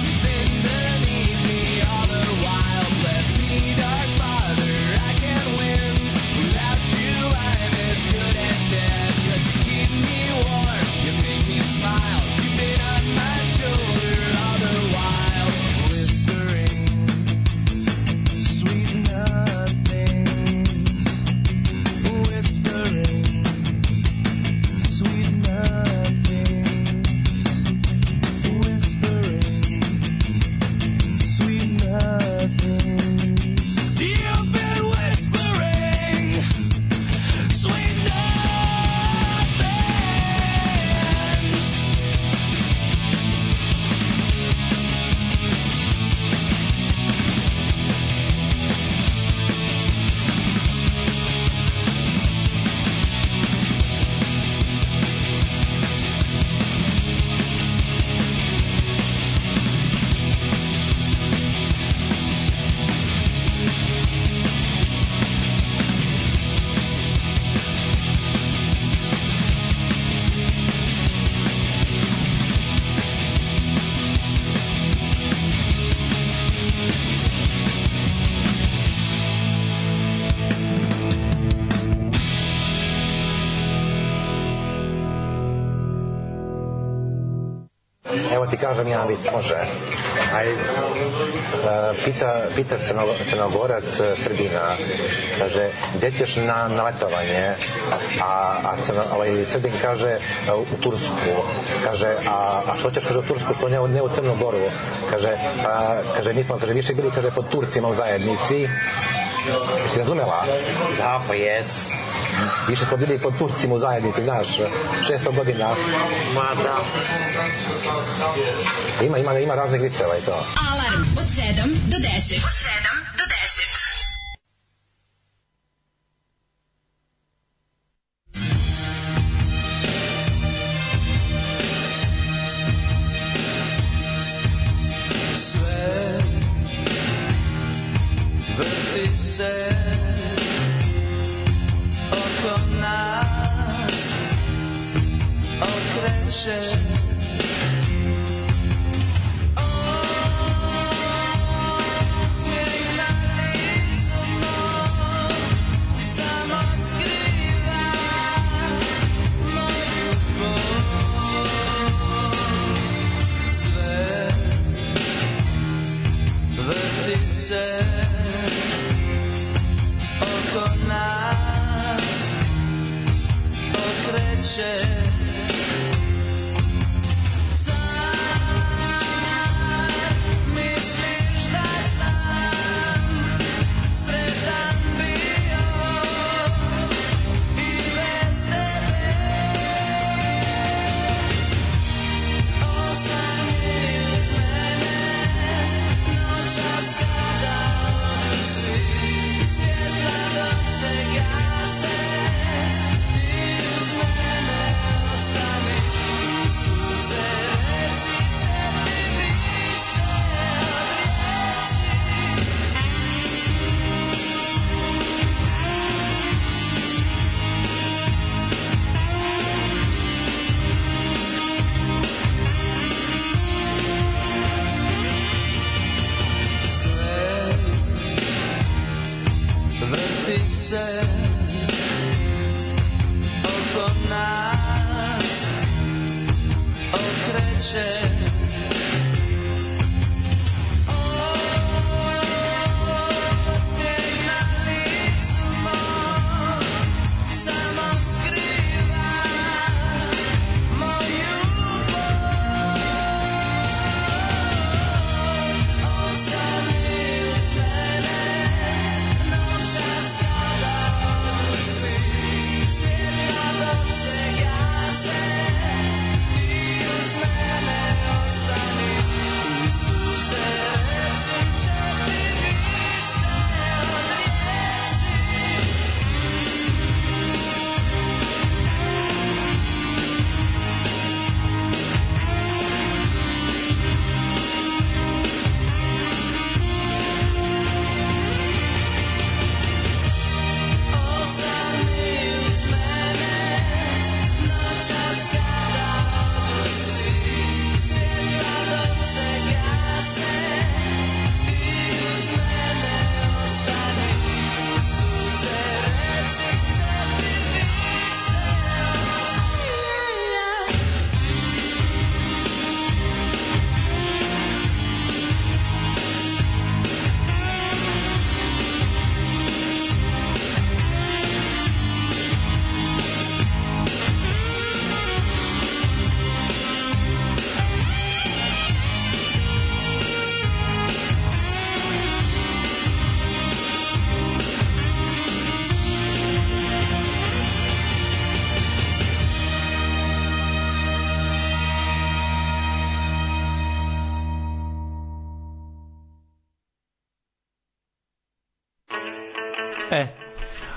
Ti kažem jedan vic, može. Aj, e, pita, pita crno, crnogorac e, Srbina, kaže, gde ćeš na, na letovanje? A, a crno, ovaj, Srbin kaže, e, u Tursku. Kaže, a, a što ćeš, kaže, u Tursku, što ne, ne u Crnogoru? Kaže, a, kaže, mi smo, kaže, više bili, kaže, pod Turcima u zajednici. Si razumela? Da, pa jes. Više smo bili pod Turcima u zajednici, znaš, 600 godina. Ma da. Ima, ima, ima raznih viceva i to. Alarm od 7 do 10. Od 7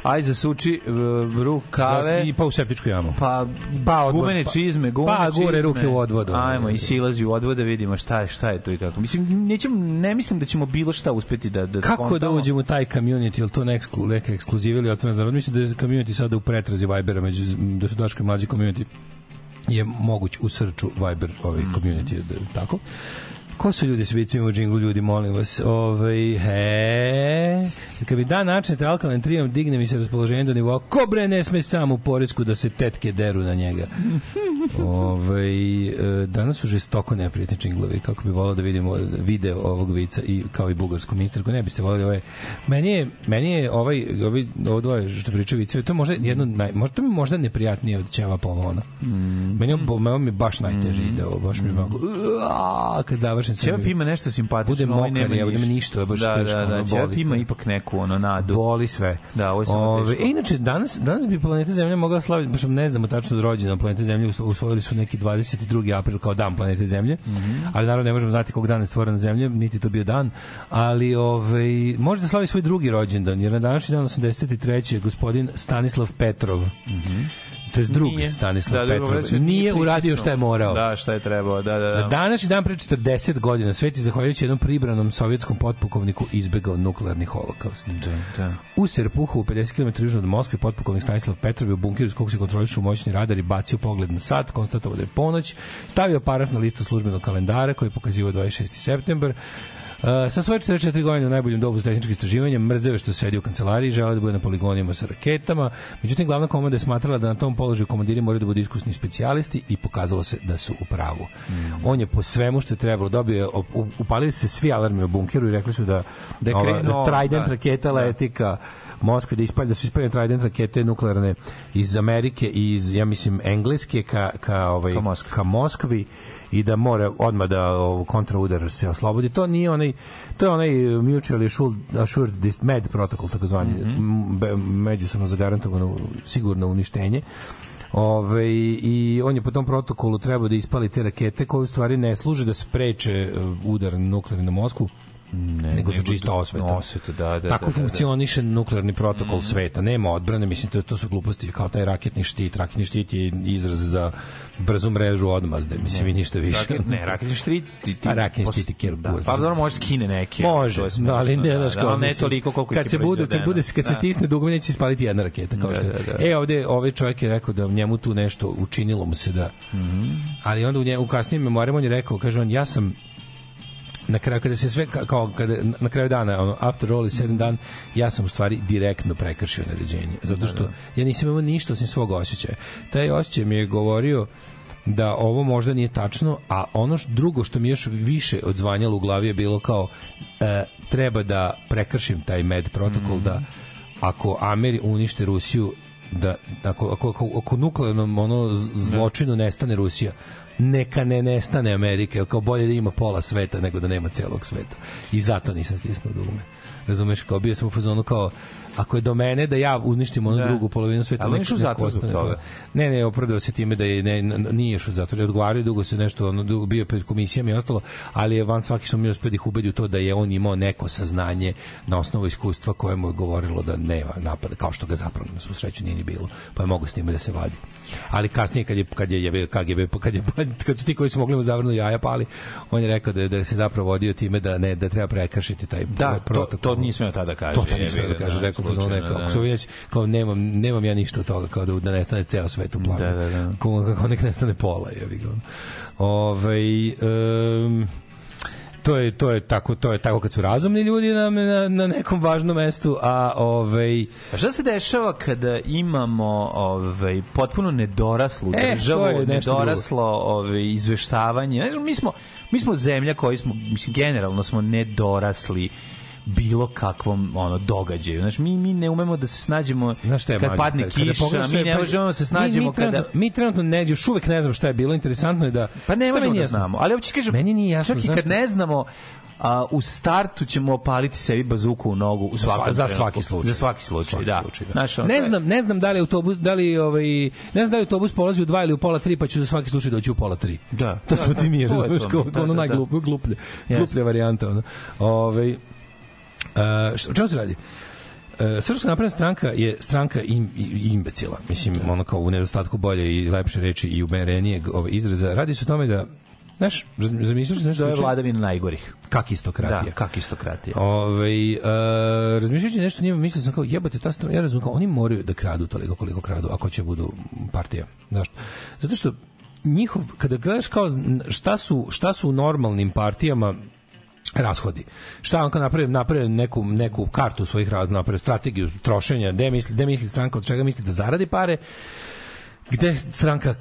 aj zasuči uh, rukave. I pa u septičku jamu. Pa, Pa odvod- gumene pa- čizme, gumene pa gure čizme. ruke u odvodu. Ajmo, i silazi u odvod da vidimo šta je, šta je to i kako. Mislim, nećemo, ne mislim da ćemo bilo šta uspeti da, da Kako da uđemo u taj community, ili to ne eksklu, neka ekskluziva ili otvorena za narod? Mislim da je community sada u pretrazi Vibera, među, da su Daško i mlađi community je moguć u srču Viber ovih Mm. community, da, tako? Ko su ljudi s vicima u džinglu, ljudi, molim vas? Ove, he, kad bi dan načinete alkalan trijom, digne mi se raspoloženje do nivoa, ko bre ne sme sam u poresku da se tetke deru na njega. Ove, e, danas su žestoko neprijatni džinglovi, kako bi volao da vidimo video ovog vica i kao i bugarsku ministarku, ne biste volili ovaj. Meni je, meni je ovaj, ovaj, ovo dvoje što pričaju viceve, to je možda jedno, naj, možda to mi možda neprijatnije od Ćeva Pomona. Meni je, meni je baš najteži ide, baš mi je ovako, kad završim sve Ćevap ima nešto simpatično, Bude ovaj mokar, evo, nema ništa, baš da, teško, da, da, ono, Ćevap ima ipak neku ono nadu. Boli sve. Da, ovo je samo teško. e, inače, danas, danas bi planeta Zemlja mogla slaviti, baš ne znamo tačno rođena planete Zemlje, us- usvojili su neki 22. april kao dan planete Zemlje, Mhm. ali naravno ne možemo znati kog dana je stvorena Zemlja, niti to bio dan, ali ovaj, može da slavi svoj drugi rođendan, jer na današnji dan 83. je gospodin Stanislav Petrov. To je drugi Nije. Stanislav Da, da, Petrov. reći, Nije uradio šta je morao. Da, šta je trebao, da, da, da. Na današnji dan pre 40 godina svet je zahvaljujući jednom pribranom sovjetskom potpukovniku izbegao nuklearni holokaust. Da, da. U Serpuhu, 50 km južno od Moskve, potpukovnik Stanislav Petrov je u bunkeru iz kog se kontrolišu moćni radari bacio pogled na sat, konstatovao da je ponoć, stavio paraf na listu službenog kalendara koji je pokazivao 26. september, sa svoje 44 godine u najboljem dobu za tehničke istraživanja mrzeo što sedi u kancelariji, želeo da bude na poligonima sa raketama. Međutim, glavna komanda je smatrala da na tom položaju komandiri moraju da budu iskusni specijalisti i pokazalo se da su u pravu. On je po svemu što je trebalo dobio, upalili se svi alarmi u bunkeru i rekli su da, Da je ova, krenuo, Trident da. raketa leti ka Moskve, da, ispalja, da su ispaljene Trident rakete nuklearne iz Amerike i iz, ja mislim, Engleske ka, ka, ovaj, Ka Moskvi. ka Moskvi i da mora odmah da ovo, kontraudar se oslobodi. To nije onaj, to je onaj mutually assured, med protokol, takozvani, mm -hmm. međusobno zagarantovano sigurno uništenje. Ove, I on je po tom protokolu trebao da ispali te rakete koje u stvari ne služe da spreče uh, udar nuklearni na Moskvu, Ne, nego su čista da- osveta. osveta, da, da, Tako da, da, da. funkcioniše nuklearni protokol sveta. Nema odbrane, mislim, to, to su gluposti kao taj raketni štit. Raketni štit je izraz za brzu mrežu odmazde, mislim, i ništa više. Raket, ne, raketni štrit ti, ti A raketni pos- štit je kjer da, Pa dobro, može skine neke. Može, to no, smešno, ali ne, da, da, ne toliko koliko kad se bude, kad bude, kad se Da. stisne dugme, neće ispaliti jedna raketa, kao Da, što je. da, da. E, ovde, ovaj čovjek je rekao da njemu tu nešto učinilo mu se da, Mhm. ali onda u, nje, u kasnijim memorijama on je rekao, kaže on, ja sam na kraju kada se sve ka- kao kada na kraju dana ono after all is said and done ja sam u stvari direktno prekršio naređenje zato što ja nisam imao ništa osim svog osjećaja. Taj osjećaj mi je govorio da ovo možda nije tačno, a ono što, drugo što mi je još više odzvanjalo u glavi je bilo kao e, treba da prekršim taj med protokol da ako Ameri unište Rusiju da ako, ako, ako, ako nuklearnom ono z- zločinu nestane Rusija neka ne nestane Amerika, jer kao bolje da ima pola sveta nego da nema celog sveta. I zato nisam stisnuo dugme. Razumeš, kao bio sam u fazonu kao ako je do mene da ja uništim onu Da. drugu polovinu sveta, Ali u neko zatvor zbog toga. to. Ne, ne, opravdao se time da je ne, nije išao u zatvor, je odgovarao i dugo se nešto, ono, dugo bio pred komisijama i ostalo, ali je van svaki smo mi uspio da ih ubedi u to da je on imao neko saznanje na osnovu iskustva koje mu je govorilo da nema napada, kao što ga zapravo na svu sreću nije ni bilo, pa je mogo s njime da se vadi. Ali kasnije kad je kad je jebe KGB kad je kad su ti koji su mogli mu zavrnu jaja pali, on je rekao da je, da se zapravo vodio time da ne da treba prekršiti taj Da, to, protokol. to nije smeo tada kaže. To tad nisam jebi da kaže, rekao da slučajno, neka, da. ako su već, kao nemam, nemam ja ništa od toga, kao da, da nestane ceo svet u planu. Da, da, da. Kao, kako nek nestane pola, jebi ga. Ove, um, to je to je tako to je tako kad su razumni ljudi na, na, na nekom važnom mestu a ovaj A šta se dešava kada imamo ovaj potpuno nedoraslu E, državu, je nedoraslo ovaj izveštavanje. Znaš, mi smo mi smo zemlja koji smo mislim generalno smo nedorasli bilo kakvom ono događaju. Znaš, mi mi ne umemo da se snađemo Znaš šta je kad mlađe, padne kada kiša, pogledaš mi ne pa- možemo da se mi- snađemo mi, trenutno, kada mi trenutno ne, još uvek ne znam šta je bilo, interesantno je da Pa ne možemo da znamo. Ali hoćeš kažem, Meni nije jasno čak i kad ne znamo, a, u startu ćemo opaliti sebi bazuku u nogu u svakom za trenutku. svaki slučaj. Za svaki slučaj, Svaki da. slučaj, da. Znaš, ne znam, ne znam da li autobus, da li ovaj ne znam da li autobus polazi u 2 ili u pola 3, pa ću za svaki slučaj doći u pola 3. Da. To Da, smo ti mi, razumeš, kao, Da, kao ono da, da. najgluplje, gluplje, Jeste. gluplje varijanta. Ono. Ovaj, Uh, o čemu se radi? E, Srpska napredna stranka je stranka im, imbecila. Mislim, ono kao u nedostatku bolje i lepše reči i umerenijeg ovaj, izraza. Radi se o tome da Znaš, raz- zamišljaš nešto To je vladavina najgorih. Kak istokratija. Da, kak istokratija. Ove, uh, razmišljajući nešto njima, mislio sam kao, jebate, ta strana, ja razumem, kao, oni moraju da kradu toliko koliko kradu, ako će budu partija. Zašto? Zato što njihov, kada gledaš kao šta su, šta su u normalnim partijama rashodi. Šta on kad napravi, napravi neku, neku kartu svojih razloga, napravi strategiju trošenja, gde misli, gde misli stranka, od čega misli da zaradi pare, gde stranka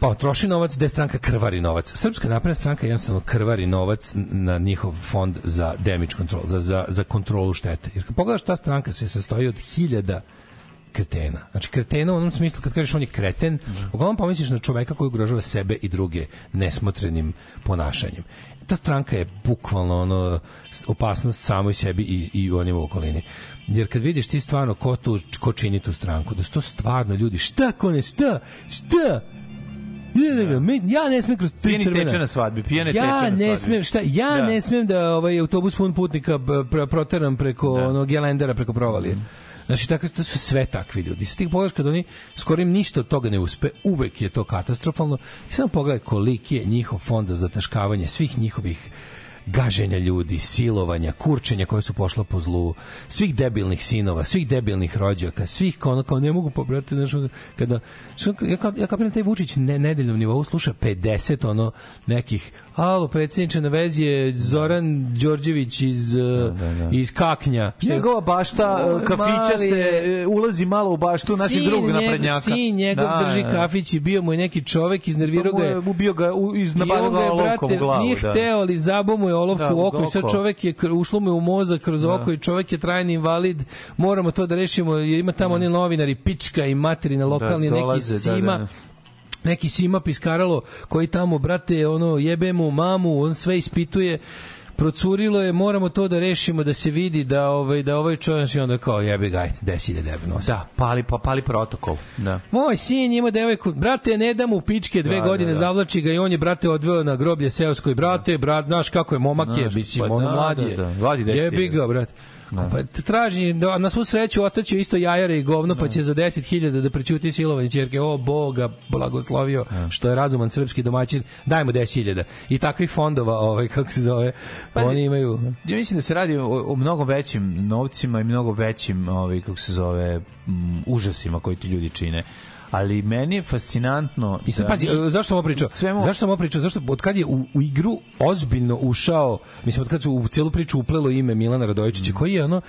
pa troši novac, gde stranka krvari novac. Srpska napredna stranka jednostavno krvari novac na njihov fond za damage control, za, za, za kontrolu štete. Jer kad pogledaš ta stranka se sastoji od hiljada kretena. Znači kretena u onom smislu kad kažeš on je kreten, uglavnom pomisliš na čoveka koji ugrožava sebe i druge nesmotrenim ponašanjem. Ta stranka je bukvalno ono opasnost samoj sebi i, i onima u okolini. Jer kad vidiš ti stvarno ko, tu, ko čini tu stranku, da su to stvarno ljudi, šta kone, šta, šta, Ne, ne, ne, me- ja ne smem kroz tri crvena. teče na svadbi, pijani teče ja na ne svadbi. smem, šta, ja Da. ne smem da ovaj autobus pun putnika proteram preko Da. onog gelendera preko provalije. Znači, tako, to su sve takvi ljudi. Sad ti pogledaš kad oni skoro im ništa od toga ne uspe, uvek je to katastrofalno. I samo pogledaj koliki je njihov fond za zataškavanje svih njihovih gaženja ljudi, silovanja, kurčenja koje su pošla po zlu, svih debilnih sinova, svih debilnih rođaka, svih kao, kao ne mogu pobrati, znaš, kada, što, ja, ka- ja kapiram taj Vučić ne, nedeljnom nivou sluša 50 ono nekih, alo, predsjedniče na vezi je Zoran Đorđević iz, da, iz Kaknja. Šta je- Njegova bašta Ovo e, je kafića mali- se e, ulazi malo u baštu naših njegov- naprednjaka. Sin njegov Da, drži da. kafić i bio mu je neki čovek, iznervirao Pa ga je ubio ga, iz on ga brate, u glavu. nije da. hteo, ali zabo mu je olovku Da, u oko i sad čovek je, ušlo mu je u mozak kroz oko i čovek je trajni invalid. Moramo to da rešimo, jer ima tamo oni novinari, pička i materina lokalni, neki dolaze, da, sima, da. neki Sima Piskaralo koji tamo, brate, ono, jebe mu mamu, on sve ispituje procurilo je, moramo to da rešimo, da se vidi da ovaj da ovaj čovjek i onda kao jebi ga, ajde, 10.000 evra nosi. Da, pali, pa, pali protokol. Da. Moj sin ima devojku, brate, ne da mu pičke dve Da, godine, da, da. zavlači ga i on je, brate, odveo na groblje seoskoj, brate, brat, znaš kako je, momak je, mislim, pa ono da, mlad da, je. da, 10.000. Jebi ga, brate. Pa t- traži, da, na svu sreću otaće isto jajare i govno, pa će za 10.000 da prećuti silovanje ćerke. O, Boga, blagoslovio, što je razuman srpski domaćin, dajmo 10.000. I takvih fondova, ovaj, kako se zove, Pazi, oni imaju... Ja mislim da se radi o, o mnogo većim novcima i mnogo većim, ovaj, kako se zove, m, užasima koji ti ljudi čine. Ali meni je fascinantno... I sad da pazi, zašto sam ovo pričao? Svemu- Zašto sam ovo pričao? Zašto od kad je u, u igru ozbiljno ušao, mislim od kad su u celu priču uplelo ime Milana Radojičića, Mm. koji je ono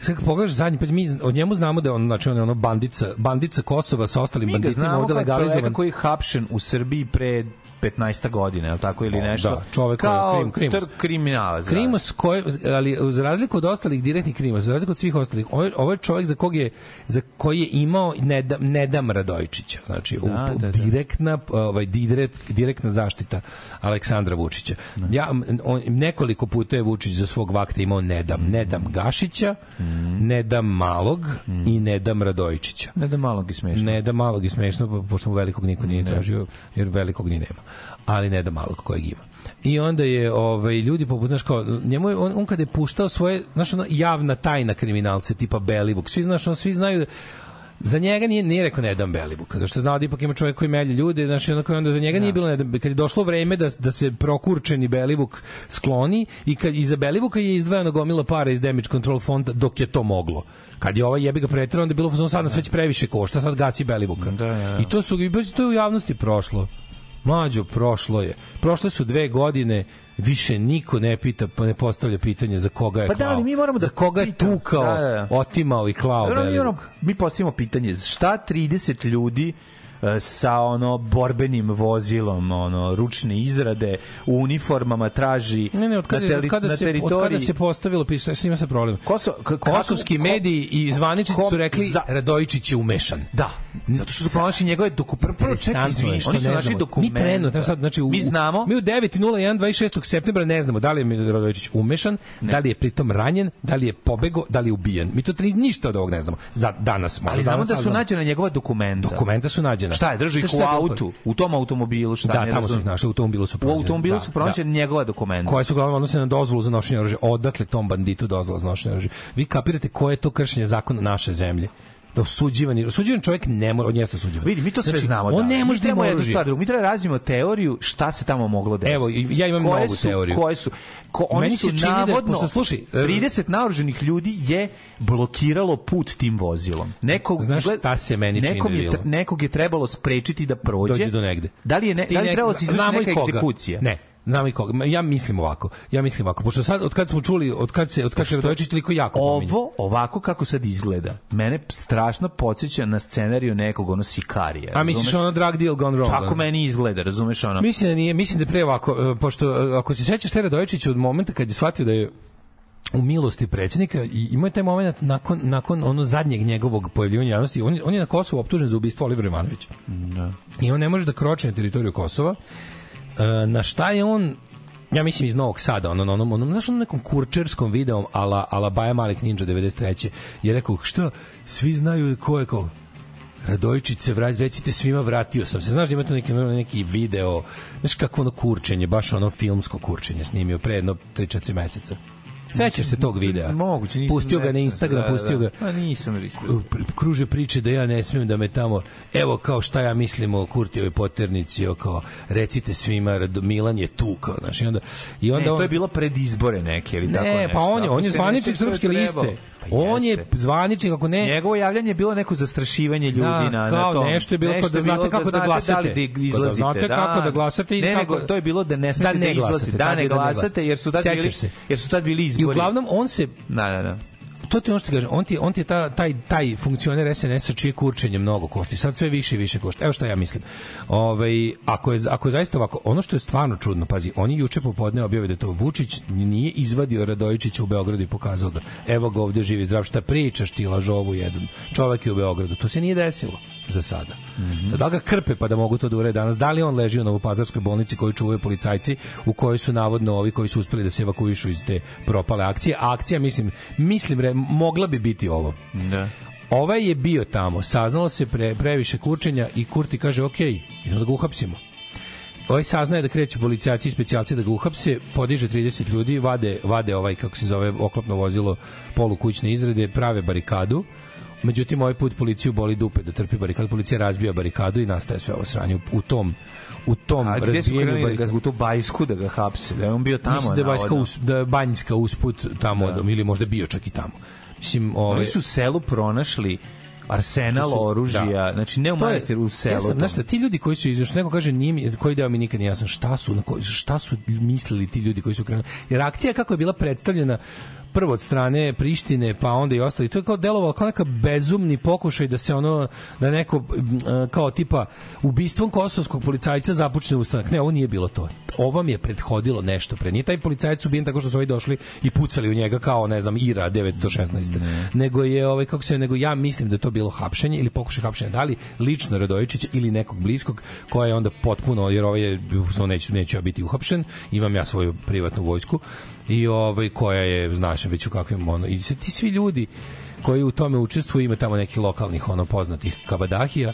Sad pogledaš zadnji, pa mi od njemu znamo da je on, znači on je ono bandica, bandica Kosova sa ostalim Mi ga banditima znamo ovde legalizovan. koji je hapšen u Srbiji pre 15 godina, je li tako ili nešto? da, čovek koji je kao krim- krimos. tr- kriminalac. da. Krimos koji ali za razliku od ostalih direktnih krimos, za razliku od svih ostalih, ovo je, ovo je čovjek za kog je za koji je imao Nedam, Nedam Radojičića. Znači u, Da, da, da. direktna ovaj direkt, direktna zaštita Aleksandra Vučića. Ja on, nekoliko puta je Vučić za svog vakta imao Nedam, Nedam Gašića, Nedam Malog i Nedam Radojičića. Ne da malog i smešno. Ne da malog i smešno, po- pošto mu velikog niko nije tražio, jer velikog ni nema. Ali ne da malog kojeg ima. I onda je ovaj ljudi poput znaš kao njemu je, on, on kada je puštao svoje znaš ono javna tajna kriminalce tipa Belivuk svi znaš on svi znaju da za njega nije nije rekao ne dam Belivuk zato što znao da ipak ima čovjek koji melje ljude znači onako onda za njega nije bilo ne dam, kad je došlo vreme da da se prokurčeni Belivuk skloni i kad iza Belivuka je izdvajano gomila para iz damage control fonda dok je to moglo. Kad je ovaj jebi ga preterao onda je bilo fazon, sad nas već previše košta sad gasi Belivuka Da, da, da. i to su i to je u javnosti prošlo Mlađo, prošlo je. Prošle su dve godine, više niko ne pita, pa ne postavlja pitanje za koga je Pa da, klao. ali mi moramo da za koga je tukao, Da, da, da. otimao i klao Dobro, mi, ono, mi postavimo pitanje, šta 30 ljudi sa ono borbenim vozilom, ono ručne izrade u uniformama traži Ne, ne, od kada, na, teri- od kada, na se, od teritoriji kada se postavilo pisao, s njima se problem. Koso, Kosovski kako- mediji i zvaničnici ko- su rekli za- Radojičić je umešan. Da, zato što su pronašli njegove dokumente. Prvo, Interesantno izvini, što oni su ne našli dokumente. Mi trenutno, sad, znači, u, mi znamo, Mi u 9.01 26. septembra ne znamo da li je Radojičić umešan, da li je pritom ranjen, da li je pobego, da li je ubijen. Mi to tri, ništa od ovog ne znamo. Za danas možda. ali znamo da su nađena njegova dokumenta. Dokumenta su nađena. Suđena. Šta je, drži ih u je autu, u tom automobilu, šta? Da, ne tamo su ih našli, u automobilu su U pronađene. automobilu Da, su pronađene njegova dokumenta. koje su uglavnom odnose na dozvolu za nošenje oružja. Odakle tom banditu dozvola za nošenje oružja? Vi kapirate koje je to kršenje zakona naše zemlje? Da osuđivani, osuđivan čovjek ne mora, on jeste osuđivan. Vidi, mi to sve Znači, znamo. On da. ne može da ima oružje. stvar. Mi treba da razvijemo teoriju šta se tamo moglo desiti. Evo, ja imam koje novu su, teoriju. Koje su, ko, oni Meni su čini da- navodno, pošto, slušaj, e, 30 naoruženih ljudi je blokiralo put tim vozilom. Nekog, Znaš šta se meni čini nekom je, bilo? tre- nekog je trebalo sprečiti da prođe. dođe do negde. Da li je, ne, da li je trebalo da se izvrši neka koga. egzekucija? Ne, znamo i koga. Ja mislim ovako. Ja mislim ovako. Pošto sad, od kad smo čuli, od kad se, od kad se Radojičić toliko jako pominje. Ovo, ovako kako sad izgleda, mene strašno podsjeća na scenariju nekog ono sikarija. A misliš ono drug deal gone wrong? Tako meni izgleda, razumeš ono? Mislim da nije, mislim da pre ovako, e, pošto e, ako se sećaš Tera Dojičić od momenta kad je shvatio da je u milosti predsjednika i ima je taj moment nakon, nakon ono zadnjeg njegovog pojavljivanja javnosti, on, je- on je na Kosovu optužen za ubistvo Olivera Ivanovića. Da. I on ne može da kroče na teritoriju Kosova. E, na šta je on ja mislim iz Novog Sada, ono, ono, ono, znaš, ono nekom kurčerskom videom ala, ala Baja Malik Ninja 93. je rekao, što, svi znaju ko je ko, Radojičić se vrati, recite svima vratio sam se. Znaš da ima neki, neki video, znaš kako ono kurčenje, baš ono filmsko kurčenje snimio pre jedno 3-4 meseca. Sećaš se tog videa? Moguće, nisam Pustio ga na. Instagram, Da, da, pustio ga. Pa nisam. Pr- Kruže priče da ja ne smijem da me tamo evo kao šta ja mislim o Kurtijevoj poternici o kao recite svima Milan je tu kao znaš i onda i onda ne, on to je bilo pred izbore neke ili tako ne, nešto. pa on je, on je ne zvaničnik srpske liste. Pa on je zvaničnik, ako ne... Njegovo javljanje je bilo neko zastrašivanje ljudi Da, na, kao na tom. nešto je bilo kao da znate kako da glasate. Da li da da izlazite. znate kako da glasate i ne, kako- nego, to je bilo da ne smete da, ne glasate, izlazite. Da ne da glasate, glasate. jer su tad bili, jer su tad bili I izbori. uglavnom on se Da, da, da. To ti ono što kažem, on ti, on ti je ta, taj, taj funkcioner SNS-a čije kurčenje mnogo košta sad sve više i više košta. Evo šta ja mislim. Ovaj, ako, je, ako je zaista ovako, ono što je stvarno čudno, pazi, oni juče popodne objave da to Vučić nije izvadio Radojičića u Beogradu i pokazao ga. Evo ga ovde živi zdrav, šta pričaš ti lažovu jedan. Čovek je u Beogradu. To se nije desilo za sada. Mm -hmm. Da li ga krpe pa da mogu to da urede danas? Da li on leži u Novopazarskoj bolnici koju čuvaju policajci u kojoj su navodno ovi koji su uspeli da se evakuišu iz te propale akcije? A akcija, mislim, mislim, re, mogla bi biti ovo. Da. Ovaj je bio tamo, saznalo se pre, previše kurčenja i Kurti kaže, ok, idemo da ga uhapsimo. Ovaj saznaje da kreću policajci i specijalci da ga uhapse, podiže 30 ljudi, vade, vade ovaj, kako se zove, oklopno vozilo polukućne izrade, prave barikadu, Međutim, ovaj put policiju boli dupe da trpi barikadu. Policija razbija barikadu i nastaje sve ovo sranje u, tom u tom A gde su krenuli da barikade. ga, u bajsku da ga hapse? Da je on bio tamo, Mislim da je navodno. us, da je Banjska usput tamo, da. ili možda bio čak i tamo. Mislim, ovaj, Oni su u selu pronašli arsenal su- oružja, da. znači ne u manastiru, u selu. Ja sam, znaš šta, ti ljudi koji su izašli, neko kaže, nije, mi- koji deo mi nikad nije jasan, šta su, na koji, šta su mislili ti ljudi koji su krenuli? Jer akcija kako je bila predstavljena prvo od strane Prištine, pa onda i ostali. To je kao delovalo kao neka bezumni pokušaj da se ono, da neko e, kao tipa ubistvom kosovskog policajca započne ustanak. Ne, ovo nije bilo to. Ovo mi je prethodilo nešto pre. Nije taj policajac ubijen tako što su ovi došli i pucali u njega kao, ne znam, Ira 916. Nego je, ovaj, kako se, nego ja mislim da je to bilo hapšenje ili pokušaj hapšenja. Da li lično Radojičić ili nekog bliskog koja je onda potpuno, jer ovaj je, neću, neću ja biti uhapšen, imam ja svoju privatnu vojsku i ovaj koja je znaš već u kakvim ono i ti svi ljudi koji u tome učestvuju ima tamo nekih lokalnih ono poznatih kabadahija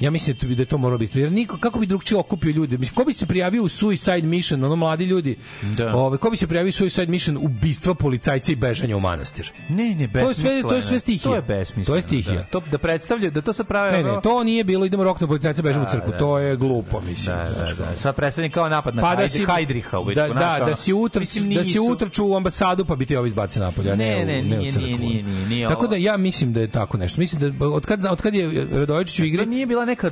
Ja mislim da da je to moralo biti. Jer niko, kako bi drugčije okupio ljude? Mislim, ko bi se prijavio u Suicide Mission, ono mladi ljudi? Da. Ove, ko bi se prijavio u Suicide Mission ubistva policajca i bežanja u manastir? Ne, ne, To je sve- to je sve besmisleno. stihija. To je besmisleno. To je stihija. Da, to, da predstavlja, da to sad pravi... Ne, ne, to nije bilo, idemo rokno policajca, bežamo u Da, crkvu. da. To je glupo, mislim. Da, da, da. Sad predstavlja kao napad na Pa pa da si Hajdriha u da, da, da si utrč, da si utrču u ambasadu pa bi ti ovi izbaci napolje, a ne, Ne, u, ne, ne u nije, nije, nije, nije, Tako da ja mislim da je tako nešto. Mislim da od kad od kad je Radojičić u igri To nije bila neka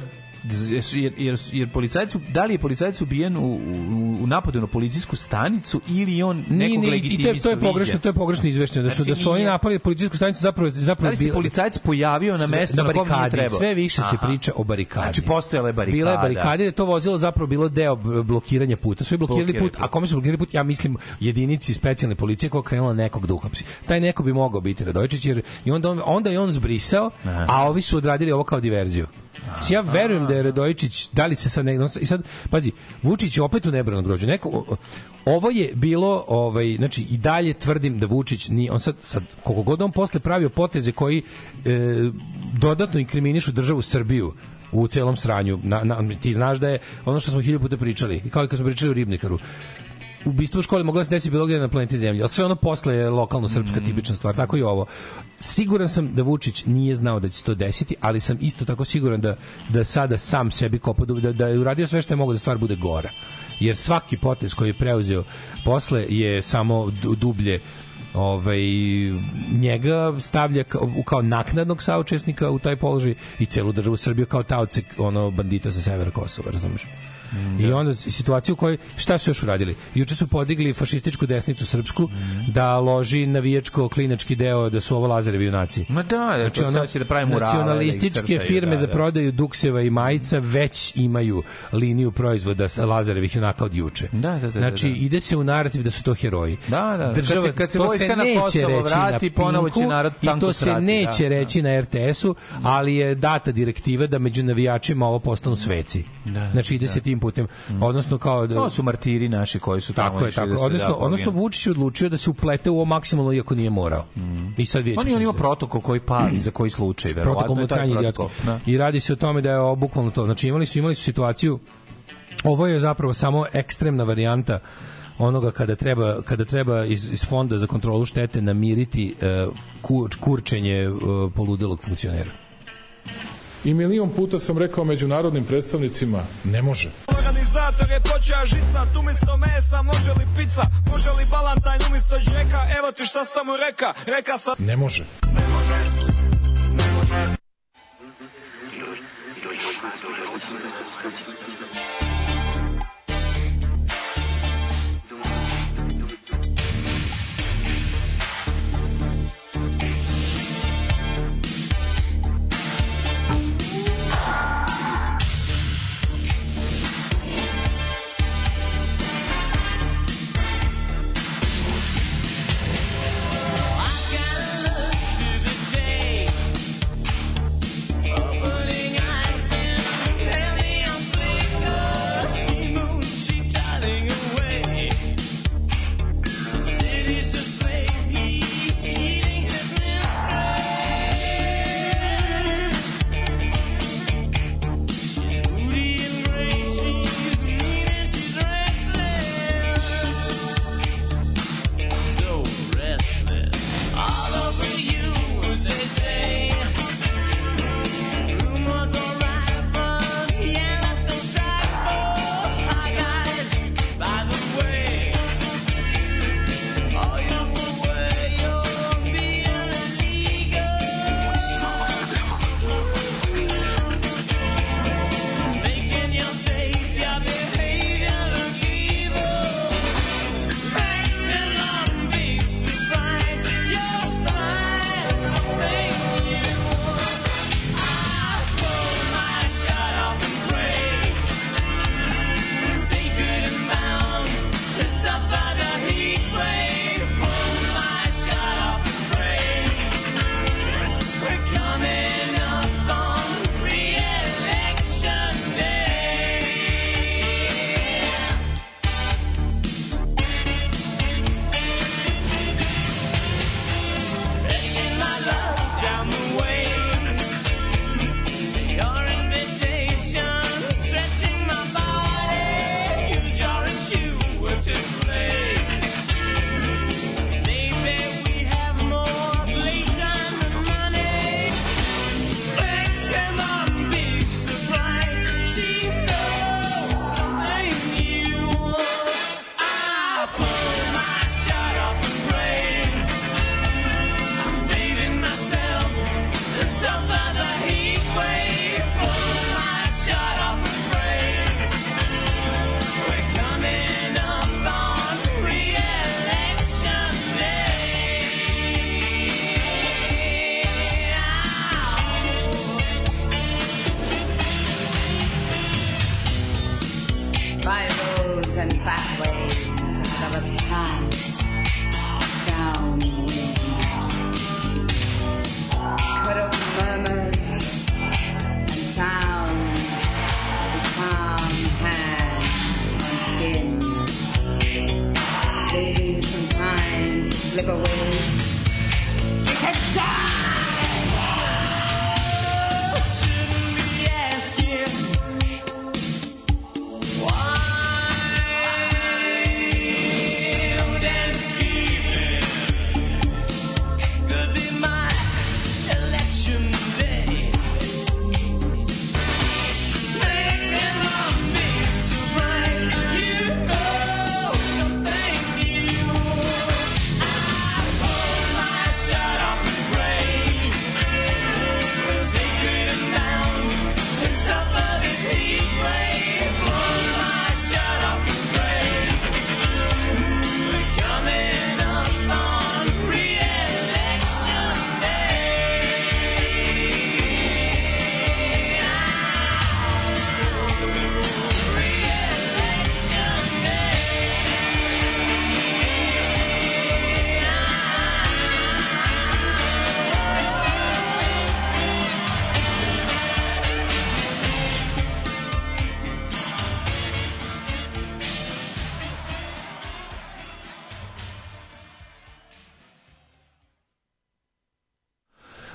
jer, jer, jer policajac, da li je policajac ubijen u, u, u napadu na policijsku stanicu ili on nekog Nije, nije, i to je, to je pogrešno, to je pogrešno izvešteno da su Znači, da su oni napali policijsku stanicu zapravo Da zapravo li se bila- policajac pojavio na mestu na, kom nije barikadi, trebao? Sve više se Aha. priča o barikadi. Znači, postojala je barikada. Bila je barikada, da je to vozilo zapravo bilo deo blokiranja puta. Su je blokirali put, put. a kome su blokirali put? Ja mislim jedinici specijalne policije koja krenula nekog da uhapsi. Taj neko bi mogao biti Radojičić jer i onda on, onda je on zbrisao, a ovi su odradili ovo kao diverziju. Ja verujem da je Radojičić, da li se sad ne... I sad, pazi, Vučić je opet u nebranom grođu. Neko, ovo je bilo, ovaj, znači, i dalje tvrdim da Vučić, ni, on sad, sad, koliko god on posle pravio poteze koji e, dodatno inkriminišu državu Srbiju, u celom sranju. Na, na, ti znaš da je ono što smo hiljadu puta pričali, kao i kad smo pričali o ribnikaru, ubistvo u školi moglo da se desiti bilo gde na planeti Zemlji, ali sve ono posle je lokalno srpska Mm. tipična stvar, tako i ovo. Siguran sam da Vučić nije znao da će se to desiti, ali sam isto tako siguran da, da sada sam sebi kopa da, da je uradio sve što je mogao da stvar bude gora. Jer svaki potez koji je preuzeo posle je samo du- dublje ovaj njega stavlja kao, kao naknadnog saučesnika u taj položaj i celu državu Srbiju kao taoce ono bandita sa severa Kosova, razumeš? I onda s- situaciju u kojoj šta su još uradili? Juče su podigli fašističku desnicu srpsku da loži navijačko klinački deo da su ovo Lazarevi junaci. Ma da, da, Znači, će da pravi murale, da nacionalističke firme da, za da. prodaju dukseva i majica već imaju liniju proizvoda sa Lazarevih junaka od juče. Da, da, da, da, znači, da. ide se u narativ da su to heroji. Da, da. Država, Kad se- kad se to vojska na Kosovo vrati, na ponovo će narod I tanko to se srati, neće da, reći na RTS-u, ali je data direktiva da među navijačima ovo postanu sveci. Da, znači, ide da. se tim putem. Odnosno, kao da... To su martiri naši koji su tamo Tako je, išli tako. da odnosno, da odnosno. Vučić odlučio da se uplete u ovo maksimalno iako nije morao. I sad vidjet On ćemo je on šta ima će se- protokol koji pali za koji slučaj, verovatno. protokol je taj krajnje protokol. Da. I radi se o tome da je bukvalno to. Znači imali su imali su situaciju ovo je zapravo samo ekstremna varijanta onoga kada treba kada treba iz, iz fonda za kontrolu štete namiriti uh, kur, kurčenje uh, poludelog funkcionera. I milion puta sam rekao međunarodnim predstavnicima, ne može. Organizator je počeo žicat umjesto mesa, može li pizza, može li balantajn umjesto džeka, evo ti šta sam mu reka, reka sam... Ne može. So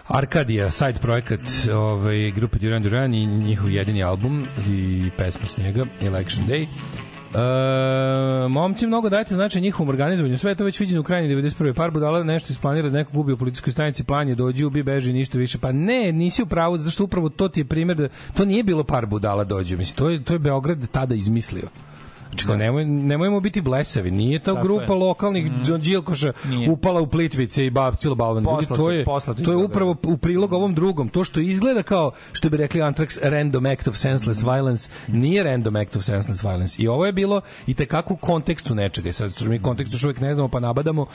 Arkadija, side projekat ovaj, grupe Duran Duran i njihov jedini album i pesma s njega, Election Day. E, momci mnogo dajete značaj njihovom organizovanju. Sve je to već viđeno u krajnji 91. Par budala nešto isplanira neko gubi u policijskoj stanici, plan je dođi, ubi, beži, ništa više. Pa ne, nisi u pravu, zato što upravo to ti je primjer da to nije bilo par budala dođe. Mislim, to je, to je Beograd tada izmislio. Znači, kao, nemoj, nemojmo biti blesavi. Nije ta Tako grupa je. lokalnih mm. Đilkoša Nije. upala u plitvice i bacila balvan. Ljudi, Poslato- to je, poslato iz to je upravo u prilog ovom drugom. To što izgleda kao, što bi rekli Anthrax, random act of senseless violence, nije random act of senseless violence. I ovo je bilo i tekako u kontekstu nečega. Sad, što mi kontekst još uvijek ne znamo, pa nabadamo,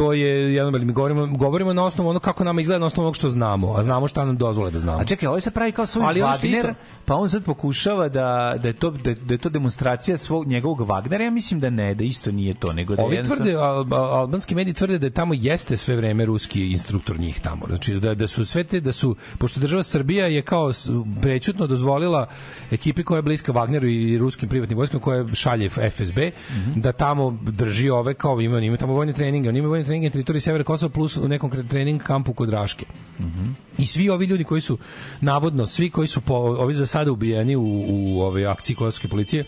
to je jedno, mi govorimo, govorimo na osnovu ono kako nama izgleda na osnovu onog što znamo, a znamo šta nam dozvole da znamo. A čekaj, ovaj se pravi kao svoj Ali Wagner, isto- pa on sad pokušava da, da, je to, da, da je to demonstracija svog njegovog Wagnera, ja mislim da ne, da isto nije to, nego da Ovi jednostavno- tvrde, al, al- albanski mediji tvrde da je tamo jeste sve vreme ruski instruktor njih tamo. Znači da, da su sve te, da su, pošto država Srbija je kao prećutno dozvolila ekipi koja je bliska Wagneru i ruskim privatnim vojskama koja šalje FSB, Mhm. da tamo drži ove kao ima, ima tamo vojne treninge, oni imaju vojne treninge na teritoriji Severa Kosova plus u nekom trening kampu kod Raške. I svi ovi ljudi koji su navodno svi koji su po, ovi za sada ubijeni u, u ove akciji kosovske policije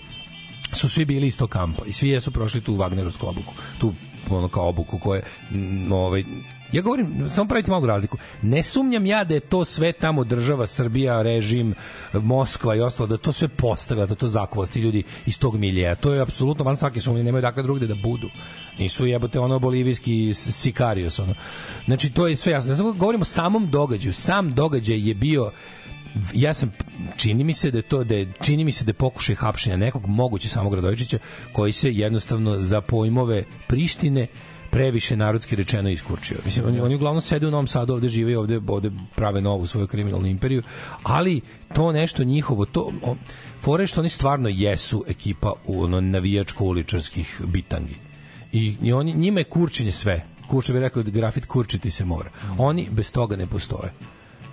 su svi bili iz tog kampa i svi jesu prošli tu Wagnerovsku obuku, tu ono kao obuku koje m, ovaj Ja govorim, samo pravite malu razliku. Ne sumnjam ja da je to sve tamo država, Srbija, režim, Moskva i ostalo, da to sve postavila, da to zakuva ti ljudi iz tog miljeja. To je apsolutno van svake sumnje, nemaju dakle drugde da budu. Nisu jebote ono bolivijski sikarios. Ono. Znači, to je sve jasno. Ja samo govorim o samom događaju. Sam događaj je bio ja sam čini mi se da to da je čini mi se da pokušaj hapšenja nekog moguće samog Radojičića koji se jednostavno za pojmove Prištine previše narodski rečeno iskurčio. Mislim, oni, oni uglavnom sede u Novom Sadu, ovde žive i ovde, ovde prave novu svoju kriminalnu imperiju, ali to nešto njihovo, to, on, fore što oni stvarno jesu ekipa u ono navijačko-uličarskih bitangi. I, i oni, njima je kurčenje sve. Kurče bi rekao da grafit kurčiti se mora. Oni bez toga ne postoje.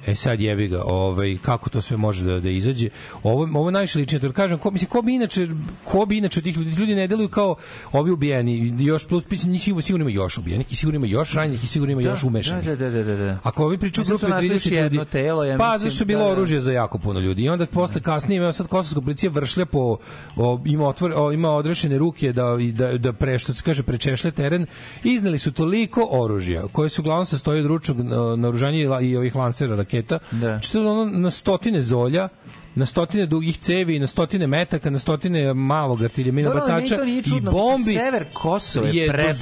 E sad jebi ga, ovaj kako to sve može da da izađe. Ovo ovo najviše liči na to. Kažem, ko mislim ko bi inače ko bi inače od tih ljudi, ljudi ne deluju kao ovi ubijeni. Još plus mislim njih sigurno, sigurno ima još ubijenih i sigurno ima još ranjenih i sigurno ima još umešanih. Da, da, da, da, da. Ako ovi su grupe našli još 30 jedno ljudi, telo, ja pa mislim, zato što je bilo da, da. oružje za jako puno ljudi. I onda posle kasnije ima sad kosovska policija vršlja po o, ima otvor, o, ima odrešene ruke da da da pre što se kaže prečešle teren. Izneli su toliko oružja koje su uglavnom sastoji od ručnog na- naoružanja i, i ovih lansera raketa. Da. Znači, to je ono na stotine zolja na stotine dugih cevi, na stotine metaka, na stotine malog ali bacača i bombi. mislim, sever Kosova je je prepuno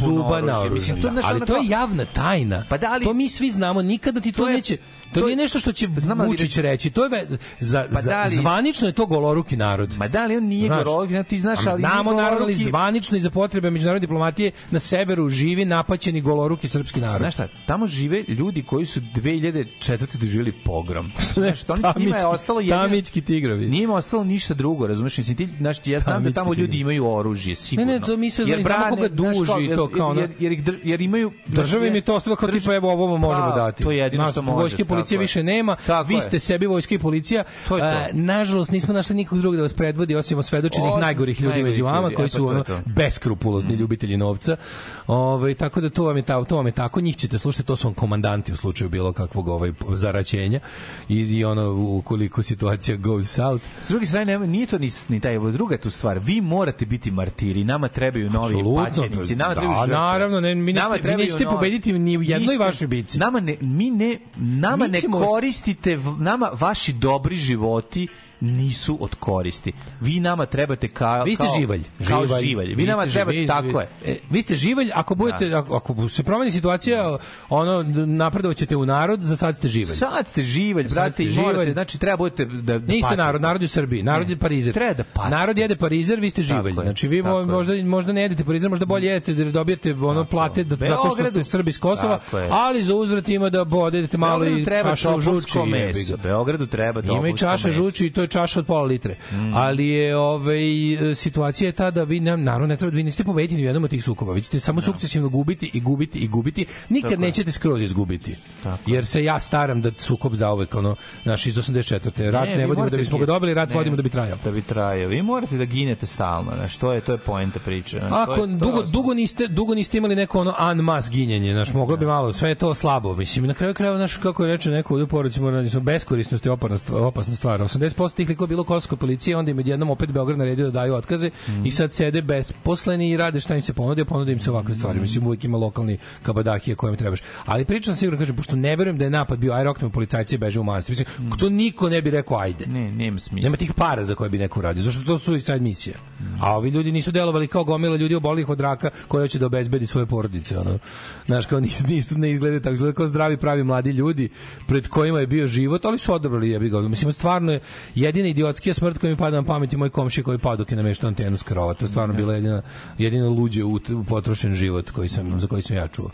na Mislim, to, znaš, ali to je javna tajna. Pa da, ali- to mi svi znamo, nikada ti to, To je- neće. To, to nije je- nešto što će Znam, ali Vučić reći- reći. To je za, Pa za da, ali- zvanično je to goloruki narod. Ma da li on nije Znaš. goloruki, ti znaš, ali znamo naravno ali zvanično i za potrebe međunarodne diplomatije na severu živi napaćeni goloruki srpski narod. Znaš šta, tamo žive ljudi koji su 2004. doživjeli pogrom. Znaš, to oni- njima je Tamički- ostalo jedino, tamički tigrovi. Nije im ostalo ništa drugo, razumeš? Mislim, ti, znaš, ja znam da Tamički tamo ljudi imaju oružje, sigurno. Ne, ne, to mi sve Jer znamo brane, koga duži jer- to kao jer, jer, dr- jer imaju... Država im je to ostavila kao tipa evo ovo možemo Da, dati. to je jedino što može, policije više nema. Tako vi je. ste sebi vojska i policija. To je to. A, nažalost nismo našli nikog drugog da vas predvodi osim osvedočenih Osim najgorih ljudi među vama koji e, pa su je ono beskrupulozni ljubitelji novca. Ovaj tako da to vam je ta, to vam je tako njih ćete slušati to su vam komandanti u slučaju bilo kakvog ovaj zaraćenja i, i ono ukoliko situacija goes south. S druge strane, nema, nije to ni, ni taj, druga je tu stvar. Vi morate biti martiri, nama trebaju novi Apsolutno. paćenici, nama Da, trebaju žrtve. naravno, ne, mi ne- Nama trebaju nećete pobediti ni u jednoj vašoj bici. Nama ne, mi ne, nama Ne koristite, nama vaši dobri životi nisu od koristi. Vi nama trebate ka, Vi ste kao, živalj. Kao Živalj. živalj. Vi, nama ste trebate, živalj, tako vi- je. E, vi ste živalj, ako budete ako, ako se promeni situacija, ono napredovaćete u narod, za sad ste živalj. Sad ste živalj, brate, ste i morate, živalj. znači treba budete da, da Niste patite. narod, narod je u Srbiji. Narod je parizer. Treba da patite. Narod jede parizer, vi ste živalj. Znači vi tako mo- možda možda ne jedete parizer, možda bolje jedete da dobijete ono plate da, zato što ste Srbi iz Kosova, Tako ali za uzvrat ima da bodete malo i čašu žuči. Beogradu treba Ima i čaša žuči i to je čaša od pola litre. Mm. Ali je ovaj, situacija je ta da vi, nam, naravno, ne treba, vi niste pobediti ni u jednom od tih sukoba. Vi ćete samo sukcesivno gubiti i gubiti i gubiti. Nikad Tako nećete skroz izgubiti. Tako Jer se ja staram da sukob zauvek, ono, naš iz 84. Rat ne, vi vodimo da bismo ga gi- dobili, rat ne, vodimo da bi trajao. Da bi trajao. Vi morate da ginete stalno, znaš, to je to je poenta priče. znaš, to Ako je- to dugo, dugo, niste, dugo niste imali neko ono an mas ginjenje, znaš, moglo bi malo, sve je to slabo, mislim, na kraju krajeva, znaš, kako je reče neko u porodici, mora da beskorisnost je stvar, opasna stvar. 80% tih likova bilo kosovska policija, onda im odjednom opet Beograd naredio da daju otkaze i sad sede besposleni i rade šta im se ponudi, ponudi im se ovakve stvari. Mislim, uvijek ima lokalni kabadahije kojem trebaš. Ali pričam sigurno, kažem, pošto ne verujem da je napad bio, aj roknemo policajci beže u manastir. Mislim, to niko ne bi rekao ajde. Ne, nema smisla. Nema tih para za koje bi neko uradio, zašto to su i sad misija. A ovi ljudi nisu delovali kao gomila ljudi obolih od raka koji hoće da obezbedi svoje porodice, ono. Znaš, kao nisu, nisu ne izgledaju tako, izgledaju kao zdravi, pravi mladi ljudi pred kojima je bio život, ali su odabrali jebi ga. Mislim, stvarno je jedina idiotskija smrt koja mi pada na pamet je moj komšija koji pao dok je nameštao antenu s krova. To je stvarno bila jedina, jedina luđe u potrošen život koji sam, za koji sam ja čuo.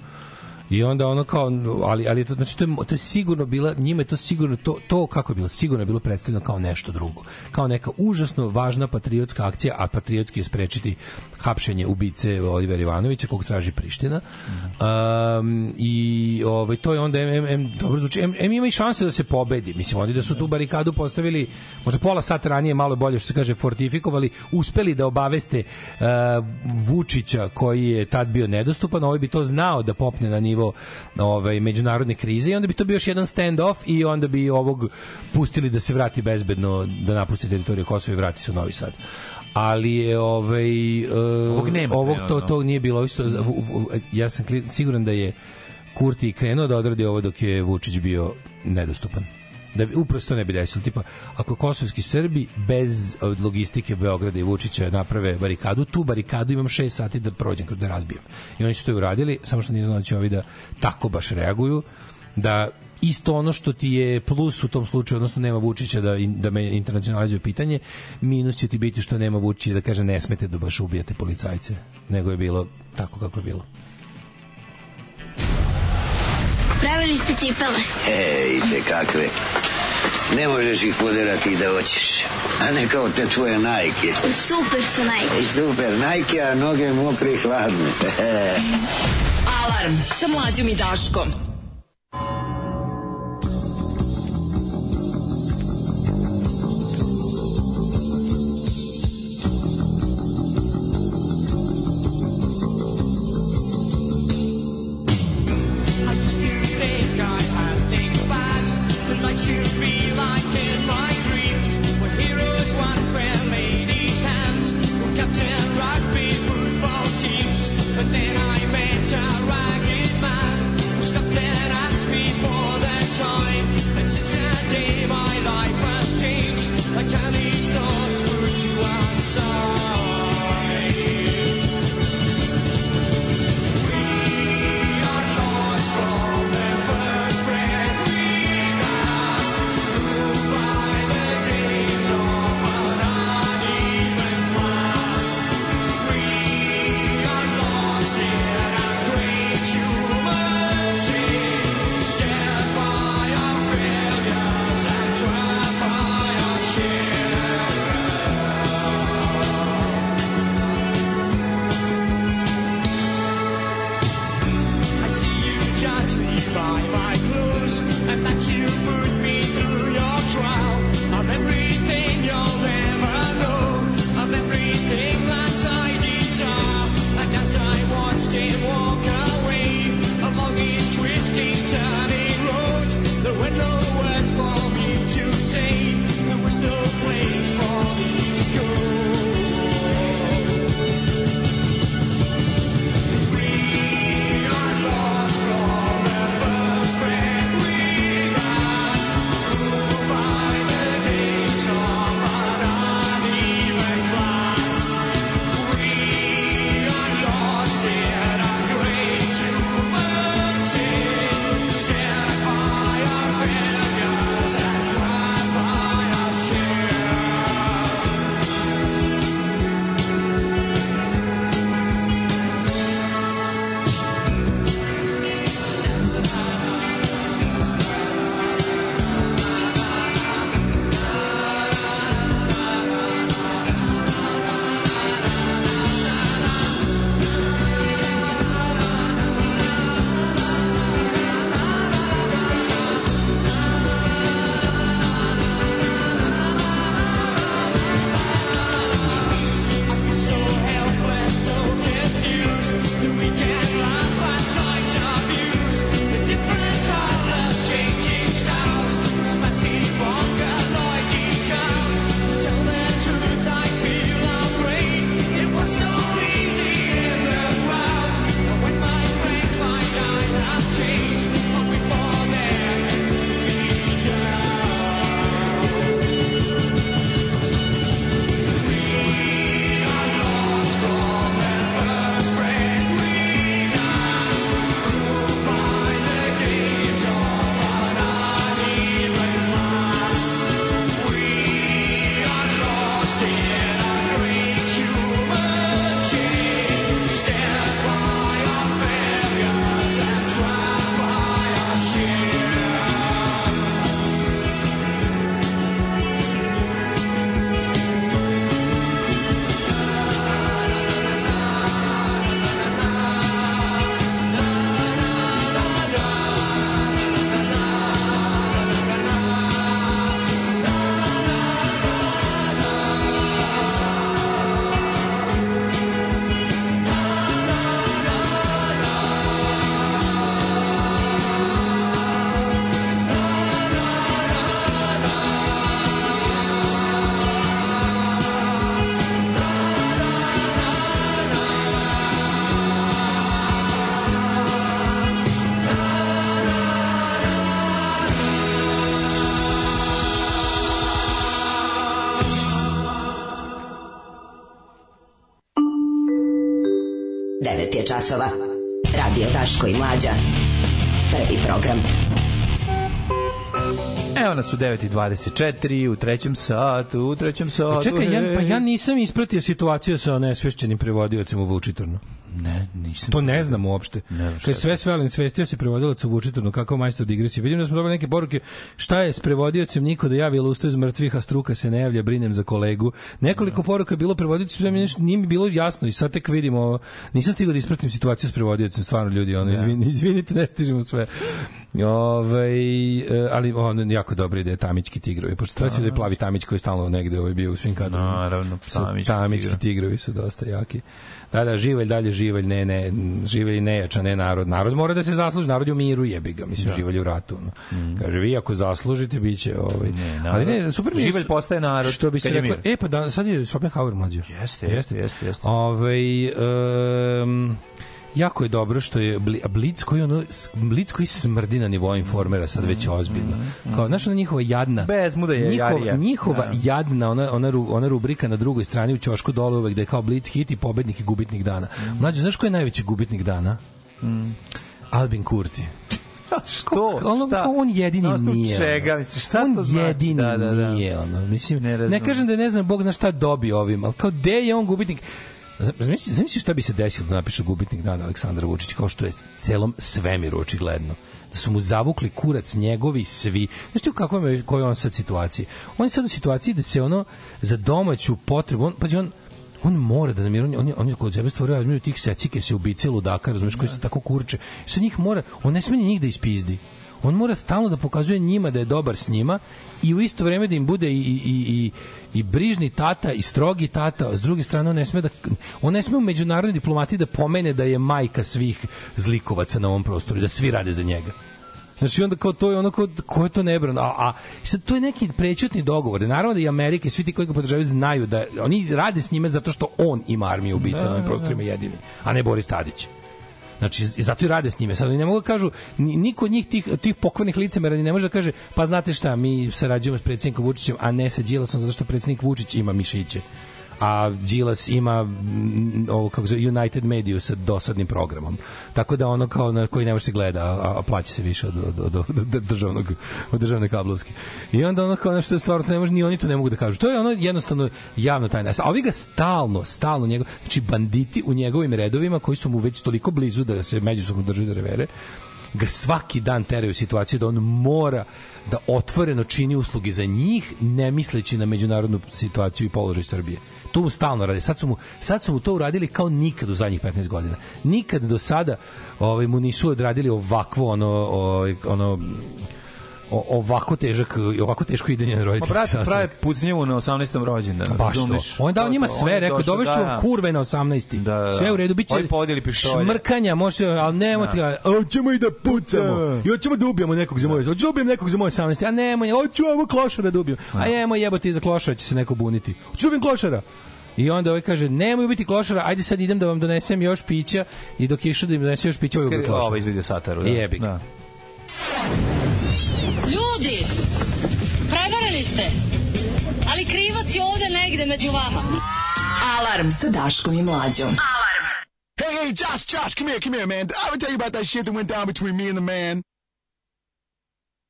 I onda ono kao ali ali to znači to je, to je sigurno bila njima je to sigurno to to kako je bilo sigurno je bilo predstavljeno kao nešto drugo. Kao neka užasno važna patriotska akcija, a patriotski je sprečiti hapšenje ubice Olivera Ivanovića kog traži Priština. Um, i ovaj to je onda em, em, dobro zvuči em, em ima i šanse da se pobedi. Mislim oni da su tu barikadu postavili možda pola sata ranije malo bolje što se kaže fortifikovali, uspeli da obaveste uh, Vučića koji je tad bio nedostupan, ovaj bi to znao da popne na nivo ovaj međunarodne krize i onda bi to bio još jedan stand off i onda bi ovog pustili da se vrati bezbedno da napusti teritoriju Kosova i vrati se u Novi Sad. Ali je ovaj uh, Ovog nema ovog to to nije bilo. Isto ja sam siguran da je Kurti krenuo da odradi ovo dok je Vučić bio nedostupan da bi uprosto to ne bi desilo. Tipa ako kosovski Srbi bez od logistike Beograda i Vučića naprave barikadu tu barikadu imam 6 sati da prođem kroz da razbijem. I oni su to uradili samo što nije znao da će ovi da tako baš reaguju da isto ono što ti je plus u tom slučaju, odnosno nema Vučića da, da me internacionalizuje pitanje, minus će ti biti što nema Vučića da kaže ne smete da baš ubijate policajce, nego je bilo tako kako je bilo. Pravili ste cipele. Ej, te kakve. Ne možeš ih poderati i da hoćeš. A ne kao te tvoje najke. Super su najke. I super, najke, a noge mokre i hladne. Alarm sa mlađom i Daškom. 9 je časova. Radio Daško i Mlađa. Prvi program. Evo nas u 9.24, u trećem satu, u trećem satu. Pa čekaj, ja, pa ja nisam ispratio situaciju sa nesvešćenim prevodiocem u Vučitrnu. Ne, nisam. To ne znam uopšte. Ne znam sve svelen svestio se prevodilac u Vučitrnu, kako majstor digresije. Vidim da smo dobili neke poruke, šta je s prevodiocem niko da javi, ali ustao iz mrtvih, a struka se ne javlja, brinem za kolegu. Nekoliko poruka je bilo prevodiocem, mi nešto nije mi bilo jasno i sad tek vidimo, nisam stigao da ispratim situaciju s prevodiocem, stvarno ljudi, ono, izvini, izvinite, ne stižemo sve. Ove, ali on jako dobra ideja tamički tigrovi pošto se da je plavi tamić. Koji je stalno negde ovaj bio u svim kadrovima. Naravno, tamički tamički tigrovi. tigrovi su dosta jaki. Da da živelj dalje živelj ne ne živelj ne jača ne narod. Narod mora da se zasluži narod je u miru jebi ga mislim Da. živelj u ratu no. kaže vi ako zaslužite biće ovaj. Ali ne super mi Živelj postaje narod što bi se reklo e pa da, sad je Schopenhauer mlađi Jeste, jeste, jeste, jeste. Ovaj em, jako je dobro što je Bli- Blic koji ono Blic koji smrdi na nivou informera sad već ozbiljno. Kao znaš ona njihova jadna Bez muda je njihova, jarija. njihova Da. jadna ona ona ona rubrika na drugoj strani u ćošku dole uvek da je kao Blic hit i pobednik i gubitnik dana. Mlađe znaš ko je najveći gubitnik dana? Albin Kurti. Što? Ono, Šta? on jedini Na osnovu nije. čega? ono. Mislim, šta on to znači? jedini Da, da, da. nije. Ono. Mislim, ne, razumem. kažem da ne znam, Bog zna šta dobio ovim, ali kao de je on gubitnik. Zamisli, zamisli šta bi se desilo da napiše gubitnik dana Aleksandar Vučić, kao što je celom svemiru očigledno da su mu zavukli kurac njegovi svi. Znaš ti u kakvoj je, kojoj on sad situaciji? On je sad u situaciji da se ono za domaću potrebu, on, pa on, on mora da namiri, on, on, je- on je kod sebe stvorio razmiju tih secike se ubice ludaka, razumiješ, koji se tako kurče. I sad njih mora, on ne ni njih da ispizdi. On mora stalno da pokazuje njima da je dobar s njima i u isto vreme da im bude i, i, i, i, i brižni tata i strogi tata, a s druge strane on ne sme da on ne sme u međunarodnoj diplomatiji da pomene da je majka svih zlikovaca na ovom prostoru da svi rade za njega. Znači onda kao to je ono kao, ko je to nebrano. A, a sad to je neki prećutni dogovor. Naravno da i Amerika i svi ti koji ga podržavaju znaju da oni rade s njime zato što on ima armiju ubica na ovim prostorima jedini, a ne Boris Tadić. Znači, zato i rade s njime. Sad ne mogu da kažu, ni- niko od njih tih, tih pokvarnih licemera ne može da kaže, pa znate šta, mi sarađujemo s predsjednikom Vučićem, a ne sa Đilasom, zato što predsjednik Vučić ima mišiće a Đilas ima ovo kako zove, United Media sa dosadnim programom. Tako da ono kao na koji ne može se gleda, a, a plaća se više od, od, od, od državnog od državne kablovske. I onda ono kao nešto stvarno ne može ni oni to ne mogu da kažu. To je ono jednostavno javno tajna. A ovi ga stalno, stalno njegov, znači banditi u njegovim redovima koji su mu već toliko blizu da se međusobno drže za revere ga svaki dan teraju situaciju da on mora da otvoreno čini usluge za njih, ne misleći na međunarodnu situaciju i položaj Srbije. To mu stalno radi. Sad su mu, sad su mu to uradili kao nikad u zadnjih 15 godina. Nikad do sada ovaj, mu nisu odradili ovakvo ono, ovaj, ono o, ovako težak ovako teško idenje na Pa roditeljski brate, sastanak. prave pucnjevu na 18. rođendan. Baš razumeš? On je dao njima sve, rekao, dovešću da, vam da. kurve na 18. Da, da, da. Sve u redu, biće Ovi podijeli pištolje. šmrkanja, može, ali nemojte ga, hoćemo i da pucamo. I hoćemo da ubijemo nekog za moje. Hoću da ubijem nekog za moje 18. A nemoj, hoću ovo klošara da ubijem. A jemo jebote za klošara će se neko buniti. Hoću da klošara. I onda ovaj kaže, nemoj ubiti klošara, ajde sad idem da vam donesem još pića i dok je išao da im donese još pića, ovaj ubio klošara. Ovo izvidio sataru. Da. Jebi ga. Da. Ljudi, prevarili ste. Ali krivac je ovde negde među vama. Alarm sa Daškom i Mlađom. Hey, hey, Josh, Josh, come here, come here, man. I ever tell you about that shit that went down between me and the man?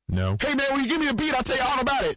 No. Hey, man, will you give me a beat? I'll tell you all about it.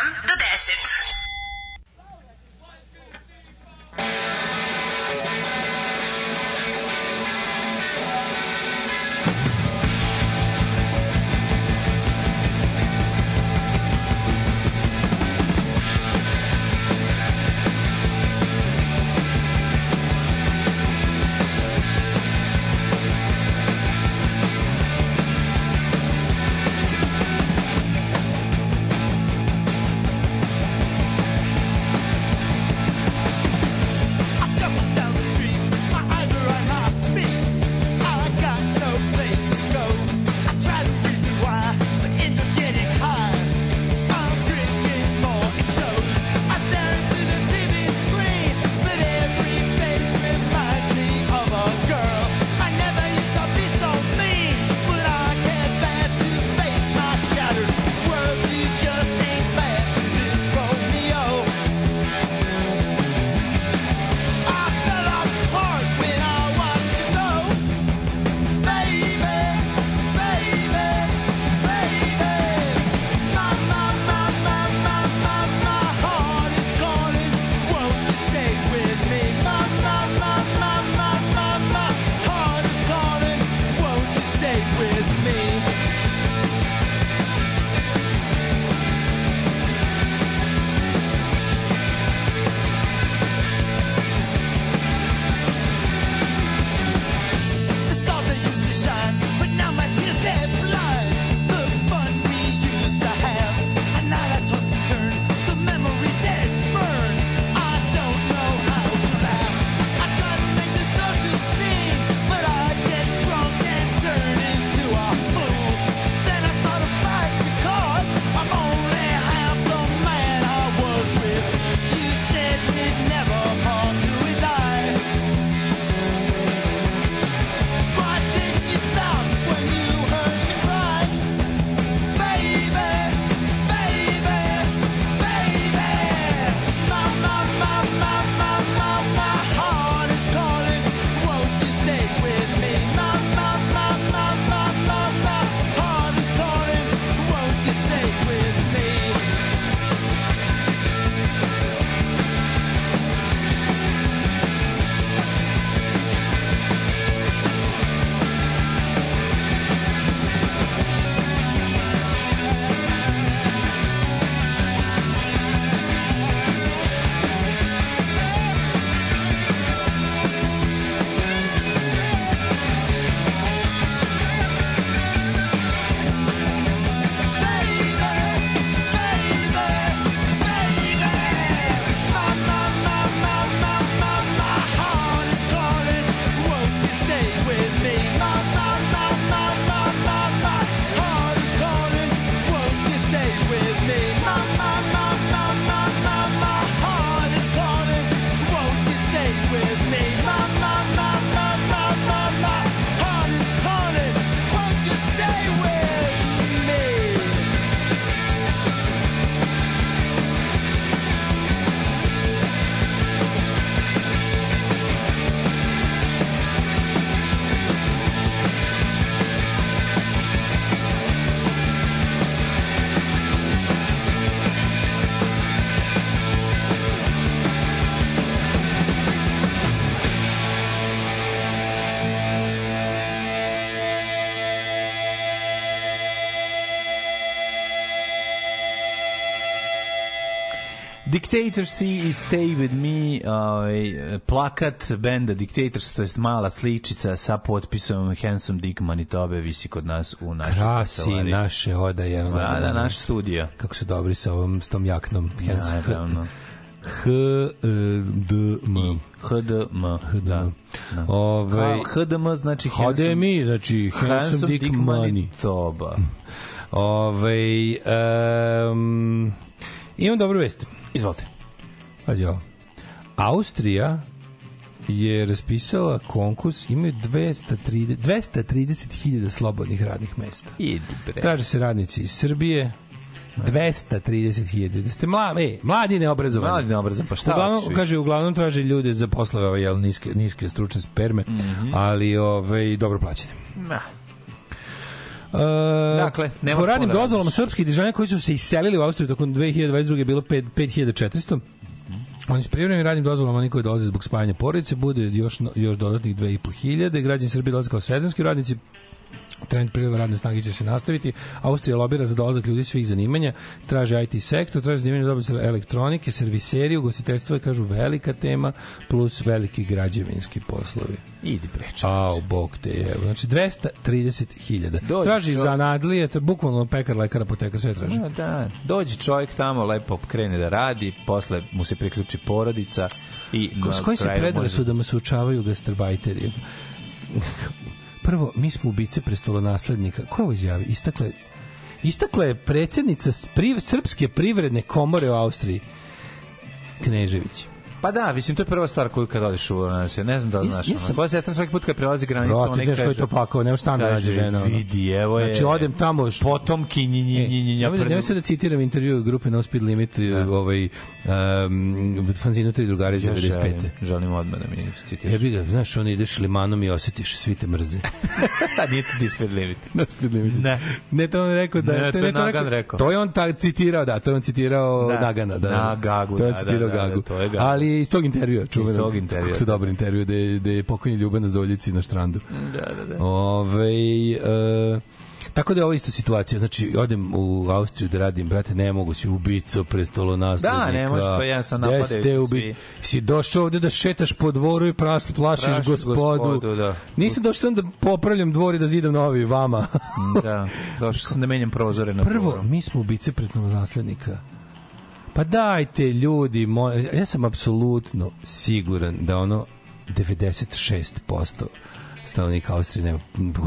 Dictators i Stay With Me, ovaj, plakat benda Dictators, to jest mala sličica sa potpisom Handsome Dick Manitobe visi kod nas u našoj Krasi kancelariji. naše odaje. ono, Da, da, naš studio. Kako su dobri sa ovom, s tom jaknom. Hands- Naravno. H, e, D, M. HDM, da. da. Ovaj, Kao HDM znači HDMI, znači Handsome Dick Money. Manitoba. Ovaj, um, imam dobru vest. Izvolite. Pađi ovo. Austrija je raspisala konkurs, imaju 230 230.000 slobodnih radnih mesta. Idi bre. Traže se radnici iz Srbije, 230.000. Da ste mladi, e, mladi neobrazovani. Mladi neobrazovani, pa šta uglavnom, hoćeš kaže, uglavnom traže ljude za poslove ove, jel, niske, niske stručne sperme, Mhm. ali ove, dobro plaćene. Ma. E, Dakle, nema po radnim da dozvolama radiš. srpskih državljana koji su se iselili u Austriju tokom 2022. je bilo 5, 5400. Oni s privremenim radnim dozvolama, oni koji dolaze zbog spajanja porodice, bude još, još dodatnih 2500. Građani Srbije dolaze kao sezonski radnici, trend prileva radne snage će se nastaviti. Austrija lobira za dolazak ljudi svih zanimanja, traže IT sektor, traže zanimanje za elektronike, serviseri, ugostiteljstvo je, kažu, velika tema, plus veliki građevinski poslovi. Idi bre. Au, bog te je. Znači, 230.000. Dođi, Traži čovjek. zanadlije, to je bukvalno pekar, lekar, apotekar, sve traži. Da, da. Dođe čovjek tamo, lepo krene da radi, posle mu se priključi porodica i Ko, s na kojim se predrasudama suočavaju gastarbajteri? Prvo, mi smo ubice prestolonaslednika. Ko je ovo izjavi? Istakla je, istakla je predsjednica s- priv, Srpske privredne komore u Austriji. Knežević. Pa da, mislim, to je prva stvar koju kad odeš u nas, ne znam da li znaš. ja ono, sam- Tvoja sestra svaki put kad prelazi granicu, Bro, ona ti znaš koji je to pakao, nema šta da kaže, nađe žena. Vidi, evo je. Znači, odem tamo... Š... Potomki, nji, nji, nji, nji, da, nemoj sad da citiram intervju grupe No Speed Limit, ovaj, um, fanzinu tri drugari iz Ja 95. želim, želim odmah da mi citiraš. Jebi ga, znaš, on ideš limanom i osetiš, svi te mrze. Da, nije to Display Limit. No Speed Limit. Ne. Ne, to on rekao da... Ne, to je Nagan rekao. To je on citirao, da, to je on citirao Da. Nagana. Da, Na Gagu, To je da, citirao da, da, Gagu. to je Gaga. Ali iz tog intervjua, čuvenog. tog intervjua, Kako su da. dobar intervju, da je, da je pokojni Ljuban na Zoljici na štrandu. Da, da, da. Ove, e, tako da je ovo isto situacija. Znači, odem u Austriju da radim, brate, ne mogu si ubico prestolonaslednika. Da, ne možeš, to jednostavno Gde napadaju ste te ubici? svi. Si došao ovde da šetaš po dvoru i pras, plašiš, Plašiš gospodu. gospodu, da. Nisam došao sam da popravljam dvor i da zidam novi vama. Da, došao sam da menjam prozore na Prvo, dvoru. mi smo ubice prestolonaslednika. Pa dajte ljudi, moj, ja sam apsolutno siguran da ono 96% stanovnika Austrije nema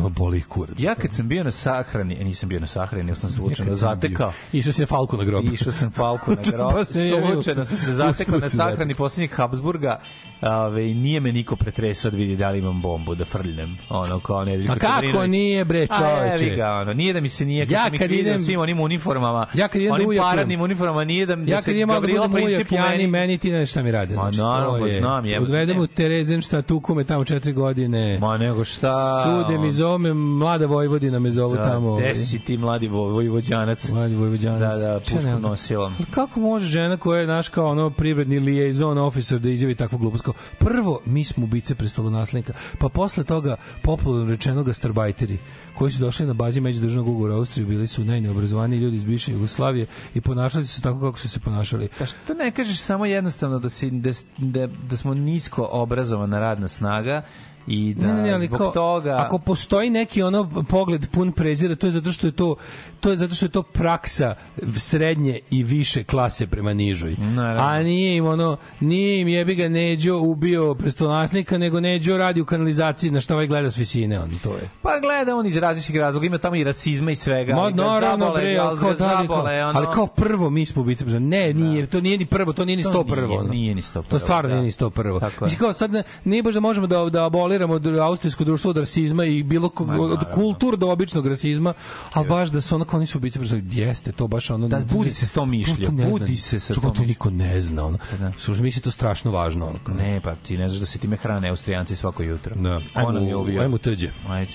boli kurac. Ja kad sam bio na sahrani, e, nisam bio na sahrani, nego sam se slučajno sam zatekao. Išao na Falku na grob. Išao sam Falku na grob. Pa se slučajno sam se zatekao na sahrani posljednjeg Habsburga. Ove, nije me niko pretresao da vidi da li imam bombu, da frljnem. Ono, kao Nedeljko Ma kako nije, bre, A, čoveče? evi ga, ono, nije da mi se nije, kad Ja sam kad vidio idem- svim onim uniformama, Ja kad idem da onim paradnim uniformama, nije da, da Ja se kad idem malo da ujak, u Jani, meni- meni ti ne šta mi rade. Ma, Znači, naravno, je- znam, jebote, Odvedem u Terezenšta, tuku me tamo četiri godine. Ma nego šta? Sude mi zove mlada Vojvodina me zovu tamo. ovaj. Gde si ti mladi vo- vojvođanac? Mladi Vojvođanac. Da, da, Šta pušku nosilom. Kako može žena koja je naš kao ono privredni liaison officer da izjavi takvu glupost prvo mi smo ubice prestolonaslednika, pa posle toga popularno rečeno gastarbajteri koji su došli na bazi međudržavnog ugovora u Austriju bili su najneobrazovaniji ljudi iz bivše Jugoslavije i ponašali su se tako kako su se ponašali. Pa što ne kažeš samo jednostavno da, si, da, da, da smo nisko obrazovana radna snaga i da ne, ne, ne, ali zbog kao, toga... ako postoji neki ono pogled pun prezira, to je zato što je to to je zato što je to praksa srednje i više klase prema nižoj. Naravno. A nije im ono, nije im jebi ga Neđo ubio prestolonaslednika, nego Neđo radi u kanalizaciji na što ovaj gleda s visine, on to je. Pa gleda on iz različitih razloga, ima tamo i rasizma i svega. Ma naravno zabole, bre, ali kao, da, kao, zabole, ono... ali kao prvo mi smo ubice. Ne, nije, to nije ni prvo, to nije ni To sto nije, prvo. ono. nije ni sto To prvo, stvarno da. nije ni sto prvo. Mislim kao sad ne, nije baš da možemo da da aboliramo austrijsko društvo od rasizma i bilo kog, od kultur do običnog rasizma, ali baš da su ono kao nisu ubice, baš jeste to baš ono Da, budi se s tom mišljom, To- to ne budi se sa tom to niko ne zna ono. da. Slušaj, mi se to strašno važno ono. Ne, pa ti ne znaš da se time hrane Austrijanci svako jutro. Da. Je Ajmo, tuđe. Ajde.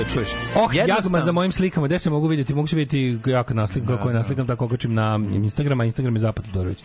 Da čuješ. Oh, jagma za mojim slikama, gde se mogu vidjeti? Mogu se vidjeti jako naslikam, kako je naslikam, tako okačim na Instagram, a Instagram je Zapad Todorović.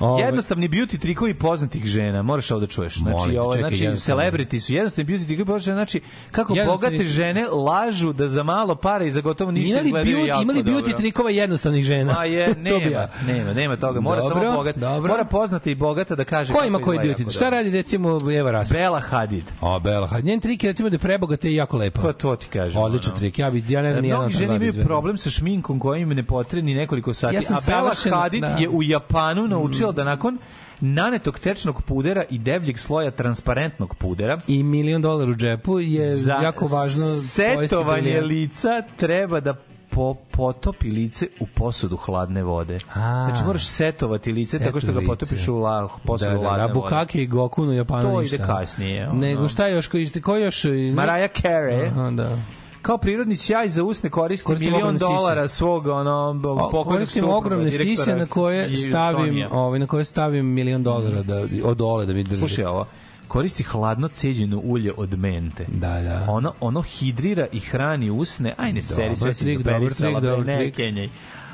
Ovaj, Jednostavni beauty trikovi poznatih žena, moraš ovo da čuješ. Znači, ovo, znači celebrity su jednostavni beauty trikovi poznatih žena, znači kako Jednostavni- bogate žene lažu da za malo para i za gotovo ništa izgledaju beauty, jako ima li beauty trikova jednostavnih žena? Ma je, nema, nema, nema toga. Mora Dobro, samo bogat. dobro. Mora poznata i bogata da kaže Ko ima koji beauty? Šta radi recimo Eva Ras? Bela Hadid. O, Bela Hadid. Njen trik je recimo da je prebogata i jako lepa. Pa to ti kažem. Odličan ono. trik. Ja bi ja ne znam ni jedan Mnogi od žene da imaju problem sa šminkom koja im ne potre ni nekoliko sati. Ja sam a Bela Hadid da. je u Japanu naučila da nakon nanetog tečnog pudera i debljeg sloja transparentnog pudera I milion dolara u džepu je za jako važno setovanje lica treba da po, potopi lice u posudu hladne vode. A. znači moraš setovati lice tako što ga Setu potopiš lice. u la, posudu da, da, hladne da, vode. Bukake i Goku u Japanu To ništa. ide kasnije, ono. Nego šta još, ko, ko još? Mariah Carey Aha, da. kao prirodni sjaj za usne koristi Koristim milion dolara svog ono pokojnog koristim supruga, ogromne sise na koje stavim, ovaj na koje stavim milion dolara da od dole da mi drži. Slušaj ovo, koristi hladno ceđeno ulje od mente. Da, da. Ono, ono hidrira i hrani usne, aj ne seri, sve si dobar ne kenjaj.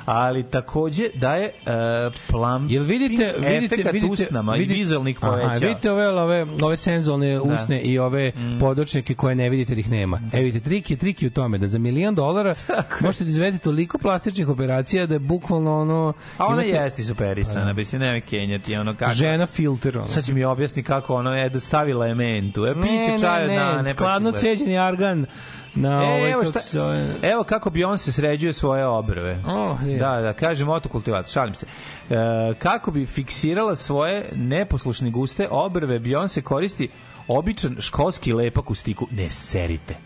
Ali takođe daje uh, plam Jel vidite, vidite, efekat vidite, usnama vidite, i vizualnih Aha, poveća. vidite ove, ove, ove senzualne usne i ove Mm. podočnjake koje ne vidite jer ih nema. E vidite, trik je, trik je u tome da za milion dolara možete da izvedete toliko plastičnih operacija da je bukvalno ono... A ona imate- jeste superisana, bi se nema kenjati, ono kako... Žena filter, ono. Sad će mi objasni kako ono je stavila je mentu. E, piće čaj od nane. pa hladno si gleda. ceđeni argan na E, ovaj, evo, kako šta, se zove... evo kako Beyoncé sređuje svoje obrve. Oh, je. Da, da, kaže motokultivator, šalim se. E, kako bi fiksirala svoje neposlušne guste obrve, Beyoncé koristi običan školski lepak u stiku. Ne serite.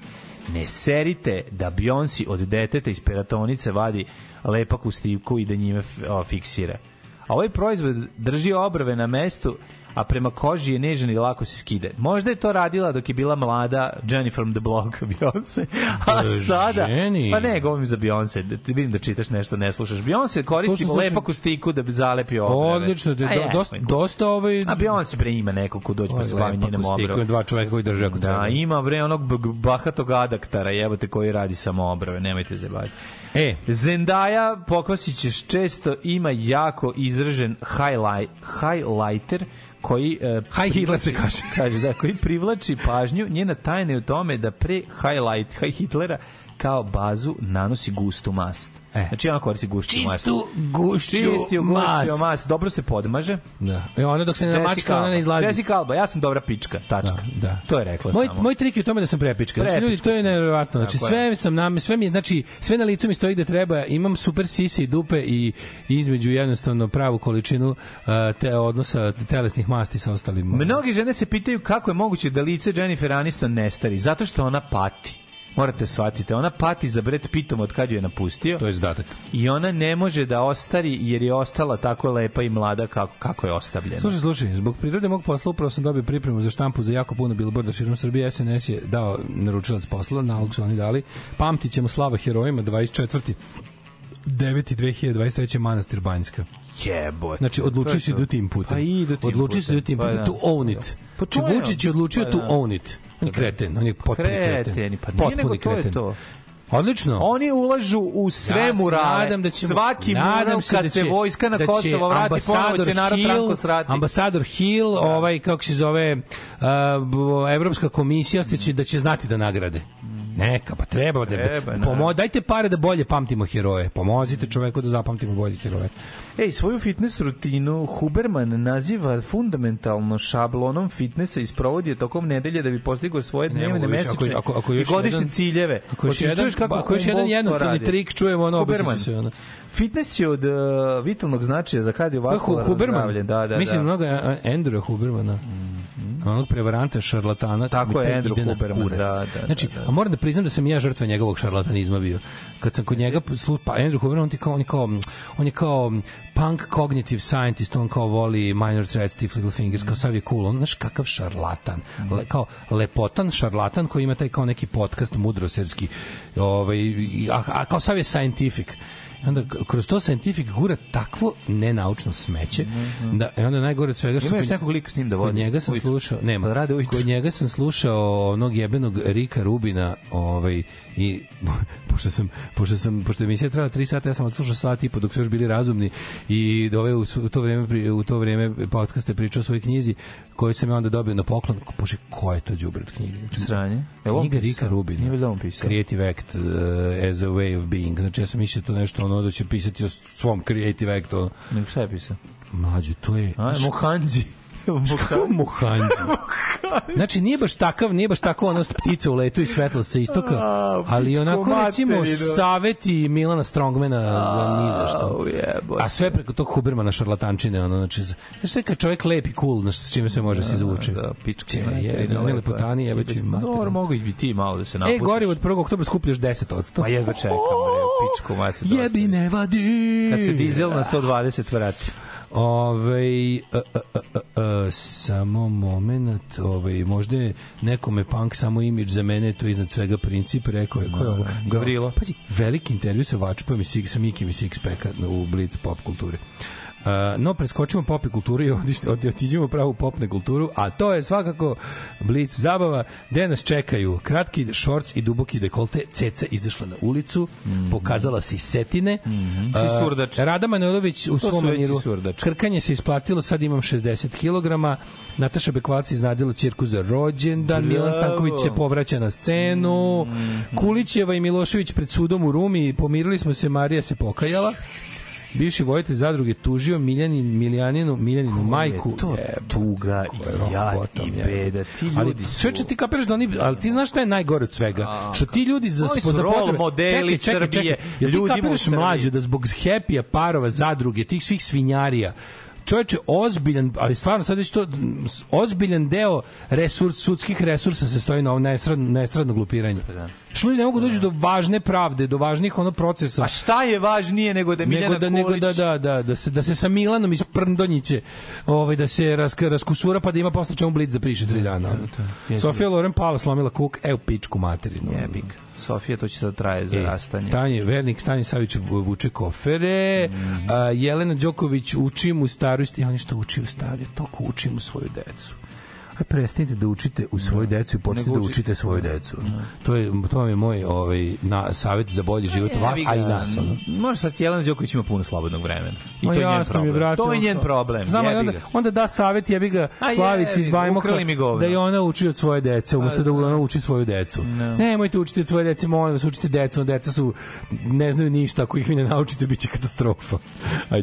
Ne serite da Beyoncé od deteta iz peratonice vadi lepak u stiku i da njime fiksira. A ovaj proizvod drži obrve na mestu a prema koži je nežan i lako se skide. Možda je to radila dok je bila mlada Jenny from the Block Beyoncé, a sada... Jenny. Pa ne, govorim za Beyoncé, da ti vidim da čitaš nešto, ne slušaš. Beyoncé koristi Slušam, lepak u stiku da bi zalepio obrve. Odlično, da, do, dosta, dosta ovaj... A Beyoncé bre ima neko ko dođe pa se bavi lepak njenom obrvom. Dva čoveka koji drže ako treba. Da, ima bre onog bahatog adaktara, jebote, koji radi samo obrve, nemojte se baviti. E, Zendaya, pokvasićeš često, ima jako izražen highlight, highlighter koji uh, High Hitler se kaže. kaže da koji privlači pažnju njena tajna je u tome da pre highlight high Hitlera kao bazu nanosi gustu mast. E. Znači ona koristi gušću mast. Čistu gušću Čistiju mast. mast. Dobro se podmaže. Da. E onda dok se ne namačka, ona ne izlazi. Jessica Alba, ja sam dobra pička, tačka. Da, da. To je rekla Moj, samo. moj trik je u tome da sam prepička. Znači, ljudi, to je nevjerovatno. Znači, sve sam nam, sve mi znači, sve na licu mi stoji gde treba. Imam super sise i dupe i između jednostavno pravu količinu uh, te odnosa telesnih masti sa ostalim. Mnogi žene se pitaju kako je moguće da lice Jennifer Aniston ne stari, zato što ona pati. Morate shvatiti, ona pati za Brad Pittom od kad ju je napustio. To je zadatak. I ona ne može da ostari jer je ostala tako lepa i mlada kako, kako je ostavljena. Slušaj, slušaj, zbog prirode mog posla upravo sam dobio pripremu za štampu za jako puno bilborda širom Srbije. SNS je dao naručilac posla, nalog su oni dali. Pamtit ćemo slava herojima 24. 9. 2023. Manastir Banjska. Jebote. Znači, odlučio si da tim putem. Pa idu tim Odlučio si putem. da tim Pa putem. da. To own it. Pa Znači, to je- Vučić je odlučio pa to da. own it. On je kreten, on je potpuni kreten. Kreteni, pa nije nego to je to. Odlično. Oni ulažu u sve Ja se murale. nadam da ćemo- Svaki nadam mural se kad da se će- vojska na da Kosovo vrati, ponovo će narod Hill- Franko srati. Ambasador Hill, ovaj kako se zove, uh, Evropska komisija će da će znati da nagrade. Neka, pa treba da Treba, pomo, naravno. dajte pare da bolje pamtimo heroje. Pomozite čoveku da zapamtimo bolje heroje. Ej, svoju fitness rutinu Huberman naziva fundamentalno šablonom fitnessa i sprovodi je tokom nedelje da bi postigao svoje Ne dnevne, više, ako- mesečne ako- ako i godišnje jedan- ciljeve. Ako još Hoćeš jedan, čuješ kako ako još jedan jednostavni trik čujemo, ono, Huberman. se, ono. Fitness je od uh, vitalnog značaja za kardiovaskularno zdravlje. Da, da, Mislim, da. mnogo je Andrew Hubermana. Onog prevaranta, šarlatana. Tako je, Andrew Huberman, kurac. da, da, znači, da, da. a moram da priznam da sam ja žrtva njegovog šarlatanizma bio. Kad sam kod njega, pa Andrew Huberman, on, ti kao, on, je kao, on je kao punk cognitive scientist, on kao voli Minor Threat, Stiff Little Fingers, kao sav je cool. On, znaš, kakav šarlatan. Le, kao lepotan šarlatan koji ima taj kao neki podcast mudroserski. Ovaj, a, a kao sav je scientific. I onda kroz to scientific gura takvo nenaučno smeće da i onda najgore od svega što Ima još kod- nekog lika s njim da kod vodi njega sam ujutru? slušao nema Pa rade ujutru. kod njega sam slušao onog jebenog Rika Rubina ovaj i pošto sam pošto sam pošto je emisija trajala 3 sata ja sam odslušao sat i po dok su još bili razumni i dove u, u to vreme u to vreme podcast je pričao o svojoj knjizi koju sam ja onda dobio na poklon bože ko je to đubre od knjige Znači, Sranje. Je on knjiga? Rika Rubina Nije valjda on pisao? Creative Act uh, as a way of being znači ja sam mislio to nešto ono da će pisati o svom Creative Act ono. Nego šta je pisao? mlađe to je A, Mohanđi. Kako Mohanđi? Znači nije baš takav, nije baš tako ono ptica u letu i svetlo sa istoka, ali onako recimo saveti Milana Strongmana za ni za što. A sve preko tog Hubermana šarlatančine, ono, znači, znači sve kad čovjek lep i cool, znači, s čime sve može se izvući. Da, pičke Je, je. lepotani, jebaći Dobro, materinu. mogu i ti malo da se napucaš. E, gori od 1. oktobra skupljaš 10%. Pa jedva čekam, pičku mater. dosta. Jebi ne vadi. Kad se dizel na 120 vrati. Ove, a, a, a, a, a, samo moment, ove, možda je nekome punk samo imidž za mene, je to iznad svega princip, rekao je, ko je ovo? Gavrilo. Pazi, veliki intervju sa Vačpom i Sig, sa Mikim i Sixpacka u Blitz pop kulturi. Uh, no, preskočimo pop i kulturu i otiđemo pravo u popne kulturu, a to je svakako Blitz zabava, gde nas čekaju kratki šorc i duboki dekolte, ceca izašla na ulicu, pokazala se setine. Mhm. Uh, Si surdač. Rada Manojlović u svom maniru. Krkanje se isplatilo, sad imam 60 kg. Nataša Bekvalac iznadila cirku za rođendan. Bravo. Milan Stanković se povraća na scenu. Kulićeva i Milošević pred sudom u Rumi. Pomirili smo se, Marija se pokajala. Bivši vojitelj zadruge tužio Miljanin, Miljaninu, Miljaninu majku. to Jebote, tuga i je jad bottom, i beda. Ti ali ljudi su- sve će ti kapiraš da oni, ali ti znaš šta je najgore od svega? Što ti ljudi za, Oni su za potrebe- modeli čekaj, čekaj, Srbije, čekaj. Ti kapiraš mlađe da zbog happy parova, zadruge, tih svih svinjarija, čoveče, ozbiljan, ali stvarno sad već to, ozbiljan deo resurs, sudskih resursa se stoji na ovo nestradno, nestradno glupiranje. Što ljudi ne mogu doći do važne pravde, do važnih ono procesa. A šta je važnije nego da Miljana nego da nego Kulić... da da da da se da se sa Milanom iz Prndonjiće ovaj da se rask, raskusura pa da ima posle čemu blic da priše tri dana. ono. Jezivo. Sofija Loren Pala slomila kuk, evo pičku materinu. Jebik. Sofija, to će sad traje za E, rastanje. Tanje, vernik Stani Savić vu- vuče kofere, Mhm. a, Jelena Đoković uči mu starosti, ja ništa uči u starije, toliko učim u svoju decu. Aj prestanite da učite u svoju decu i počnite da uči- učite svoju decu. To je to je moj ovaj na savet za bolji život vas, a i nas ono. Može sad Jelena Đoković ima puno slobodnog vremena. I Ma to je njen je, problem. brate, to je njen problem. Znam, onda, onda da savet jebi ga Slavici iz Bajmoka da i ona uči od svoje dece, umesto da ona uči svoju decu. Nemojte učiti od svoje dece, molim vas, učite decu, deca su, ne znaju ništa, ako ih vi ne naučite, bit će katastrofa. Aj,